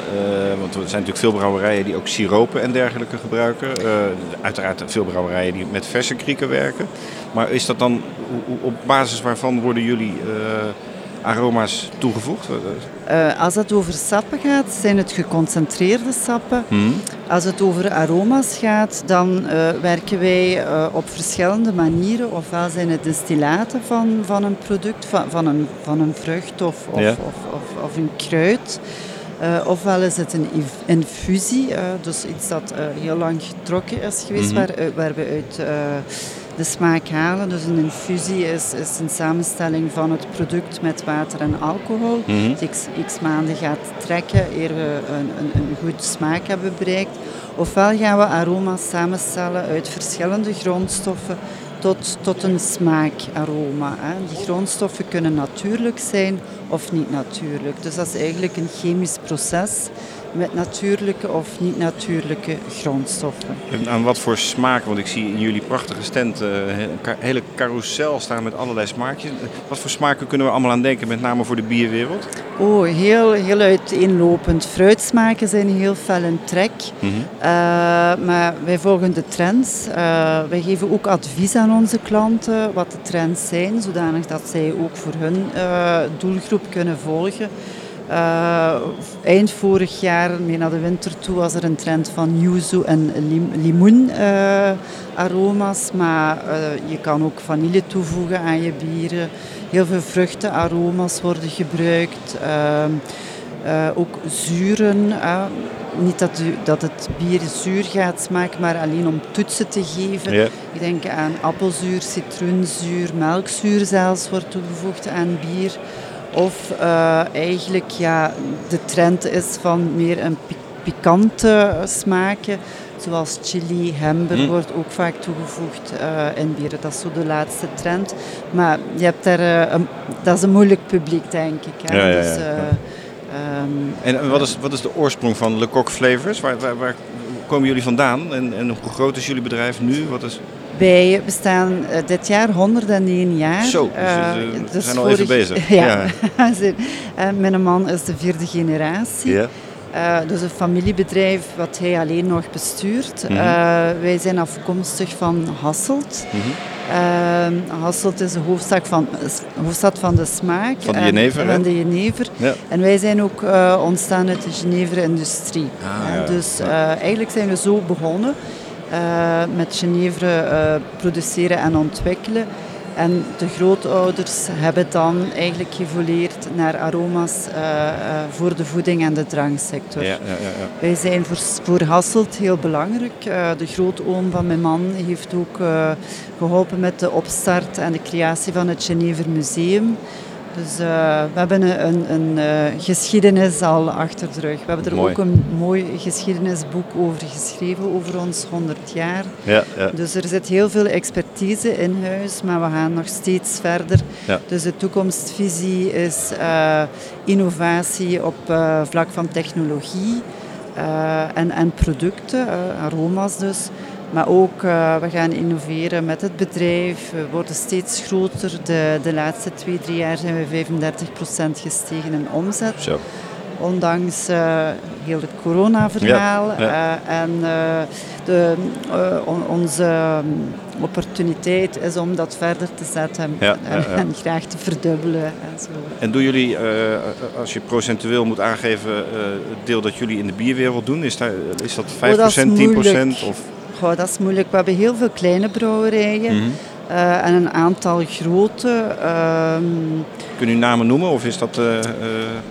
Speaker 1: want er zijn natuurlijk veel brouwerijen die ook siropen en dergelijke gebruiken. Uh, uiteraard veel brouwerijen die met verse krieken werken. Maar is dat dan, op basis waarvan worden jullie aroma's toegevoegd?
Speaker 18: Uh, als het over sappen gaat, zijn het geconcentreerde sappen.
Speaker 1: Hmm.
Speaker 18: Als het over aroma's gaat, dan uh, werken wij uh, op verschillende manieren. Ofwel zijn het distillaten van, van een product, van, van, een, van een vrucht of, of,
Speaker 1: Ja.
Speaker 18: of, of, of een kruid. ofwel is het een inf- infusie, dus iets dat heel lang getrokken is geweest,
Speaker 1: Mhm.
Speaker 18: waar, waar we uit de smaak halen. Dus een infusie is, is een samenstelling van het product met water en alcohol. Die x, x maanden gaat trekken eer we een, een, een goed smaak hebben bereikt. Ofwel gaan we aroma's samenstellen uit verschillende grondstoffen tot, tot een smaakaroma. Hè. Die grondstoffen kunnen natuurlijk zijn of niet natuurlijk. Dus dat is eigenlijk een chemisch proces met natuurlijke of niet-natuurlijke grondstoffen.
Speaker 1: En aan wat voor smaak? Want ik zie in jullie prachtige stand eh, een ka- hele carousel staan met allerlei smaakjes. Wat voor smaken kunnen we allemaal aan denken, met name voor de bierwereld?
Speaker 18: Oh, heel, heel uiteenlopend. Fruitsmaken zijn heel fel in trek.
Speaker 1: Mhm.
Speaker 18: Uh, maar wij volgen de trends. Uh, wij geven ook advies aan onze klanten wat de trends zijn, zodanig dat zij ook voor hun doelgroep kunnen volgen. Uh, eind vorig jaar, mee naar de winter toe, was er een trend van yuzu en lim limoen uh, aroma's. Maar uh, je kan ook vanille toevoegen aan je bieren. Heel veel vruchtenaroma's worden gebruikt. ook zuren. niet dat, u, dat het bier zuur gaat smaken, maar alleen om toetsen te geven. Ik denk aan appelzuur, citroenzuur, melkzuur zelfs wordt toegevoegd aan bier. Of uh, eigenlijk ja, de trend is van meer een pi pikante smaken. Zoals chili, hember
Speaker 1: Mm.
Speaker 18: wordt ook vaak toegevoegd uh, in bieren. Dat is zo de laatste trend. Maar je hebt daar, uh, een, dat is een moeilijk publiek, denk ik. Hè?
Speaker 1: Ja, ja, ja,
Speaker 18: Dus. Um,
Speaker 1: En wat is, wat is de oorsprong van Le Coq Flavors? Waar, waar, waar komen jullie vandaan? En, en hoe groot is jullie bedrijf nu? Wat is...
Speaker 18: Wij bestaan uh, dit jaar 101 jaar.
Speaker 1: Zo, dus,
Speaker 18: Uh,
Speaker 1: uh, we
Speaker 18: dus
Speaker 1: zijn al even bezig.
Speaker 18: ja. Mijn man is de vierde generatie.
Speaker 1: Ja.
Speaker 18: Uh, dus een familiebedrijf wat hij alleen nog bestuurt.
Speaker 1: Mhm.
Speaker 18: Wij zijn afkomstig van Hasselt.
Speaker 1: Mhm.
Speaker 18: Uh, Hasselt is de hoofdstad van, hoofdstad van de smaak.
Speaker 1: Van de
Speaker 18: en-
Speaker 1: jenever, hè?
Speaker 18: Van de jenever.
Speaker 1: Ja.
Speaker 18: En wij zijn ook uh, ontstaan uit de Genever-industrie.
Speaker 1: Ah, ja.
Speaker 18: Dus uh, eigenlijk zijn we zo begonnen. uh, met Genever uh, produceren en ontwikkelen. En de grootouders hebben dan eigenlijk geëvolueerd naar aroma's uh, uh, voor de voeding en de dranksector.
Speaker 1: Ja, ja, ja, ja.
Speaker 18: Wij zijn voor, voor Hasselt heel belangrijk. Uh, de grootoom van mijn man heeft ook geholpen met de opstart en de creatie van het Genever Museum. Dus uh, we hebben een, een, een uh, geschiedenis al achter de rug. We hebben er
Speaker 1: Mooi.
Speaker 18: ook een mooi geschiedenisboek over geschreven, over ons 100 jaar.
Speaker 1: Ja, ja.
Speaker 18: Dus er zit heel veel expertise in huis, maar we gaan nog steeds verder.
Speaker 1: Ja.
Speaker 18: Dus de toekomstvisie is uh, innovatie op vlak van technologie en, en producten, aroma's dus. Maar ook uh, we gaan innoveren met het bedrijf. We worden steeds groter. De, de laatste twee, drie jaar zijn we 35% gestegen in omzet.
Speaker 1: Zo.
Speaker 18: ondanks uh, heel het corona-verhaal.
Speaker 1: Ja, ja.
Speaker 18: Uh, en de, on, onze um, opportuniteit is om dat verder te zetten
Speaker 1: Ja,
Speaker 18: en, en graag te verdubbelen. En zo.
Speaker 1: En doen jullie, eh, als je procentueel moet aangeven, eh, het deel dat jullie in de bierwereld doen, is, daar, is dat 5%,
Speaker 18: Oh, dat is
Speaker 1: 10%?
Speaker 18: moeilijk.
Speaker 1: Of?
Speaker 18: Dat is moeilijk. We hebben heel veel kleine brouwerijen
Speaker 1: Mhm.
Speaker 18: Eh, en een aantal grote. ehm,
Speaker 1: Kun je namen noemen of is dat eh,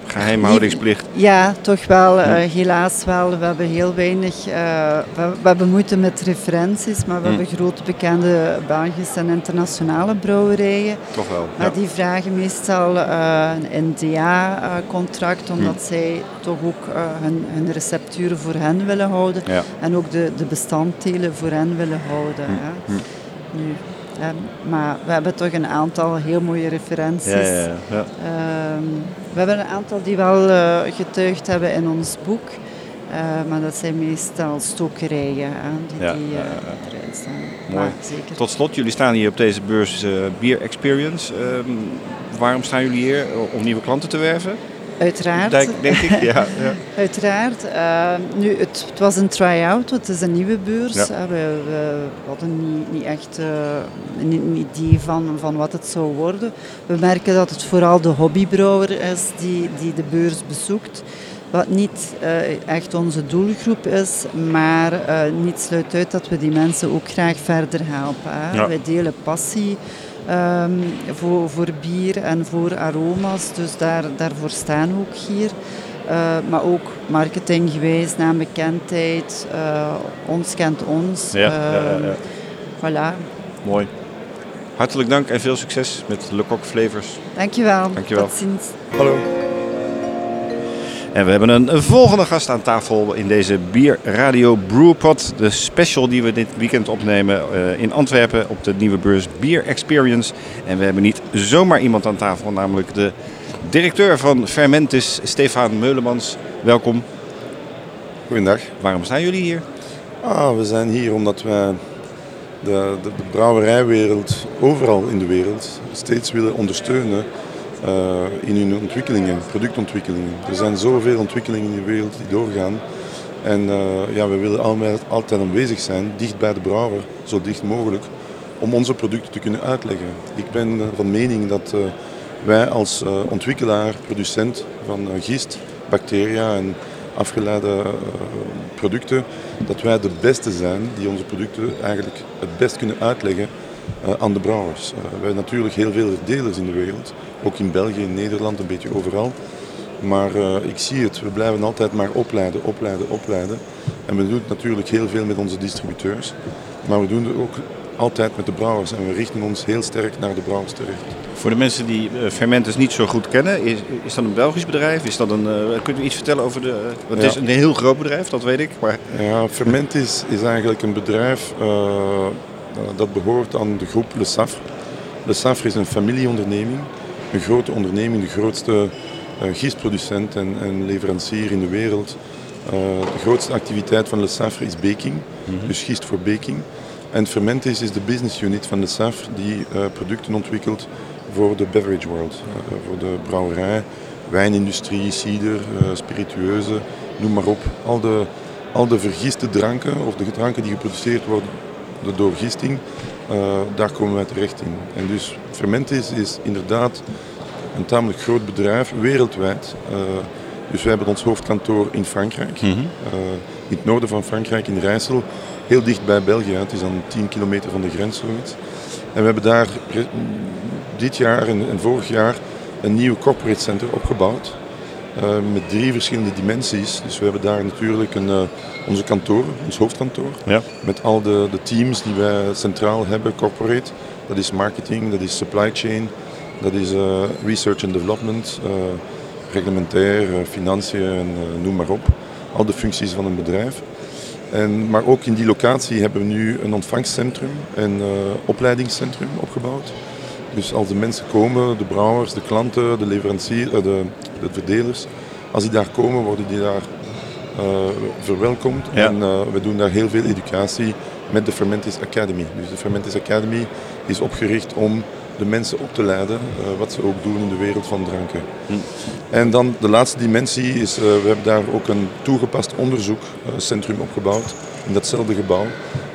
Speaker 1: geheimhoudingsplicht?
Speaker 18: Ja, toch wel.
Speaker 1: Ja.
Speaker 18: helaas wel. We hebben heel weinig. we, we hebben moeite met referenties, maar we hebben grote bekende Belgische en internationale brouwerijen.
Speaker 1: Toch wel,
Speaker 18: Maar die vragen meestal een NDA-contract, omdat
Speaker 1: Hm.
Speaker 18: zij toch ook hun, hun recepturen voor hen willen houden.
Speaker 1: Ja.
Speaker 18: En ook de, de bestanddelen voor hen willen houden. Ja.
Speaker 1: Hm.
Speaker 18: Nu, maar we hebben toch een aantal heel mooie referenties.
Speaker 1: Ja, ja.
Speaker 18: Ehm, we hebben een aantal die wel eh, getuigd hebben in ons boek. Eh, maar dat zijn meestal stokerijen die,
Speaker 1: Ja,
Speaker 18: die
Speaker 1: ja,
Speaker 18: erin staan.
Speaker 1: Mooi.
Speaker 18: Maar zeker.
Speaker 1: Tot slot, jullie staan hier op deze beurs Beer Experience. Ehm, waarom staan jullie hier? Om nieuwe klanten te werven?
Speaker 18: Uiteraard.
Speaker 1: Denk, denk ik, ja. ja.
Speaker 18: Uiteraard. Eh, nu, het, het was een try-out, het is een nieuwe beurs.
Speaker 1: Ja.
Speaker 18: Eh, We, we hadden niet, niet echt eh, een, idee van, van wat het zou worden. We merken dat het vooral de hobbybrouwer is die, die de beurs bezoekt. Wat niet echt onze doelgroep is, maar niet sluit uit dat we die mensen ook graag verder helpen. Hè.
Speaker 1: Ja.
Speaker 18: Wij delen passie ehm, voor, voor bier en voor aroma's, dus daar, daarvoor staan we ook hier. Eh, maar ook marketinggewijs, naambekendheid, eh ons kent ons.
Speaker 1: Ja, ja, ja, ja.
Speaker 18: Ehm, Voilà.
Speaker 1: Mooi. Hartelijk dank en veel succes met Le Coq Flavors.
Speaker 18: Dankjewel.
Speaker 1: Dankjewel.
Speaker 18: Tot ziens.
Speaker 1: Hallo. En we hebben een, volgende gast aan tafel in deze Bier Radio Brewpot. De special die we dit weekend opnemen eh, in Antwerpen op de nieuwe beurs Beer Experience. En we hebben niet zomaar iemand aan tafel, namelijk de directeur van Fermentis, Stefan Meulemans. Welkom.
Speaker 19: Goedendag.
Speaker 1: Waarom staan jullie hier?
Speaker 19: Ah, we zijn hier omdat wij de, de, de brouwerijwereld overal in de wereld steeds willen ondersteunen in hun ontwikkelingen, productontwikkelingen. Er zijn zoveel ontwikkelingen in de wereld die doorgaan. En eh, ja, we willen altijd, aanwezig zijn, dicht bij de brouwer, zo dicht mogelijk, om onze producten te kunnen uitleggen. Ik ben eh, van mening dat eh, wij als eh, ontwikkelaar, producent van eh, gist, bacteria en afgeleide eh, producten, dat wij de beste zijn die onze producten eigenlijk het best kunnen uitleggen eh, aan de brouwers. Eh, wij hebben natuurlijk heel veel verdelers in de wereld, ook in België, in Nederland, een beetje overal. Maar eh, ik zie het, we blijven altijd maar opleiden, opleiden, opleiden. En we doen het natuurlijk heel veel met onze distributeurs, maar we doen het ook altijd met de brouwers en we richten ons heel sterk naar de brouwers terecht.
Speaker 1: Voor de mensen die eh, Fermentis niet zo goed kennen, is, is dat een Belgisch bedrijf? Is dat een, eh, kunt u iets vertellen over de... want het
Speaker 19: Ja.
Speaker 1: is een heel groot bedrijf, dat weet ik. Maar...
Speaker 19: Ja, Fermentis is eigenlijk een bedrijf dat behoort aan de groep Le Safre. Le Safre is een familieonderneming, een grote onderneming, de grootste eh, gistproducent en, en leverancier in de wereld. Eh, de grootste activiteit van Le Safre is baking,
Speaker 1: Mhm.
Speaker 19: dus gist voor baking. En Fermentis is de business unit van Le Safre die eh, producten ontwikkelt voor de beverage world, voor de brouwerij, wijnindustrie, cider, spiritueuze, noem maar op. Al de, al de vergiste dranken of de dranken die geproduceerd worden door gisting, eh, daar komen wij terecht in. En dus Fermentis is inderdaad een tamelijk groot bedrijf, wereldwijd. Eh, dus wij hebben ons hoofdkantoor in Frankrijk,
Speaker 1: Mhm.
Speaker 19: eh, in het noorden van Frankrijk, in Rijssel, heel dicht bij België. Het is dan 10 kilometer van de grens zoiets. En we hebben daar dit jaar en, en vorig jaar een nieuw corporate center opgebouwd. Eh, met drie verschillende dimensies. Dus we hebben daar natuurlijk een, eh, onze kantoor, ons hoofdkantoor.
Speaker 1: Ja.
Speaker 19: Met al de, de teams die wij centraal hebben, corporate. Dat is marketing, dat is supply chain, dat is eh, research and development, reglementair, financiën en noem maar op. Al de functies van een bedrijf. En, maar ook in die locatie hebben we nu een ontvangstcentrum en opleidingscentrum opgebouwd. Dus als de mensen komen, de brouwers, de klanten, de leveranciers, de, de verdelers, als die daar komen, worden die daar eh, verwelkomd.
Speaker 1: Ja.
Speaker 19: En eh, we doen daar heel veel educatie met de Fermentis Academy. Dus de Fermentis Academy is opgericht om de mensen op te leiden, eh, wat ze ook doen in de wereld van dranken. En dan de laatste dimensie is, we hebben daar ook een toegepast onderzoekcentrum opgebouwd in datzelfde gebouw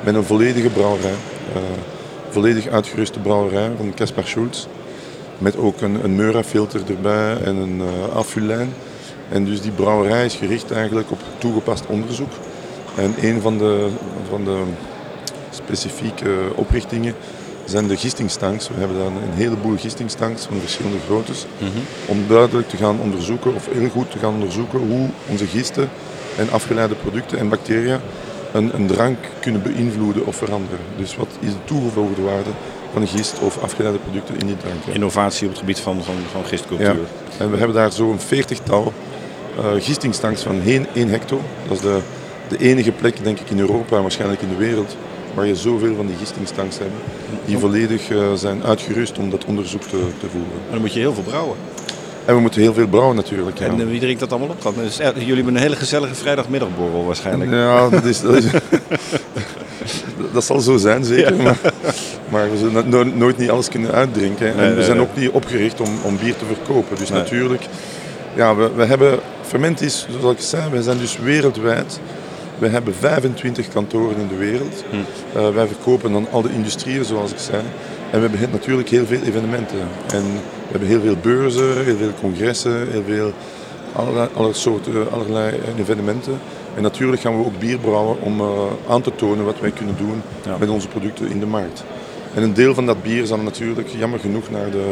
Speaker 19: met een volledige brouwerij. volledig uitgeruste brouwerij van Caspar Schulz. Met ook een, een Meura-filter erbij en een uh, afvullijn. En dus die brouwerij is gericht eigenlijk op toegepast onderzoek. En een van de, van de specifieke oprichtingen zijn de gistingstanks. We hebben dan een heleboel gistingstanks van verschillende groottes. Om duidelijk te gaan onderzoeken, of heel goed te gaan onderzoeken, hoe onze gisten en afgeleide producten en bacteriën een, een drank kunnen beïnvloeden of veranderen. Dus wat is de toegevoegde waarde van gist of afgeleide producten in die drank?
Speaker 1: Innovatie op het gebied van, van, van gistcultuur.
Speaker 19: Ja. En we hebben daar zo'n veertigtal uh, gistingstanks van 1, 1 hecto. Dat is de, de enige plek, denk ik, in Europa en waarschijnlijk in de wereld waar je zoveel van die gistingstanks hebt, die volledig uh, zijn uitgerust om dat onderzoek te, te voeren.
Speaker 1: En dan moet je heel veel brouwen.
Speaker 19: En we moeten heel veel brouwen natuurlijk. Ja.
Speaker 1: En uh, wie drinkt dat allemaal op? Dus, jullie hebben een hele gezellige vrijdagmiddagborrel waarschijnlijk.
Speaker 19: Ja, dat, is, dat, is, dat zal zo zijn zeker. Ja. Maar, maar, we zullen no nooit niet alles kunnen uitdrinken. En nee, we zijn ook niet opgericht om, om bier te verkopen. Dus natuurlijk, ja, we, we hebben Fermentis, zoals ik zei, we zijn dus wereldwijd. We hebben 25 kantoren in de wereld. Hm. Uh, wij verkopen dan al de industrieën, zoals ik zei. En we hebben natuurlijk heel veel evenementen. En we hebben heel veel beurzen, heel veel congressen, heel veel allerlei, allerlei soorten, allerlei evenementen. En natuurlijk gaan we ook bier brouwen om uh, aan te tonen wat wij kunnen doen ja. met onze producten in de markt. En een deel van dat bier zal natuurlijk jammer genoeg naar de. Uh,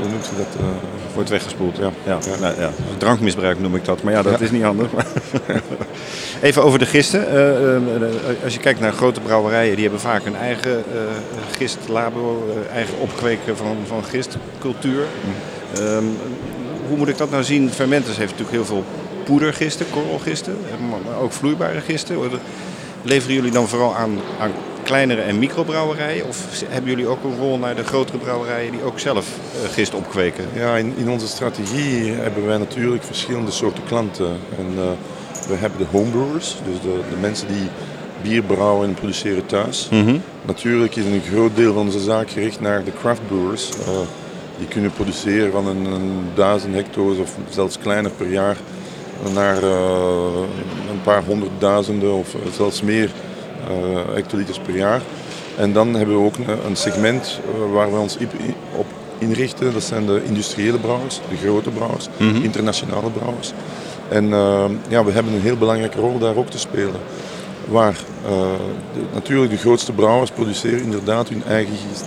Speaker 19: hoe noemt je dat? Uh,
Speaker 1: Wordt weggespoeld. Ja. Ja. Ja. Nou, ja. Drankmisbruik noem ik dat. Maar ja, dat is niet anders. Even over de gisten. als je kijkt naar grote brouwerijen, die hebben vaak een eigen gistlabo, eigen opkweken van, van gistcultuur. Um, hoe moet ik dat nou zien? Fermentus heeft natuurlijk heel veel poedergisten, korrelgisten, maar ook vloeibare gisten. Leveren jullie dan vooral aan, aan kleinere en microbrouwerijen? Of hebben jullie ook een rol naar de grotere brouwerijen die ook zelf uh, gist opkweken?
Speaker 19: Ja, in, in, onze strategie hebben wij natuurlijk verschillende soorten klanten. En, uh, we hebben de homebrewers, dus de, de, mensen die bier brouwen en produceren thuis. Mm -hmm. Natuurlijk is een groot deel van onze zaak gericht naar de craft brewers. Uh, die kunnen produceren van een, een duizend hecto's of zelfs kleiner per jaar naar uh, een paar honderdduizenden of zelfs meer uh, hectoliters per jaar. En dan hebben we ook een segment waar we ons op inrichten. Dat zijn de industriële brouwers, de grote brouwers, mm -hmm. internationale brouwers. En uh, ja, we hebben een heel belangrijke rol daar ook te spelen. Waar de, natuurlijk de grootste brouwers produceren inderdaad hun eigen gist.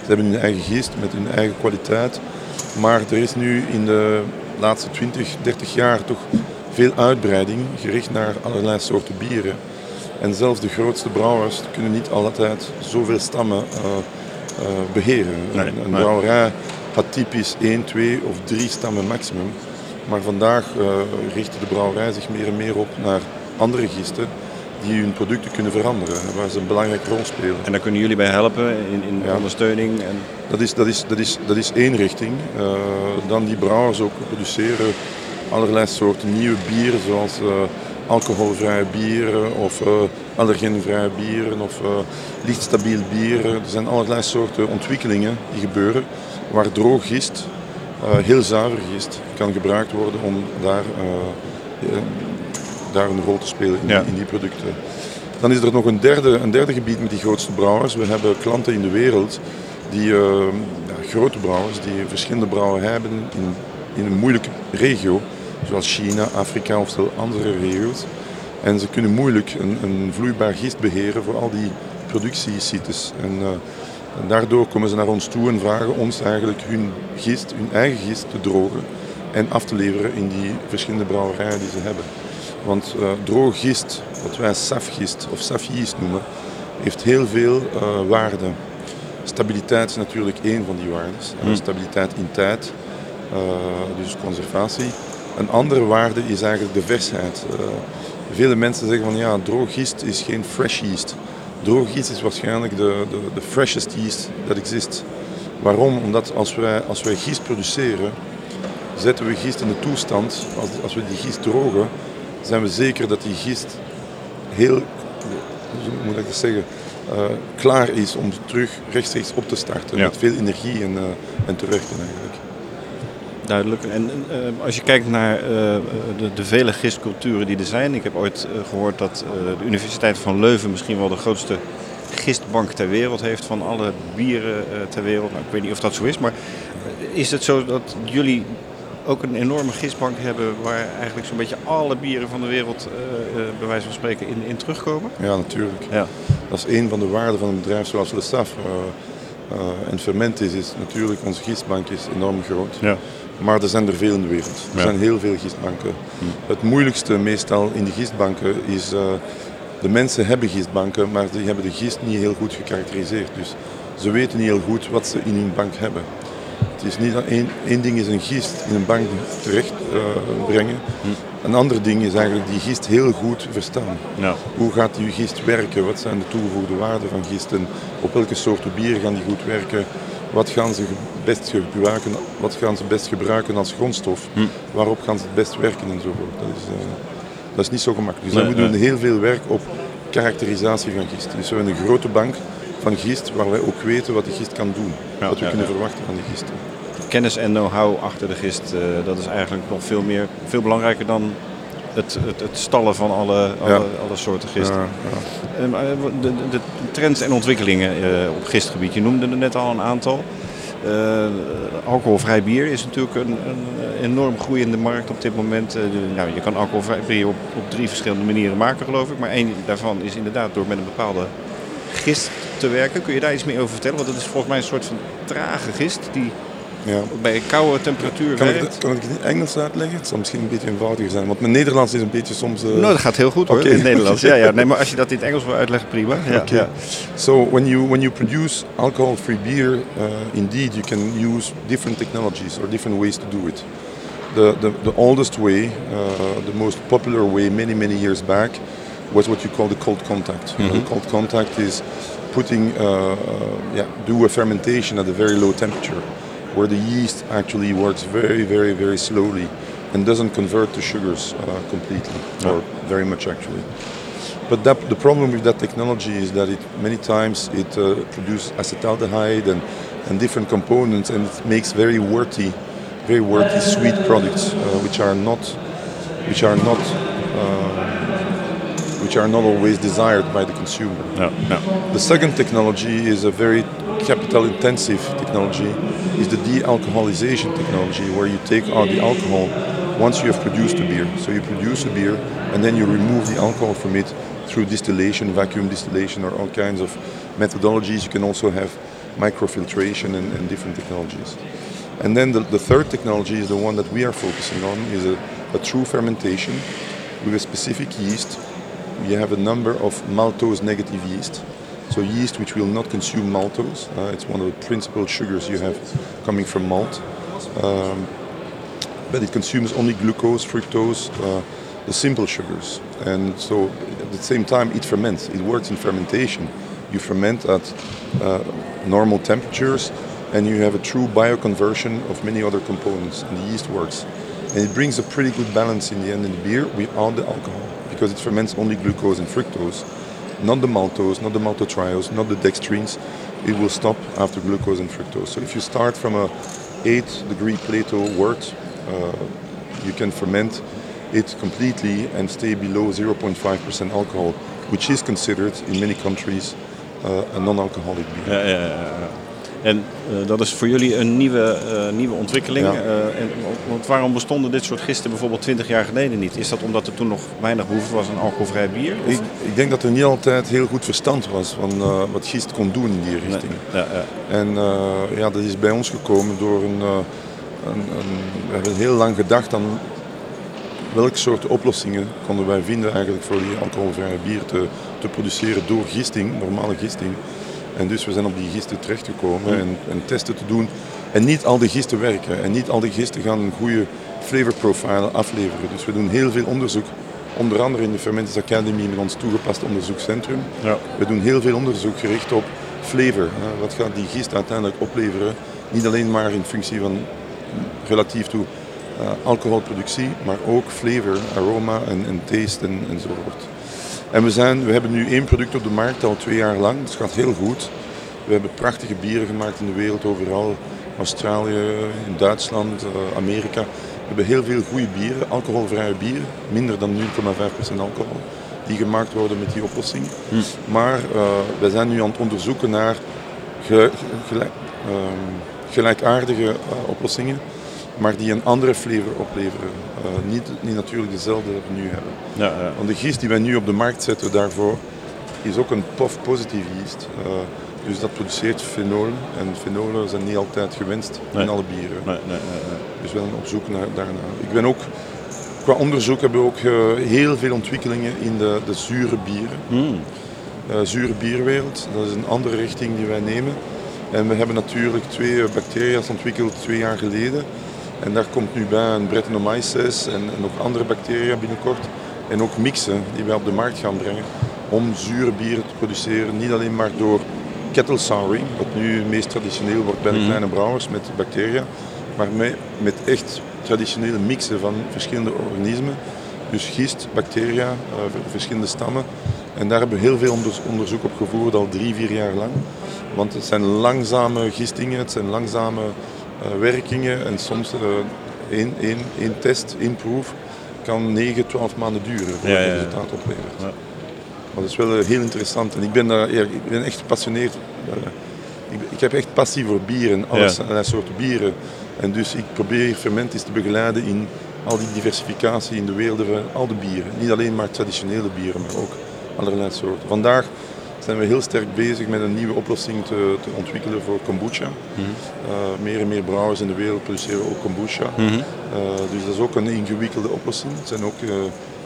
Speaker 19: Ze hebben hun eigen gist met hun eigen kwaliteit. Maar er is nu in de laatste 20, 30 jaar toch veel uitbreiding gericht naar allerlei soorten bieren. En zelfs de grootste brouwers kunnen niet altijd zoveel stammen uh, beheren. Nee, een, een brouwerij had typisch 1, 2 of 3 stammen maximum. Maar vandaag uh, richt de brouwerij zich meer en meer op naar andere gisten die hun producten kunnen veranderen, waar ze een belangrijke rol spelen.
Speaker 1: En daar kunnen jullie bij helpen in, in ja. ondersteuning? En...
Speaker 19: Dat, is, dat, is, dat, is, dat is één richting. Uh, dan die brouwers ook produceren allerlei soorten nieuwe bieren, zoals uh, alcoholvrije bieren of uh, allergenvrije bieren of lichtstabiel bieren. Er zijn allerlei soorten ontwikkelingen die gebeuren waar droog gist, heel zuiver gist, kan gebruikt worden om daar daar een rol te spelen in, ja. in, die producten. Dan is er nog een derde, een derde gebied met die grootste brouwers. We hebben klanten in de wereld, die, uh, ja, grote brouwers, die verschillende brouwerijen hebben in, in een moeilijke regio, zoals China, Afrika of andere regio's. En ze kunnen moeilijk een, een vloeibaar gist beheren voor al die productiesites. En, uh, en daardoor komen ze naar ons toe en vragen ons eigenlijk hun gist, hun eigen gist te drogen en af te leveren in die verschillende brouwerijen die ze hebben. Want uh, droog gist, wat wij safgist of safgist noemen, heeft heel veel uh, waarde. Stabiliteit is natuurlijk één van die waarden. Mm. Stabiliteit in tijd, uh, dus conservatie. Een andere waarde is eigenlijk de versheid. vele mensen zeggen van ja, droog gist is geen fresh yeast. Droog gist is waarschijnlijk de, de, de freshest yeast dat exist. Waarom? Omdat als wij, als wij gist produceren, zetten we gist in de toestand, als, als we die gist drogen, zijn we zeker dat die gist heel hoe moet ik dat zeggen, eh, klaar is om terug rechtstreeks op te starten.
Speaker 1: Ja.
Speaker 19: Met veel energie en, eh, en te werken eigenlijk.
Speaker 1: Duidelijk. En eh, als je kijkt naar eh, de, de vele gistculturen die er zijn. Ik heb ooit eh, gehoord dat de Universiteit van Leuven misschien wel de grootste gistbank ter wereld heeft van alle bieren ter wereld. Nou, ik weet niet of dat zo is, maar is het zo dat jullie ook een enorme gistbank hebben waar eigenlijk zo'n beetje alle bieren van de wereld, eh, bij wijze van spreken, in, in terugkomen?
Speaker 19: Ja, natuurlijk.
Speaker 1: Ja.
Speaker 19: Dat is een van de waarden van een bedrijf zoals Le Staff. eh, en Fermentis is natuurlijk, onze gistbank is enorm groot.
Speaker 1: Ja.
Speaker 19: Maar er zijn er veel in de wereld. Er
Speaker 1: Ja.
Speaker 19: zijn heel veel gistbanken. Het moeilijkste meestal in de gistbanken is, eh, de mensen hebben gistbanken, maar die hebben de gist niet heel goed gekarakteriseerd. Dus ze weten niet heel goed wat ze in hun bank hebben. Het is niet dat één, één ding is een gist in een bank terecht eh, brengen. Een ander ding is eigenlijk die gist heel goed verstaan.
Speaker 1: Ja.
Speaker 19: Hoe gaat die gist werken? Wat zijn de toegevoegde waarden van gisten? Op welke soorten bieren gaan die goed werken? Wat gaan ze best gebruiken, wat gaan ze best gebruiken als grondstof? Waarop gaan ze het best werken enzovoort. Dat is, eh, dat is niet zo gemakkelijk. Dus
Speaker 1: Nee,
Speaker 19: we
Speaker 1: nee.
Speaker 19: heel veel werk op karakterisatie van gist. Dus we hebben een grote bank van gist waar wij ook weten wat de gist kan doen. wat we
Speaker 1: ja,
Speaker 19: kunnen
Speaker 1: ja.
Speaker 19: verwachten van die gisten.
Speaker 1: kennis en know-how achter de gist, eh, dat is eigenlijk nog veel, meer, veel belangrijker dan het, het, het stallen van alle, alle, alle soorten gist.
Speaker 19: Ja,
Speaker 1: Eh, eh, de, de, trends en ontwikkelingen eh, op gistgebied, je noemde er net al een aantal. Alcoholvrij bier is natuurlijk een, een enorm groeiende markt op dit moment. Nou, je kan alcoholvrij bier op, op drie verschillende manieren maken, geloof ik. Maar één daarvan is inderdaad door met een bepaalde gist te werken. Kun je daar iets meer over vertellen? Want dat is volgens mij een soort van trage gist die
Speaker 19: Ja.
Speaker 1: bij koude temperatuur
Speaker 19: Kan ik,
Speaker 1: werkt.
Speaker 19: kan ik het in het Engels uitleggen? Het zal misschien een beetje eenvoudiger zijn, want mijn Nederlands is een beetje soms... eh,
Speaker 1: Nou, dat gaat heel goed hoor,
Speaker 19: Oké.
Speaker 1: in het Nederlands. Ja, ja. Nee, maar als je dat in het Engels wil uitleggen, prima. Ja,
Speaker 19: Okay.
Speaker 1: ja.
Speaker 19: So when you when you produce alcohol-free beer, uh, indeed you can use different technologies or different ways to do it. The the, the oldest way, uh, the most popular way, many many years back, was what you call the cold contact. Uh,
Speaker 1: Mhm.
Speaker 19: cold contact is putting uh, uh, yeah do a fermentation at a very low temperature, where the yeast actually works very very very slowly and doesn't convert to sugars uh, completely or very much actually. But that, the problem with that technology is that it many times it uh, produces acetaldehyde and, and different components, and it makes very worty, very worty sweet products, uh, which are not, which are not, uh, which are not always desired by the consumer. No. The second technology is a very capital-intensive technology, is the de-alcoholization technology, where you take out the alcohol once you have produced a beer. So you produce a beer and then you remove the alcohol from it through distillation, vacuum distillation, or all kinds of methodologies. You can also have microfiltration and, and different technologies. And then the, the third technology is the one that we are focusing on, is a, a true fermentation with a specific yeast. We have a number of maltose negative yeast. So yeast which will not consume maltose. Uh, it's one of the principal sugars you have coming from malt. Um, but it consumes only glucose, fructose, uh, the simple sugars. And so at the same time it ferments. It works in fermentation. You ferment at uh, normal temperatures and you have a true bioconversion of many other components and the yeast works. And it brings a pretty good balance in the end in the beer without the alcohol because it ferments only glucose and fructose, not the maltose, not the maltotriose, not the dextrins. It will stop after glucose and fructose. So if you start from a 8 degree Plato wort, uh, you can ferment it completely and stay below 0.5% alcohol, which is considered in many countries uh, a non-alcoholic beer.
Speaker 1: Ja, ja, ja. En eh, dat is voor jullie een nieuwe, eh, nieuwe ontwikkeling.
Speaker 19: Ja.
Speaker 1: Eh, en, want waarom bestonden dit soort gisten bijvoorbeeld 20 jaar geleden niet? Is dat omdat er toen nog weinig behoefte was aan alcoholvrij bier? Of-
Speaker 19: Ik, ik denk dat er niet altijd heel goed verstand was van wat gist kon doen in die richting.
Speaker 1: Ja, ja.
Speaker 19: En ja, dat is bij ons gekomen door een, een, een... We hebben heel lang gedacht aan welke soort oplossingen konden wij vinden eigenlijk voor die alcoholvrije bier te, te produceren door gisting, normale gisting. En dus we zijn op die gisten terechtgekomen en, en testen te doen. En niet al die gisten werken. En niet al die gisten gaan een goede flavor profile afleveren. Dus we doen heel veel onderzoek. Onder andere in de Fermentis Academy met ons toegepast onderzoekscentrum.
Speaker 1: Ja.
Speaker 19: We doen heel veel onderzoek gericht op flavor. Wat gaat die gist uiteindelijk opleveren? Niet alleen maar in functie van relatief toe eh, alcoholproductie, maar ook flavor, aroma en, en taste en, enzovoort. En we, zijn, we hebben nu één product op de markt al twee jaar lang. Dat gaat heel goed. We hebben prachtige bieren gemaakt in de wereld, overal. Australië, in Duitsland, eh, Amerika. We hebben heel veel goede bieren, alcoholvrije bieren. Minder dan 0,5% alcohol. Die gemaakt worden met die oplossing. Maar uh, we zijn nu aan het onderzoeken naar ge- gelijk, ehm, gelijkaardige eh, oplossingen maar die een andere flavor opleveren. Uh, niet, niet natuurlijk dezelfde dat we nu hebben.
Speaker 1: Ja, ja.
Speaker 19: Want de gist die wij nu op de markt zetten daarvoor is ook een POF positieve yeast. Uh, dus dat produceert fenolen en fenolen zijn niet altijd gewenst
Speaker 1: Nee.
Speaker 19: in alle bieren.
Speaker 1: Nee, nee.
Speaker 19: Dus we zijn op zoek naar, daarna. Ik ben ook, qua onderzoek hebben we ook uh, heel veel ontwikkelingen in de, de zure bieren.
Speaker 1: Mm.
Speaker 19: Uh, zure bierwereld, dat is een andere richting die wij nemen. En we hebben natuurlijk twee bacteria's ontwikkeld twee jaar geleden. En daar komt nu bij een Brettanomyces en, en nog andere bacteriën binnenkort. En ook mixen die wij op de markt gaan brengen om zure bieren te produceren. Niet alleen maar door kettle souring, wat nu meest traditioneel wordt bij de
Speaker 1: Mhm.
Speaker 19: kleine brouwers met bacteriën. Maar met, met echt traditionele mixen van verschillende organismen. Dus gist, bacteria, uh, verschillende stammen. En daar hebben we heel veel onderzoek op gevoerd, al drie, vier jaar lang. Want het zijn langzame gistingen, het zijn langzame werkingen en soms uh, één, één, één test, één proef kan 9, 12 maanden duren voordat
Speaker 1: Ja, ja,
Speaker 19: het
Speaker 1: ja.
Speaker 19: resultaat oplevert. Maar dat is wel uh, heel interessant en ik ben, daar, ja, ik ben echt gepassioneerd. Ik, ik, heb echt passie voor bieren, alles,
Speaker 1: Ja.
Speaker 19: allerlei soorten bieren. En dus ik probeer fermentis te begeleiden in al die diversificatie in de wereld van al de bieren. Niet alleen maar traditionele bieren, maar ook allerlei soorten. Vandaag zijn we heel sterk bezig met een nieuwe oplossing te, te ontwikkelen voor kombucha.
Speaker 1: Mhm.
Speaker 19: Uh, meer en meer brouwers in de wereld produceren ook kombucha.
Speaker 1: Mhm.
Speaker 19: Uh, dus dat is ook een ingewikkelde oplossing. Het, zijn ook, uh,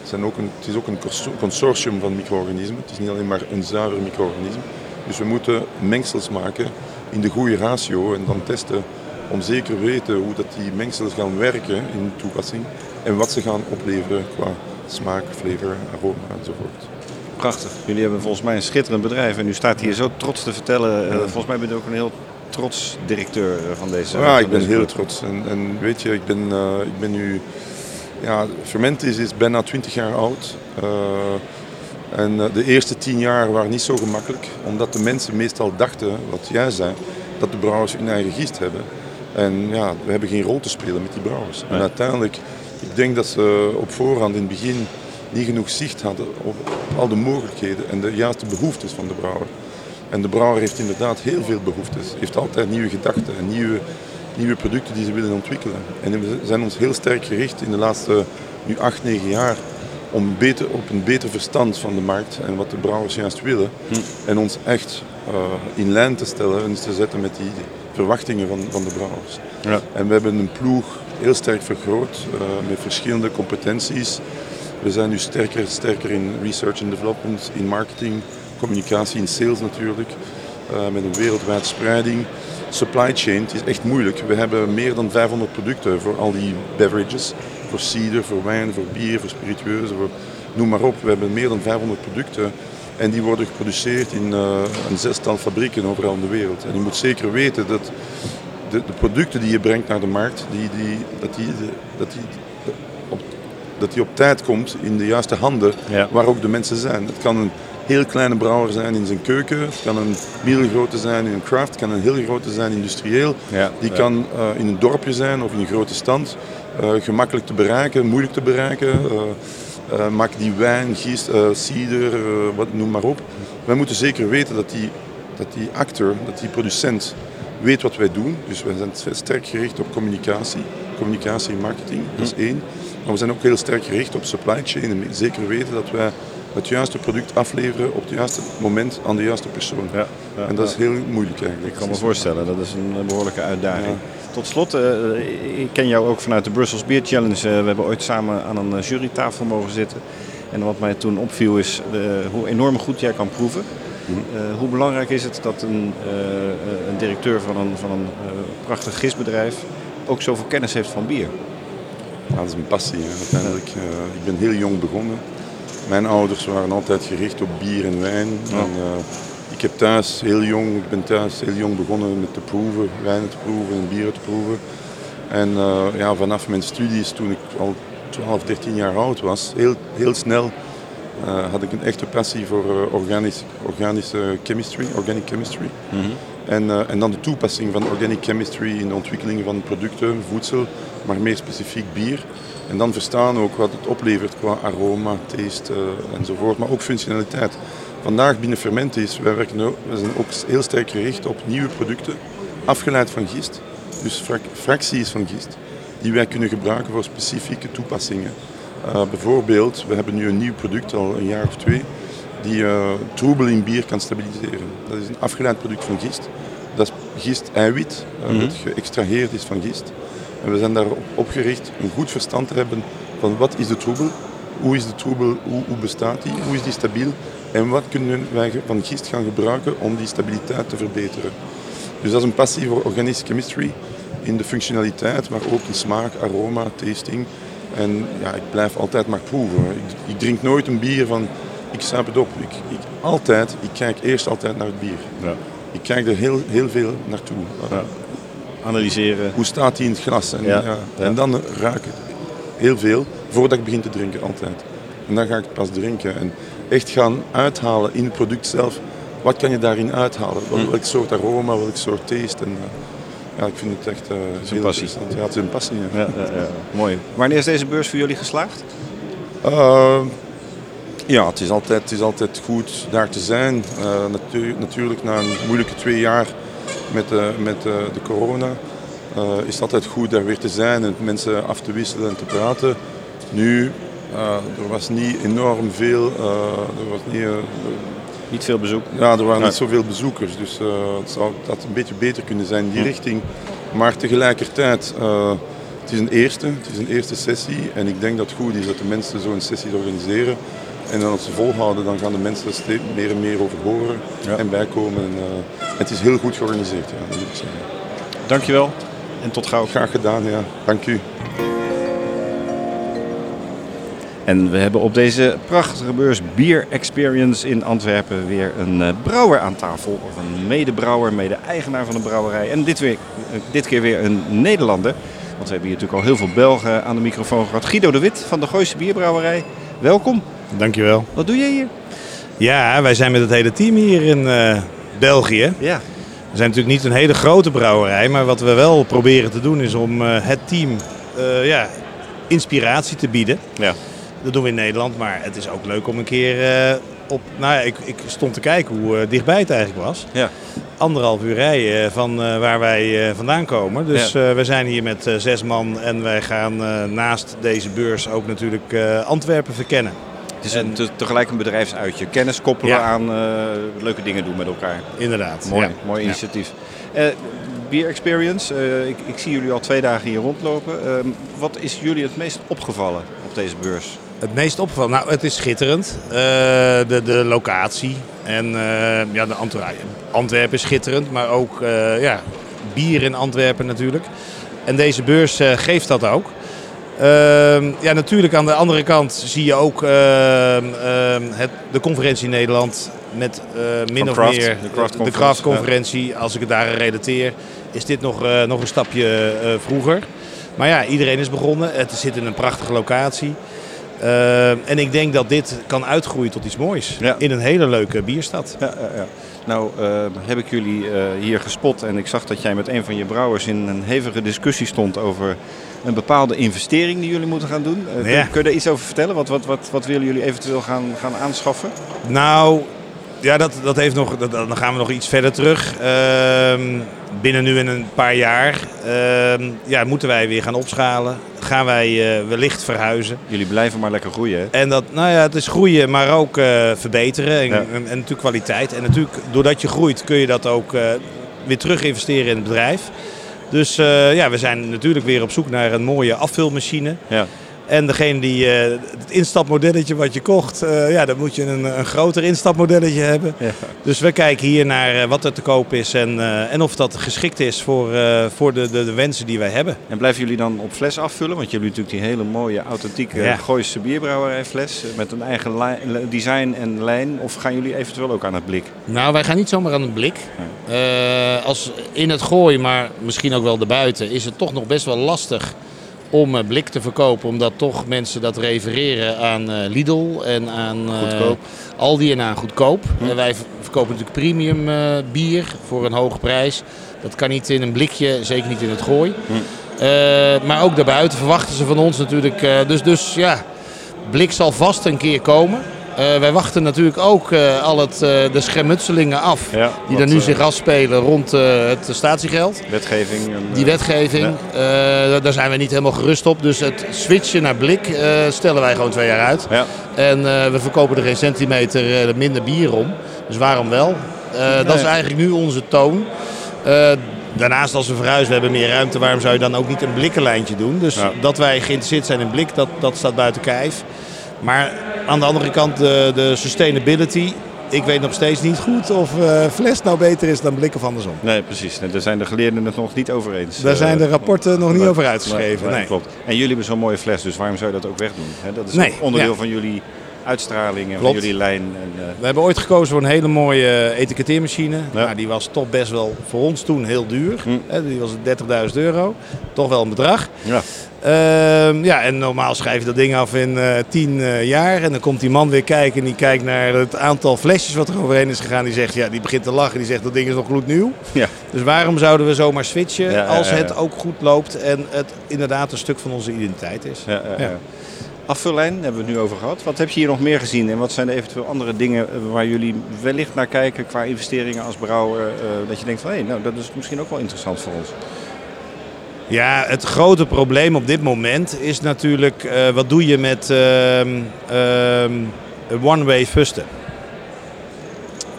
Speaker 19: zijn ook een, het is ook een cons- consortium van micro-organismen. Het is niet alleen maar een zuiver micro-organisme. Dus we moeten mengsels maken in de goede ratio en dan testen om zeker weten hoe dat die mengsels gaan werken in de toepassing en wat ze gaan opleveren qua smaak, flavor, aroma enzovoort.
Speaker 1: Prachtig. Jullie hebben volgens mij een schitterend bedrijf en u staat hier zo trots te vertellen.
Speaker 19: Ja.
Speaker 1: volgens mij bent u ook een heel trots directeur eh, van deze.
Speaker 19: Ja,
Speaker 1: van
Speaker 19: ik ben heel trots. En, en weet je, ik ben, uh, ik ben nu... Ja, Fermentis is bijna 20 jaar oud. Uh, en de eerste 10 jaar waren niet zo gemakkelijk, omdat de mensen meestal dachten, wat jij zei, dat de brouwers hun eigen gist hebben. En ja, we hebben geen rol te spelen met die brouwers. En uiteindelijk, ik denk dat ze op voorhand in het begin niet genoeg zicht hadden op al de mogelijkheden en de juiste behoeftes van de brouwer. En de brouwer heeft inderdaad heel veel behoeftes. Heeft altijd nieuwe gedachten en nieuwe, nieuwe producten die ze willen ontwikkelen. En we zijn ons heel sterk gericht in de laatste nu 8, 9 jaar om beter, op een beter verstand van de markt en wat de brouwers juist willen. En ons echt uh, in lijn te stellen en te zetten met die verwachtingen van, van de brouwers.
Speaker 1: Ja.
Speaker 19: En we hebben een ploeg heel sterk vergroot uh, met verschillende competenties. We zijn nu sterker, sterker in research and development, in marketing, communicatie, in sales natuurlijk. Uh, met een wereldwijde spreiding. Supply chain, het is echt moeilijk. We hebben meer dan 500 producten voor al die beverages. Voor cider, voor wijn, voor bier, voor spiritueuzen, voor, noem maar op. We hebben meer dan 500 producten. En die worden geproduceerd in uh, een zestal fabrieken overal in de wereld. En je moet zeker weten dat de, de producten die je brengt naar de markt, die, die, dat, die, dat, die, dat die op tijd komt in de juiste handen
Speaker 1: Ja.
Speaker 19: waar ook de mensen zijn. Het kan een heel kleine brouwer zijn in zijn keuken, het kan een middelgrote zijn in een craft, het kan een heel grote zijn industrieel.
Speaker 1: Ja,
Speaker 19: Die
Speaker 1: ja.
Speaker 19: kan uh, in een dorpje zijn of in een grote stand, uh, gemakkelijk te bereiken, moeilijk te bereiken. Uh, uh, maak die wijn, gist, cider, wat, noem maar op. Wij moeten zeker weten dat die, dat die acteur, dat die producent weet wat wij doen. Dus wij zijn sterk gericht op communicatie, communicatie en marketing, dat is één. Maar we zijn ook heel sterk gericht op supply chain en zeker weten dat wij het juiste product afleveren op het juiste moment aan de juiste persoon.
Speaker 1: Ja, ja,
Speaker 19: en dat is heel moeilijk eigenlijk.
Speaker 1: Ik kan me voorstellen, dat is een behoorlijke uitdaging. Tot slot, uh, ik ken jou ook vanuit de Brussels Beer Challenge. Uh, we hebben ooit samen aan een jurytafel mogen zitten. En wat mij toen opviel is uh, hoe enorm goed jij kan proeven. Mm -hmm. hoe belangrijk is het dat een, een directeur van een, van een prachtig gistbedrijf ook zoveel kennis heeft van bier?
Speaker 19: Ja, dat is een passie. Hè. Uiteindelijk, ik ben heel jong begonnen. Mijn ouders waren altijd gericht op bier en wijn.
Speaker 1: Ja.
Speaker 19: En, ik heb thuis heel jong, ik ben thuis heel jong begonnen met te proeven, wijnen te proeven en bieren te proeven. En uh, ja, vanaf mijn studies, toen ik al 12, 13 jaar oud was, heel, heel snel eh, had ik een echte passie voor eh, organisch, organische chemistry, organic chemistry.
Speaker 1: Mhm.
Speaker 19: En, eh, en dan de toepassing van organic chemistry in de ontwikkeling van producten, voedsel, maar meer specifiek bier. En dan verstaan ook wat het oplevert qua aroma, taste eh, enzovoort, maar ook functionaliteit. Vandaag binnen Fermentis, wij werken ook, we zijn ook heel sterk gericht op nieuwe producten, afgeleid van gist. Dus frac- fracties van gist, die wij kunnen gebruiken voor specifieke toepassingen. Uh, bijvoorbeeld, we hebben nu een nieuw product, al een jaar of twee, die uh, troebel in bier kan stabiliseren. Dat is een afgeleid product van gist. Dat is gist-eiwit, uh,
Speaker 1: Mhm.
Speaker 19: dat geëxtraheerd is van gist. En we zijn daarop opgericht een goed verstand te hebben van wat is de troebel, hoe is de troebel, hoe, hoe bestaat die, hoe is die stabiel en wat kunnen wij van gist gaan gebruiken om die stabiliteit te verbeteren. Dus dat is een passie voor organische chemistry in de functionaliteit, maar ook in smaak, aroma, tasting. En ja, ik blijf altijd maar proeven. Ik, ik drink nooit een bier van ik zuip het op. Ik, ik, altijd, ik kijk eerst altijd naar het bier. Ik kijk er heel, heel veel naartoe.
Speaker 1: Analyseren.
Speaker 19: Hoe staat die in het glas? En,
Speaker 1: Ja.
Speaker 19: ja.
Speaker 1: Ja.
Speaker 19: en dan ruik ik heel veel voordat ik begin te drinken, altijd. En dan ga ik pas drinken. En echt gaan uithalen in het product zelf. Wat kan je daarin uithalen? Wel-
Speaker 1: Hm.
Speaker 19: Welk soort aroma, welk soort taste? En, eh, ja, ik vind het echt
Speaker 1: een
Speaker 19: heel
Speaker 1: passie.
Speaker 19: interessant. Ja, het is een passie. Ja.
Speaker 1: Ja, ja, ja. Mooi. Wanneer is deze beurs voor jullie geslaagd?
Speaker 19: Eh, ja, het is, altijd, het is altijd goed daar te zijn. Eh, natu- natuurlijk na een moeilijke twee jaar met, met de corona eh, is het altijd goed daar weer te zijn en mensen af te wisselen en te praten. Nu, eh, er was niet enorm veel, er was niet,
Speaker 1: Niet veel bezoek?
Speaker 19: ja, er waren
Speaker 1: Ja.
Speaker 19: niet zoveel bezoekers, dus het zou dat een beetje beter kunnen zijn in die
Speaker 1: Hm.
Speaker 19: richting. Maar tegelijkertijd, het is een eerste, het is een eerste sessie en ik denk dat het goed is dat de mensen zo'n sessie organiseren. En dan als ze volhouden, dan gaan de mensen er steeds meer en meer over horen en bijkomen. En, eh, het is heel goed georganiseerd, ja, dat moet ik zeggen.
Speaker 1: Dankjewel en tot gauw.
Speaker 19: Graag gedaan, ja. Dank u.
Speaker 1: En we hebben op deze prachtige beurs Beer Experience in Antwerpen weer een eh, brouwer aan tafel. Of een medebrouwer, mede-eigenaar van een brouwerij. En dit, weer, eh, dit keer weer een Nederlander. Want we hebben hier natuurlijk al heel veel Belgen aan de microfoon gehad. Guido de Wit van de Gooise Bierbrouwerij. Welkom.
Speaker 20: Dankjewel.
Speaker 1: Wat doe jij hier?
Speaker 20: Ja, wij zijn met het hele team hier in eh, België.
Speaker 1: Ja.
Speaker 20: We zijn natuurlijk niet een hele grote brouwerij, maar wat we wel proberen te doen is om eh, het team eh, ja, inspiratie te bieden.
Speaker 1: Ja.
Speaker 20: Dat doen we in Nederland, maar het is ook leuk om een keer op... Nou ja, ik, ik stond te kijken hoe dichtbij het eigenlijk was.
Speaker 1: Ja.
Speaker 20: Anderhalf uur rijden van waar wij vandaan komen. Dus
Speaker 1: Ja.
Speaker 20: we zijn hier met zes man en wij gaan naast deze beurs ook natuurlijk Antwerpen verkennen.
Speaker 1: Het is een, te- tegelijk een bedrijfsuitje. Kennis koppelen
Speaker 20: Ja.
Speaker 1: aan eh, leuke dingen doen met elkaar.
Speaker 20: Inderdaad.
Speaker 1: Mooi, mooi initiatief. Eh Beer Experience, eh, ik, ik zie jullie al twee dagen hier rondlopen. Ehm, wat is jullie het meest opgevallen op deze beurs?
Speaker 20: Het meest opgevallen, nou het is schitterend. De, de locatie en ja, de entourage. Antwerpen is schitterend, maar ook ja, bier in Antwerpen natuurlijk. En deze beurs geeft dat ook. Ehm, ja, natuurlijk aan de andere kant zie je ook ehm, ehm, het, de conferentie in Nederland met eh, min of
Speaker 1: Craft,
Speaker 20: meer
Speaker 1: de
Speaker 20: Craft-conferentie. Als ik het daar relateer, is dit nog, eh, nog een stapje eh, vroeger. Maar ja, iedereen is begonnen. Het zit in een prachtige locatie. En ik denk dat dit kan uitgroeien tot iets moois. In een hele leuke bierstad.
Speaker 1: Ja, ja. Nou heb ik jullie hier gespot en ik zag dat jij met een van je brouwers in een hevige discussie stond over een bepaalde investering die jullie moeten gaan doen. Eh, kun,
Speaker 20: Ja.
Speaker 1: kun je daar iets over vertellen? Wat, wat, wat, wat willen jullie eventueel gaan, gaan aanschaffen?
Speaker 20: Nou, ja, dat, dat heeft nog, dat, dan gaan we nog iets verder terug. Ehm, binnen nu in een paar jaar ehm, ja, moeten wij weer gaan opschalen. Gaan wij eh, wellicht verhuizen.
Speaker 1: Jullie blijven maar lekker groeien. Hè?
Speaker 20: En dat, nou ja, het is groeien, maar ook eh, verbeteren. En,
Speaker 1: Ja.
Speaker 20: en, en natuurlijk kwaliteit. En natuurlijk, doordat je groeit, kun je dat ook weer terug investeren in het bedrijf. Dus eh, ja, we zijn natuurlijk weer op zoek naar een mooie afvulmachine.
Speaker 1: Ja.
Speaker 20: En degene die eh, het instapmodelletje wat je kocht, eh, ja, dan moet je een, een groter instapmodelletje hebben. Dus we kijken hier naar eh, wat er te koop is en, eh, en of dat geschikt is voor, eh, voor de, de, de wensen die wij hebben.
Speaker 1: En blijven jullie dan op fles afvullen? Want jullie hebben natuurlijk die hele mooie, authentieke
Speaker 20: Ja.
Speaker 1: Gooise bierbrouwerijfles met een eigen li- design en lijn. Of gaan jullie eventueel ook aan het blik?
Speaker 21: Nou, wij gaan niet zomaar aan het blik. Eh, als in het gooien, maar misschien ook wel erbuiten, is het toch nog best wel lastig
Speaker 20: om eh, blik te verkopen. Omdat toch mensen dat refereren aan eh, Lidl en aan eh. Aldi en aan goedkoop. En wij verkopen natuurlijk premium bier voor een hoge prijs. Dat kan niet in een blikje, zeker niet in het gooi. Eh, maar ook daarbuiten verwachten ze van ons natuurlijk. dus, dus ja, blik zal vast een keer komen. Eh, wij wachten natuurlijk ook eh, al het, eh, de schermutselingen af. die er nu zich afspelen rond het statiegeld.
Speaker 1: Wetgeving. en,
Speaker 20: Die wetgeving, daar zijn we niet helemaal gerust op. Dus het switchen naar blik stellen wij gewoon twee jaar uit. En eh, we verkopen er geen centimeter minder bier om. Dus waarom wel? Dat is
Speaker 1: ja.
Speaker 20: eigenlijk nu onze toon. Daarnaast als we verhuizen, we hebben meer ruimte. Waarom zou je dan ook niet een blikkenlijntje doen? Dus dat wij geïnteresseerd zijn in blik, dat, dat staat buiten kijf. Maar aan de andere kant de, de sustainability. Ik weet nog steeds niet goed of eh, fles nou beter is dan blik of andersom.
Speaker 1: Nee, precies. Daar zijn de geleerden het nog niet over eens.
Speaker 20: Daar
Speaker 1: Eh,
Speaker 20: zijn de rapporten nog niet over uitgeschreven, nee.
Speaker 1: Klopt. En jullie hebben zo'n mooie fles, dus waarom zou je dat ook wegdoen? Hè, dat is
Speaker 20: Nee,
Speaker 1: onderdeel
Speaker 20: ja.
Speaker 1: van jullie uitstraling en
Speaker 20: Klopt.
Speaker 1: van jullie lijn. En, eh,
Speaker 20: We hebben ooit gekozen voor een hele mooie eh, etiketteermachine. Nou, die was toch best wel voor ons toen heel duur. Hè, Die was 30.000 euro. Toch wel een bedrag.
Speaker 1: Ja.
Speaker 20: Ehm, ja, en normaal schrijf je dat ding af in eh 10 eh, jaar. En dan komt die man weer kijken en die kijkt naar het aantal flesjes wat er overheen is gegaan. Die zegt, ja, die begint te lachen. Die zegt, dat ding is nog gloednieuw.
Speaker 1: Ja.
Speaker 20: Dus waarom zouden we zomaar switchen
Speaker 1: Ja,
Speaker 20: als het ook goed loopt en het inderdaad een stuk van onze identiteit is?
Speaker 1: Ja, Afvullijn hebben we het nu over gehad. Wat heb je hier nog meer gezien en wat zijn er eventueel andere dingen eh, waar jullie wellicht naar kijken qua investeringen als brouwer? eh, dat je denkt van hé, nou dat is misschien ook wel interessant voor ons.
Speaker 20: Ja, het grote probleem op dit moment is natuurlijk eh, wat doe je met ehm, ehm, one-way fusten.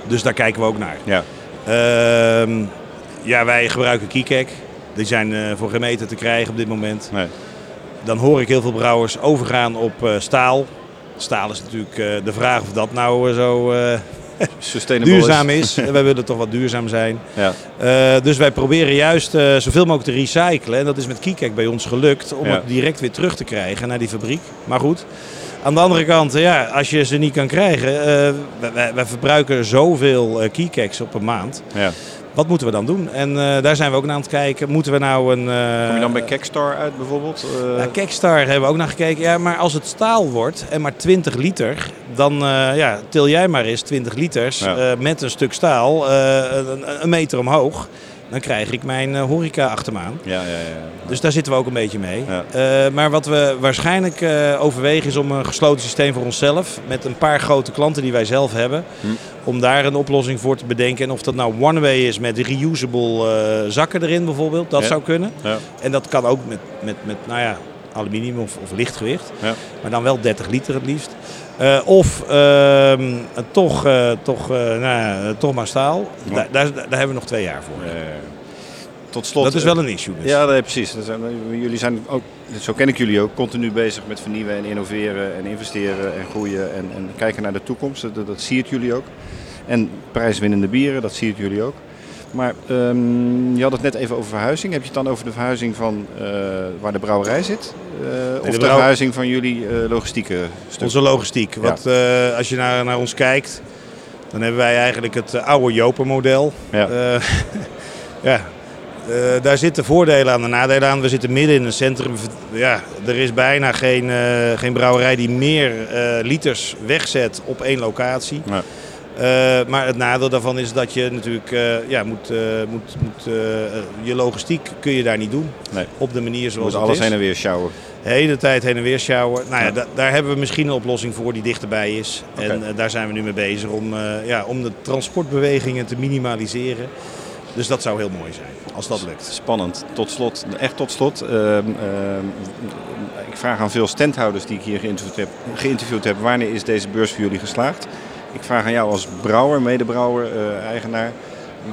Speaker 20: Dus daar kijken we ook naar.
Speaker 1: Ja.
Speaker 20: Ehm, ja, wij gebruiken Kikek. Die zijn eh, voor geen meter te krijgen op dit moment. Dan hoor ik heel veel brouwers overgaan op eh, staal. Staal is natuurlijk eh, de vraag of dat nou eh, zo
Speaker 1: Sustainable
Speaker 20: duurzaam
Speaker 1: is.
Speaker 20: wij willen toch wat duurzaam zijn.
Speaker 1: Ja.
Speaker 20: Dus wij proberen juist eh, zoveel mogelijk te recyclen. En dat is met Kikek bij ons gelukt om
Speaker 1: Ja.
Speaker 20: het direct weer terug te krijgen naar die fabriek. Maar goed, aan de andere kant, ja, als je ze niet kan krijgen. eh, wij, wij- verbruiken zoveel Kikeks op een maand.
Speaker 1: Ja.
Speaker 20: Wat moeten we dan doen? En eh, daar zijn we ook naar aan het kijken. Moeten we nou een... eh,
Speaker 1: Kom je dan bij Kekstar uit bijvoorbeeld?
Speaker 20: Ja, Kekstar hebben we ook naar gekeken. Ja, maar als het staal wordt en maar 20 liter, dan ja, til jij maar eens 20 liters
Speaker 1: Ja.
Speaker 20: met een stuk staal een, een meter omhoog. Dan krijg ik mijn eh, horeca achter me aan.
Speaker 1: Ja, ja, ja.
Speaker 20: Dus daar zitten we ook een beetje mee. Eh, maar wat we waarschijnlijk eh, overwegen is om een gesloten systeem voor onszelf. Met een paar grote klanten die wij zelf hebben.
Speaker 1: Hm.
Speaker 20: Om daar een oplossing voor te bedenken. En of dat nou one-way is met reusable zakken erin bijvoorbeeld. Dat
Speaker 1: Ja.
Speaker 20: zou kunnen.
Speaker 1: Ja.
Speaker 20: En dat kan ook met, met, met nou ja, aluminium of, of lichtgewicht.
Speaker 1: Ja.
Speaker 20: Maar dan wel 30 liter het liefst. Eh, of ehm, toch, eh, toch, eh, nou toch maar staal.
Speaker 1: Ja.
Speaker 20: Daar, daar, daar hebben we nog twee jaar voor.
Speaker 1: Tot slot.
Speaker 20: Dat is wel een issue dus.
Speaker 1: Ja, nee, precies. Jullie zijn ook, zo ken ik jullie ook, continu bezig met vernieuwen en innoveren en investeren en groeien en, en kijken naar de toekomst. Dat, dat zie het jullie ook. En prijswinnende bieren, dat zie het jullie ook. Maar ehm, je had het net even over verhuizing. Heb je het dan over de verhuizing van eh, waar de brouwerij zit? Eh, of de,
Speaker 20: brouw-
Speaker 1: verhuizing van jullie eh, logistieke stuk?
Speaker 20: Onze logistiek. Want eh, als je naar, naar ons kijkt, dan hebben wij eigenlijk het oude Jopen-model.
Speaker 1: Ja.
Speaker 20: Ja. Daar zitten voordelen aan en nadelen aan. We zitten midden in een centrum. Ja, er is bijna geen, geen brouwerij die meer liters wegzet op één locatie. Eh, maar het nadeel daarvan is dat je natuurlijk eh, ja, moet, eh, moet, moet, eh, eh, je logistiek kun je daar niet doen. Op de manier zoals
Speaker 1: moet
Speaker 20: het
Speaker 1: alles
Speaker 20: is.
Speaker 1: heen en weer sjouwen.
Speaker 20: De hele tijd heen en weer sjouwen. Nou ja,
Speaker 1: Ja.
Speaker 20: da- daar hebben we misschien een oplossing voor die dichterbij is. En eh, daar zijn we nu mee bezig om, eh, ja, om de transportbewegingen te minimaliseren. Dus dat zou heel mooi zijn, als dat lukt.
Speaker 1: Spannend. Tot slot, echt tot slot. ehm, ehm, ik vraag aan veel standhouders die ik hier geïnterviewd heb, geïnterviewd heb, wanneer is deze beurs voor jullie geslaagd? Ik vraag aan jou als brouwer, medebrouwer, eh, eigenaar,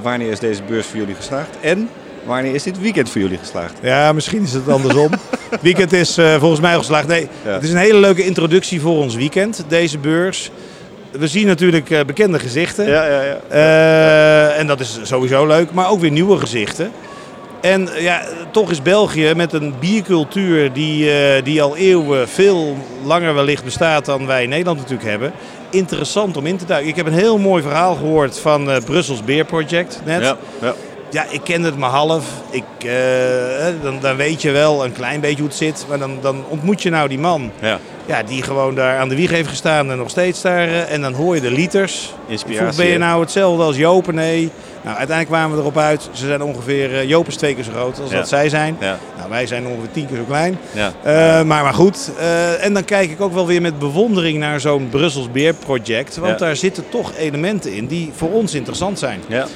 Speaker 1: wanneer is deze beurs voor jullie geslaagd? En wanneer is dit weekend voor jullie geslaagd?
Speaker 20: Ja, misschien is het andersom. Het weekend is eh, volgens mij al geslaagd. Nee,
Speaker 1: Ja.
Speaker 20: het is een hele leuke introductie voor ons weekend, deze beurs. We zien natuurlijk eh, bekende gezichten.
Speaker 1: Ja, ja, ja.
Speaker 20: Eh, en dat is sowieso leuk, maar ook weer nieuwe gezichten. En ja, toch is België met een biercultuur die, die al eeuwen veel langer wellicht bestaat dan wij in Nederland natuurlijk hebben. Interessant om in te duiken. Ik heb een heel mooi verhaal gehoord van eh Brussels Beer Project net.
Speaker 1: Ja, ja.
Speaker 20: ja, ik kende het maar half. Ik, eh, dan, dan weet je wel een klein beetje hoe het zit. Maar dan, dan ontmoet je nou die man.
Speaker 1: Ja.
Speaker 20: Ja, die gewoon daar aan de wieg heeft gestaan en nog steeds daar. eh, en dan hoor je de liters.
Speaker 1: Inspiratie,
Speaker 20: vroeg, ben je nou hetzelfde als Joop? Nee. Nou, uiteindelijk kwamen we erop uit. Ze zijn ongeveer... eh, Joop is twee keer zo groot als
Speaker 1: Ja.
Speaker 20: dat zij zijn.
Speaker 1: Ja.
Speaker 20: Nou, wij zijn ongeveer tien keer zo klein.
Speaker 1: Ja.
Speaker 20: Eh, maar, maar goed. Eh, en dan kijk ik ook wel weer met bewondering naar zo'n Brussels Beer project. Want daar zitten toch elementen in die voor ons interessant zijn.
Speaker 1: Ja, ja,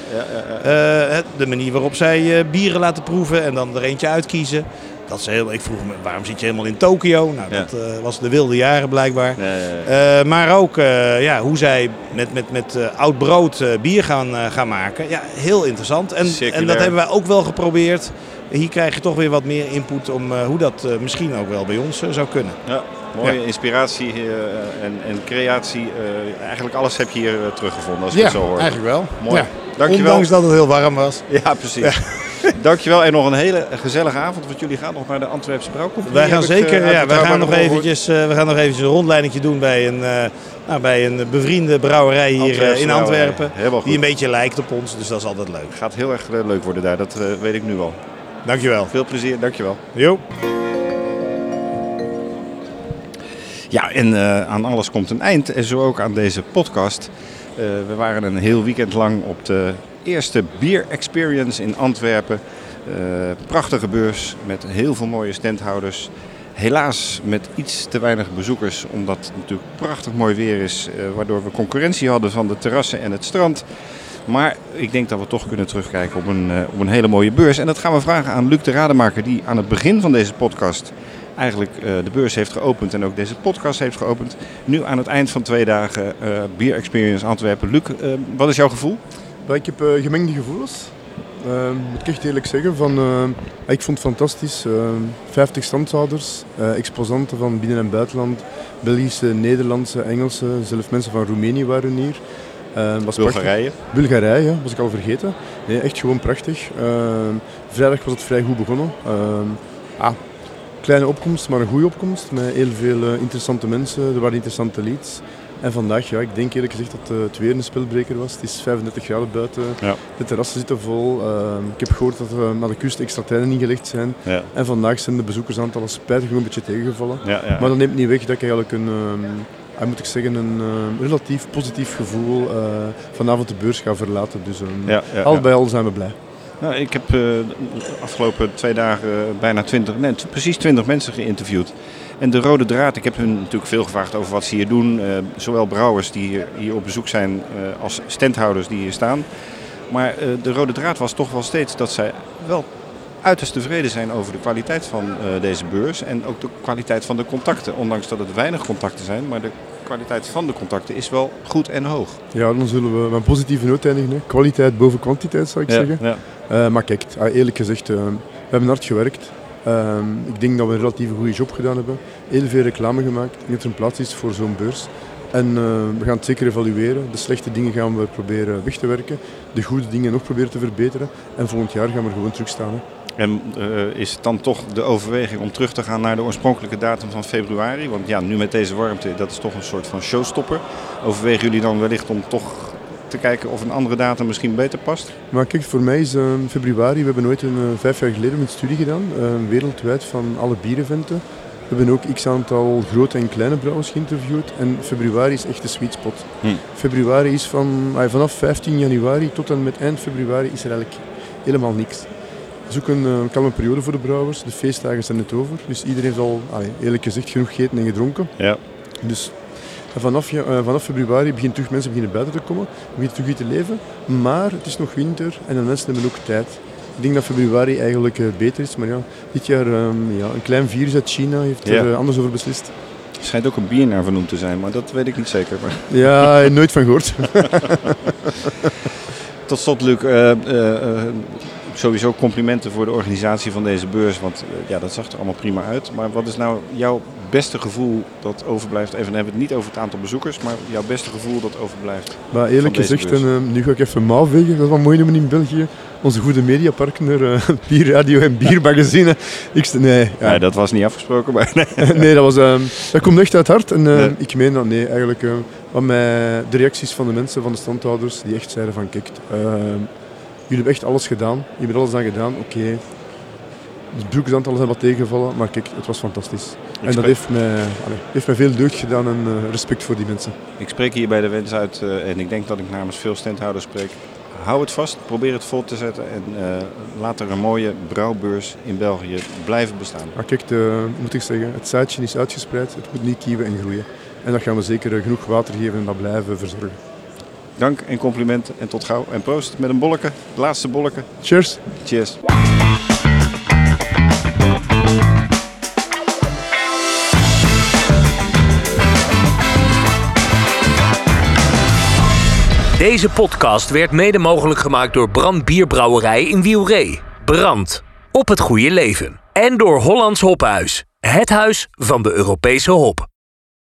Speaker 1: ja, ja.
Speaker 20: Het- de manier waarop zij bieren laten proeven en dan er eentje uitkiezen. Dat is heel, ik vroeg me, waarom zit je helemaal in Tokio? Nou,
Speaker 1: Ja.
Speaker 20: dat eh, was de wilde jaren blijkbaar.
Speaker 1: Ja, ja, ja.
Speaker 20: Eh, maar ook eh, ja, hoe zij met, met, met oud brood bier gaan, gaan maken. Ja, heel interessant. En, en dat hebben wij ook wel geprobeerd. Hier krijg je toch weer wat meer input om hoe dat misschien ook wel bij ons zou kunnen.
Speaker 1: Ja, mooie
Speaker 20: Ja.
Speaker 1: inspiratie en, en creatie. eigenlijk alles heb je hier teruggevonden als ik
Speaker 20: Ja,
Speaker 1: het zo hoor.
Speaker 20: eigenlijk wel.
Speaker 1: Mooi.
Speaker 20: Ja.
Speaker 1: Dankjewel.
Speaker 20: Ondanks dat het heel warm was.
Speaker 1: Ja, precies. Dankjewel en nog een hele gezellige avond. Want jullie gaan nog naar de Antwerpse Brouwcompagnie.
Speaker 20: Wij gaan
Speaker 1: ik, eh,
Speaker 20: zeker,
Speaker 1: uit
Speaker 20: ja, wij gaan nog eventjes, eh, we gaan nog eventjes een rondleidingje doen bij een, eh, nou, bij een bevriende brouwerij hier eh,
Speaker 1: Antwerpse
Speaker 20: in. Antwerpen. Die een beetje lijkt op ons, dus dat is altijd leuk.
Speaker 1: Gaat heel erg eh, leuk worden daar, dat eh, weet ik nu al.
Speaker 20: Dankjewel.
Speaker 1: Veel plezier, dankjewel.
Speaker 20: Jo.
Speaker 1: Ja, en eh, aan alles komt een eind. En zo ook aan deze podcast. Eh, we waren een heel weekend lang op de eerste Beer Experience in Antwerpen. Eh, prachtige beurs met heel veel mooie standhouders. Helaas met iets te weinig bezoekers, omdat het natuurlijk prachtig mooi weer is. eh, waardoor we concurrentie hadden van de terrassen en het strand. Maar ik denk dat we toch kunnen terugkijken op een, eh, op een hele mooie beurs. En dat gaan we vragen aan Luc de Rademaker, die aan het begin van deze podcast eigenlijk de beurs heeft geopend en ook deze podcast heeft geopend. Nu aan het eind van twee dagen eh Beer Experience Antwerpen. Luc, wat is jouw gevoel?
Speaker 2: Ik heb eh, gemengde gevoelens. Eh, moet ik echt eerlijk zeggen. Van, eh, ik vond het fantastisch. Eh, 50 standhouders, eh, exposanten van binnen- en buitenland. Belgische, Nederlandse, Engelse, zelfs mensen van Roemenië waren hier. Eh, was prachtig.
Speaker 1: Bulgarije.
Speaker 2: Bulgarije, was ik al vergeten. Nee, echt gewoon prachtig. Vrijdag was het vrij goed begonnen. Ah, kleine opkomst, maar een goede opkomst. Met heel veel interessante mensen. Er waren interessante leads. En vandaag, ja, ik denk eerlijk gezegd dat eh, het weer een spelbreker was. Het is 35 graden buiten.
Speaker 1: Ja.
Speaker 2: De terrassen zitten vol. Eh, ik heb gehoord dat er naar de kust extra treinen ingelegd zijn.
Speaker 1: Ja.
Speaker 2: En vandaag zijn de bezoekersaantallen spijtig een beetje tegengevallen.
Speaker 1: Ja.
Speaker 2: Maar dat neemt niet weg dat ik eigenlijk een, ehm, ah, moet ik zeggen, een ehm, relatief positief gevoel eh, vanavond de beurs ga verlaten. Dus ehm,
Speaker 1: Ja, ja,
Speaker 2: al
Speaker 1: ja.
Speaker 2: bij al zijn we blij.
Speaker 1: Nou, ik heb eh, de afgelopen twee dagen bijna 20, nee, precies 20 mensen geïnterviewd. En de rode draad, ik heb hun natuurlijk veel gevraagd over wat ze hier doen. eh, zowel brouwers die hier, hier op bezoek zijn eh, als standhouders die hier staan. Maar eh, de rode draad was toch wel steeds dat zij wel uiterst tevreden zijn over de kwaliteit van deze beurs. En ook de kwaliteit van de contacten. Ondanks dat het weinig contacten zijn, maar de kwaliteit van de contacten is wel goed en hoog.
Speaker 2: Ja, dan zullen we met een positieve noot eindigen. Hè. Kwaliteit boven kwantiteit, zou ik
Speaker 1: Ja,
Speaker 2: zeggen.
Speaker 1: ja.
Speaker 2: Maar kijk, ah, eerlijk gezegd, we hebben hard gewerkt. Ehm, ik denk dat we een relatief goede job gedaan hebben. Heel veel reclame gemaakt. Denk dat er een plaats is voor zo'n beurs. En eh, we gaan het zeker evalueren. De slechte dingen gaan we proberen weg te werken. De goede dingen nog proberen te verbeteren. En volgend jaar gaan we er gewoon terug staan. Hè.
Speaker 1: En eh, is het dan toch de overweging om terug te gaan naar de oorspronkelijke datum van februari? Want ja, nu met deze warmte, dat is toch een soort van showstopper. Overwegen jullie dan wellicht om toch te kijken of een andere datum misschien beter past?
Speaker 2: Maar kijk, voor mij is eh, februari, we hebben ooit een, eh, vijf jaar geleden een studie gedaan, eh, wereldwijd van alle biereventen. We hebben ook x aantal grote en kleine brouwers geïnterviewd en februari is echt de sweet spot.
Speaker 1: Hm.
Speaker 2: Februari is van, ah, vanaf 15 januari tot en met eind februari is er eigenlijk helemaal niks. Het is ook een eh, kalme periode voor de brouwers, de feestdagen zijn net over, dus iedereen heeft al, eerlijk gezegd, genoeg gegeten en gedronken.
Speaker 1: Ja.
Speaker 2: Dus en vanaf, eh, vanaf februari beginnen terug mensen beginnen buiten te komen, beginnen terug te leven. Maar het is nog winter en de mensen hebben ook tijd. Ik denk dat februari eigenlijk eh, beter is, maar ja, dit jaar ehm, ja, een klein virus uit China heeft er eh, anders over beslist.
Speaker 1: Er schijnt ook een bier naar vernoemd te zijn, maar dat weet ik niet zeker. Maar...
Speaker 2: Ja, nooit van gehoord.
Speaker 1: Tot slot, Luc. sowieso complimenten voor de organisatie van deze beurs. Want ja, dat zag er allemaal prima uit. Maar wat is nou jouw beste gevoel dat overblijft? Even dan hebben we het niet over het aantal bezoekers, maar jouw beste gevoel dat overblijft.
Speaker 2: Maar eerlijk gezegd, en, ehm, nu ga ik even mouw vegen, dat is wat mooi noemen in België. Onze goede mediapartner, eh Bierradio en Biermagazine. Ik, nee, ja.
Speaker 1: Nee, dat was niet afgesproken, maar...
Speaker 2: nee, dat, was, ehm, dat komt echt uit het hart. En
Speaker 1: Ja.
Speaker 2: ik meen dat, nee, eigenlijk, wat mij, de reacties van de mensen, van de standhouders, die echt zeiden van, kijk, jullie hebben echt alles gedaan. Jullie hebben alles aan gedaan. Oké, het broekensaantallen zijn wat tegengevallen, maar kijk, het was fantastisch. En dat heeft mij, allee, heeft mij veel deugd gedaan en eh, respect voor die mensen.
Speaker 1: Ik spreek hier bij de wens uit eh, en ik denk dat ik namens veel standhouders spreek. Hou het vast, probeer het vol te zetten en eh, laat er een mooie brouwbeurs in België blijven bestaan.
Speaker 2: Maar kijk, de, moet ik zeggen, het zaadje is uitgespreid, het moet niet kieuwen en groeien. En dat gaan we zeker genoeg water geven en dat blijven verzorgen.
Speaker 1: Dank en complimenten en tot gauw. En proost met een bolleke, het laatste bolleke.
Speaker 2: Cheers.
Speaker 1: Cheers.
Speaker 22: Deze podcast werd mede mogelijk gemaakt door Brand Bierbrouwerij in Wielree. Brand. Op het goede leven. En door Hollands Hophuis. Het huis van de Europese hop.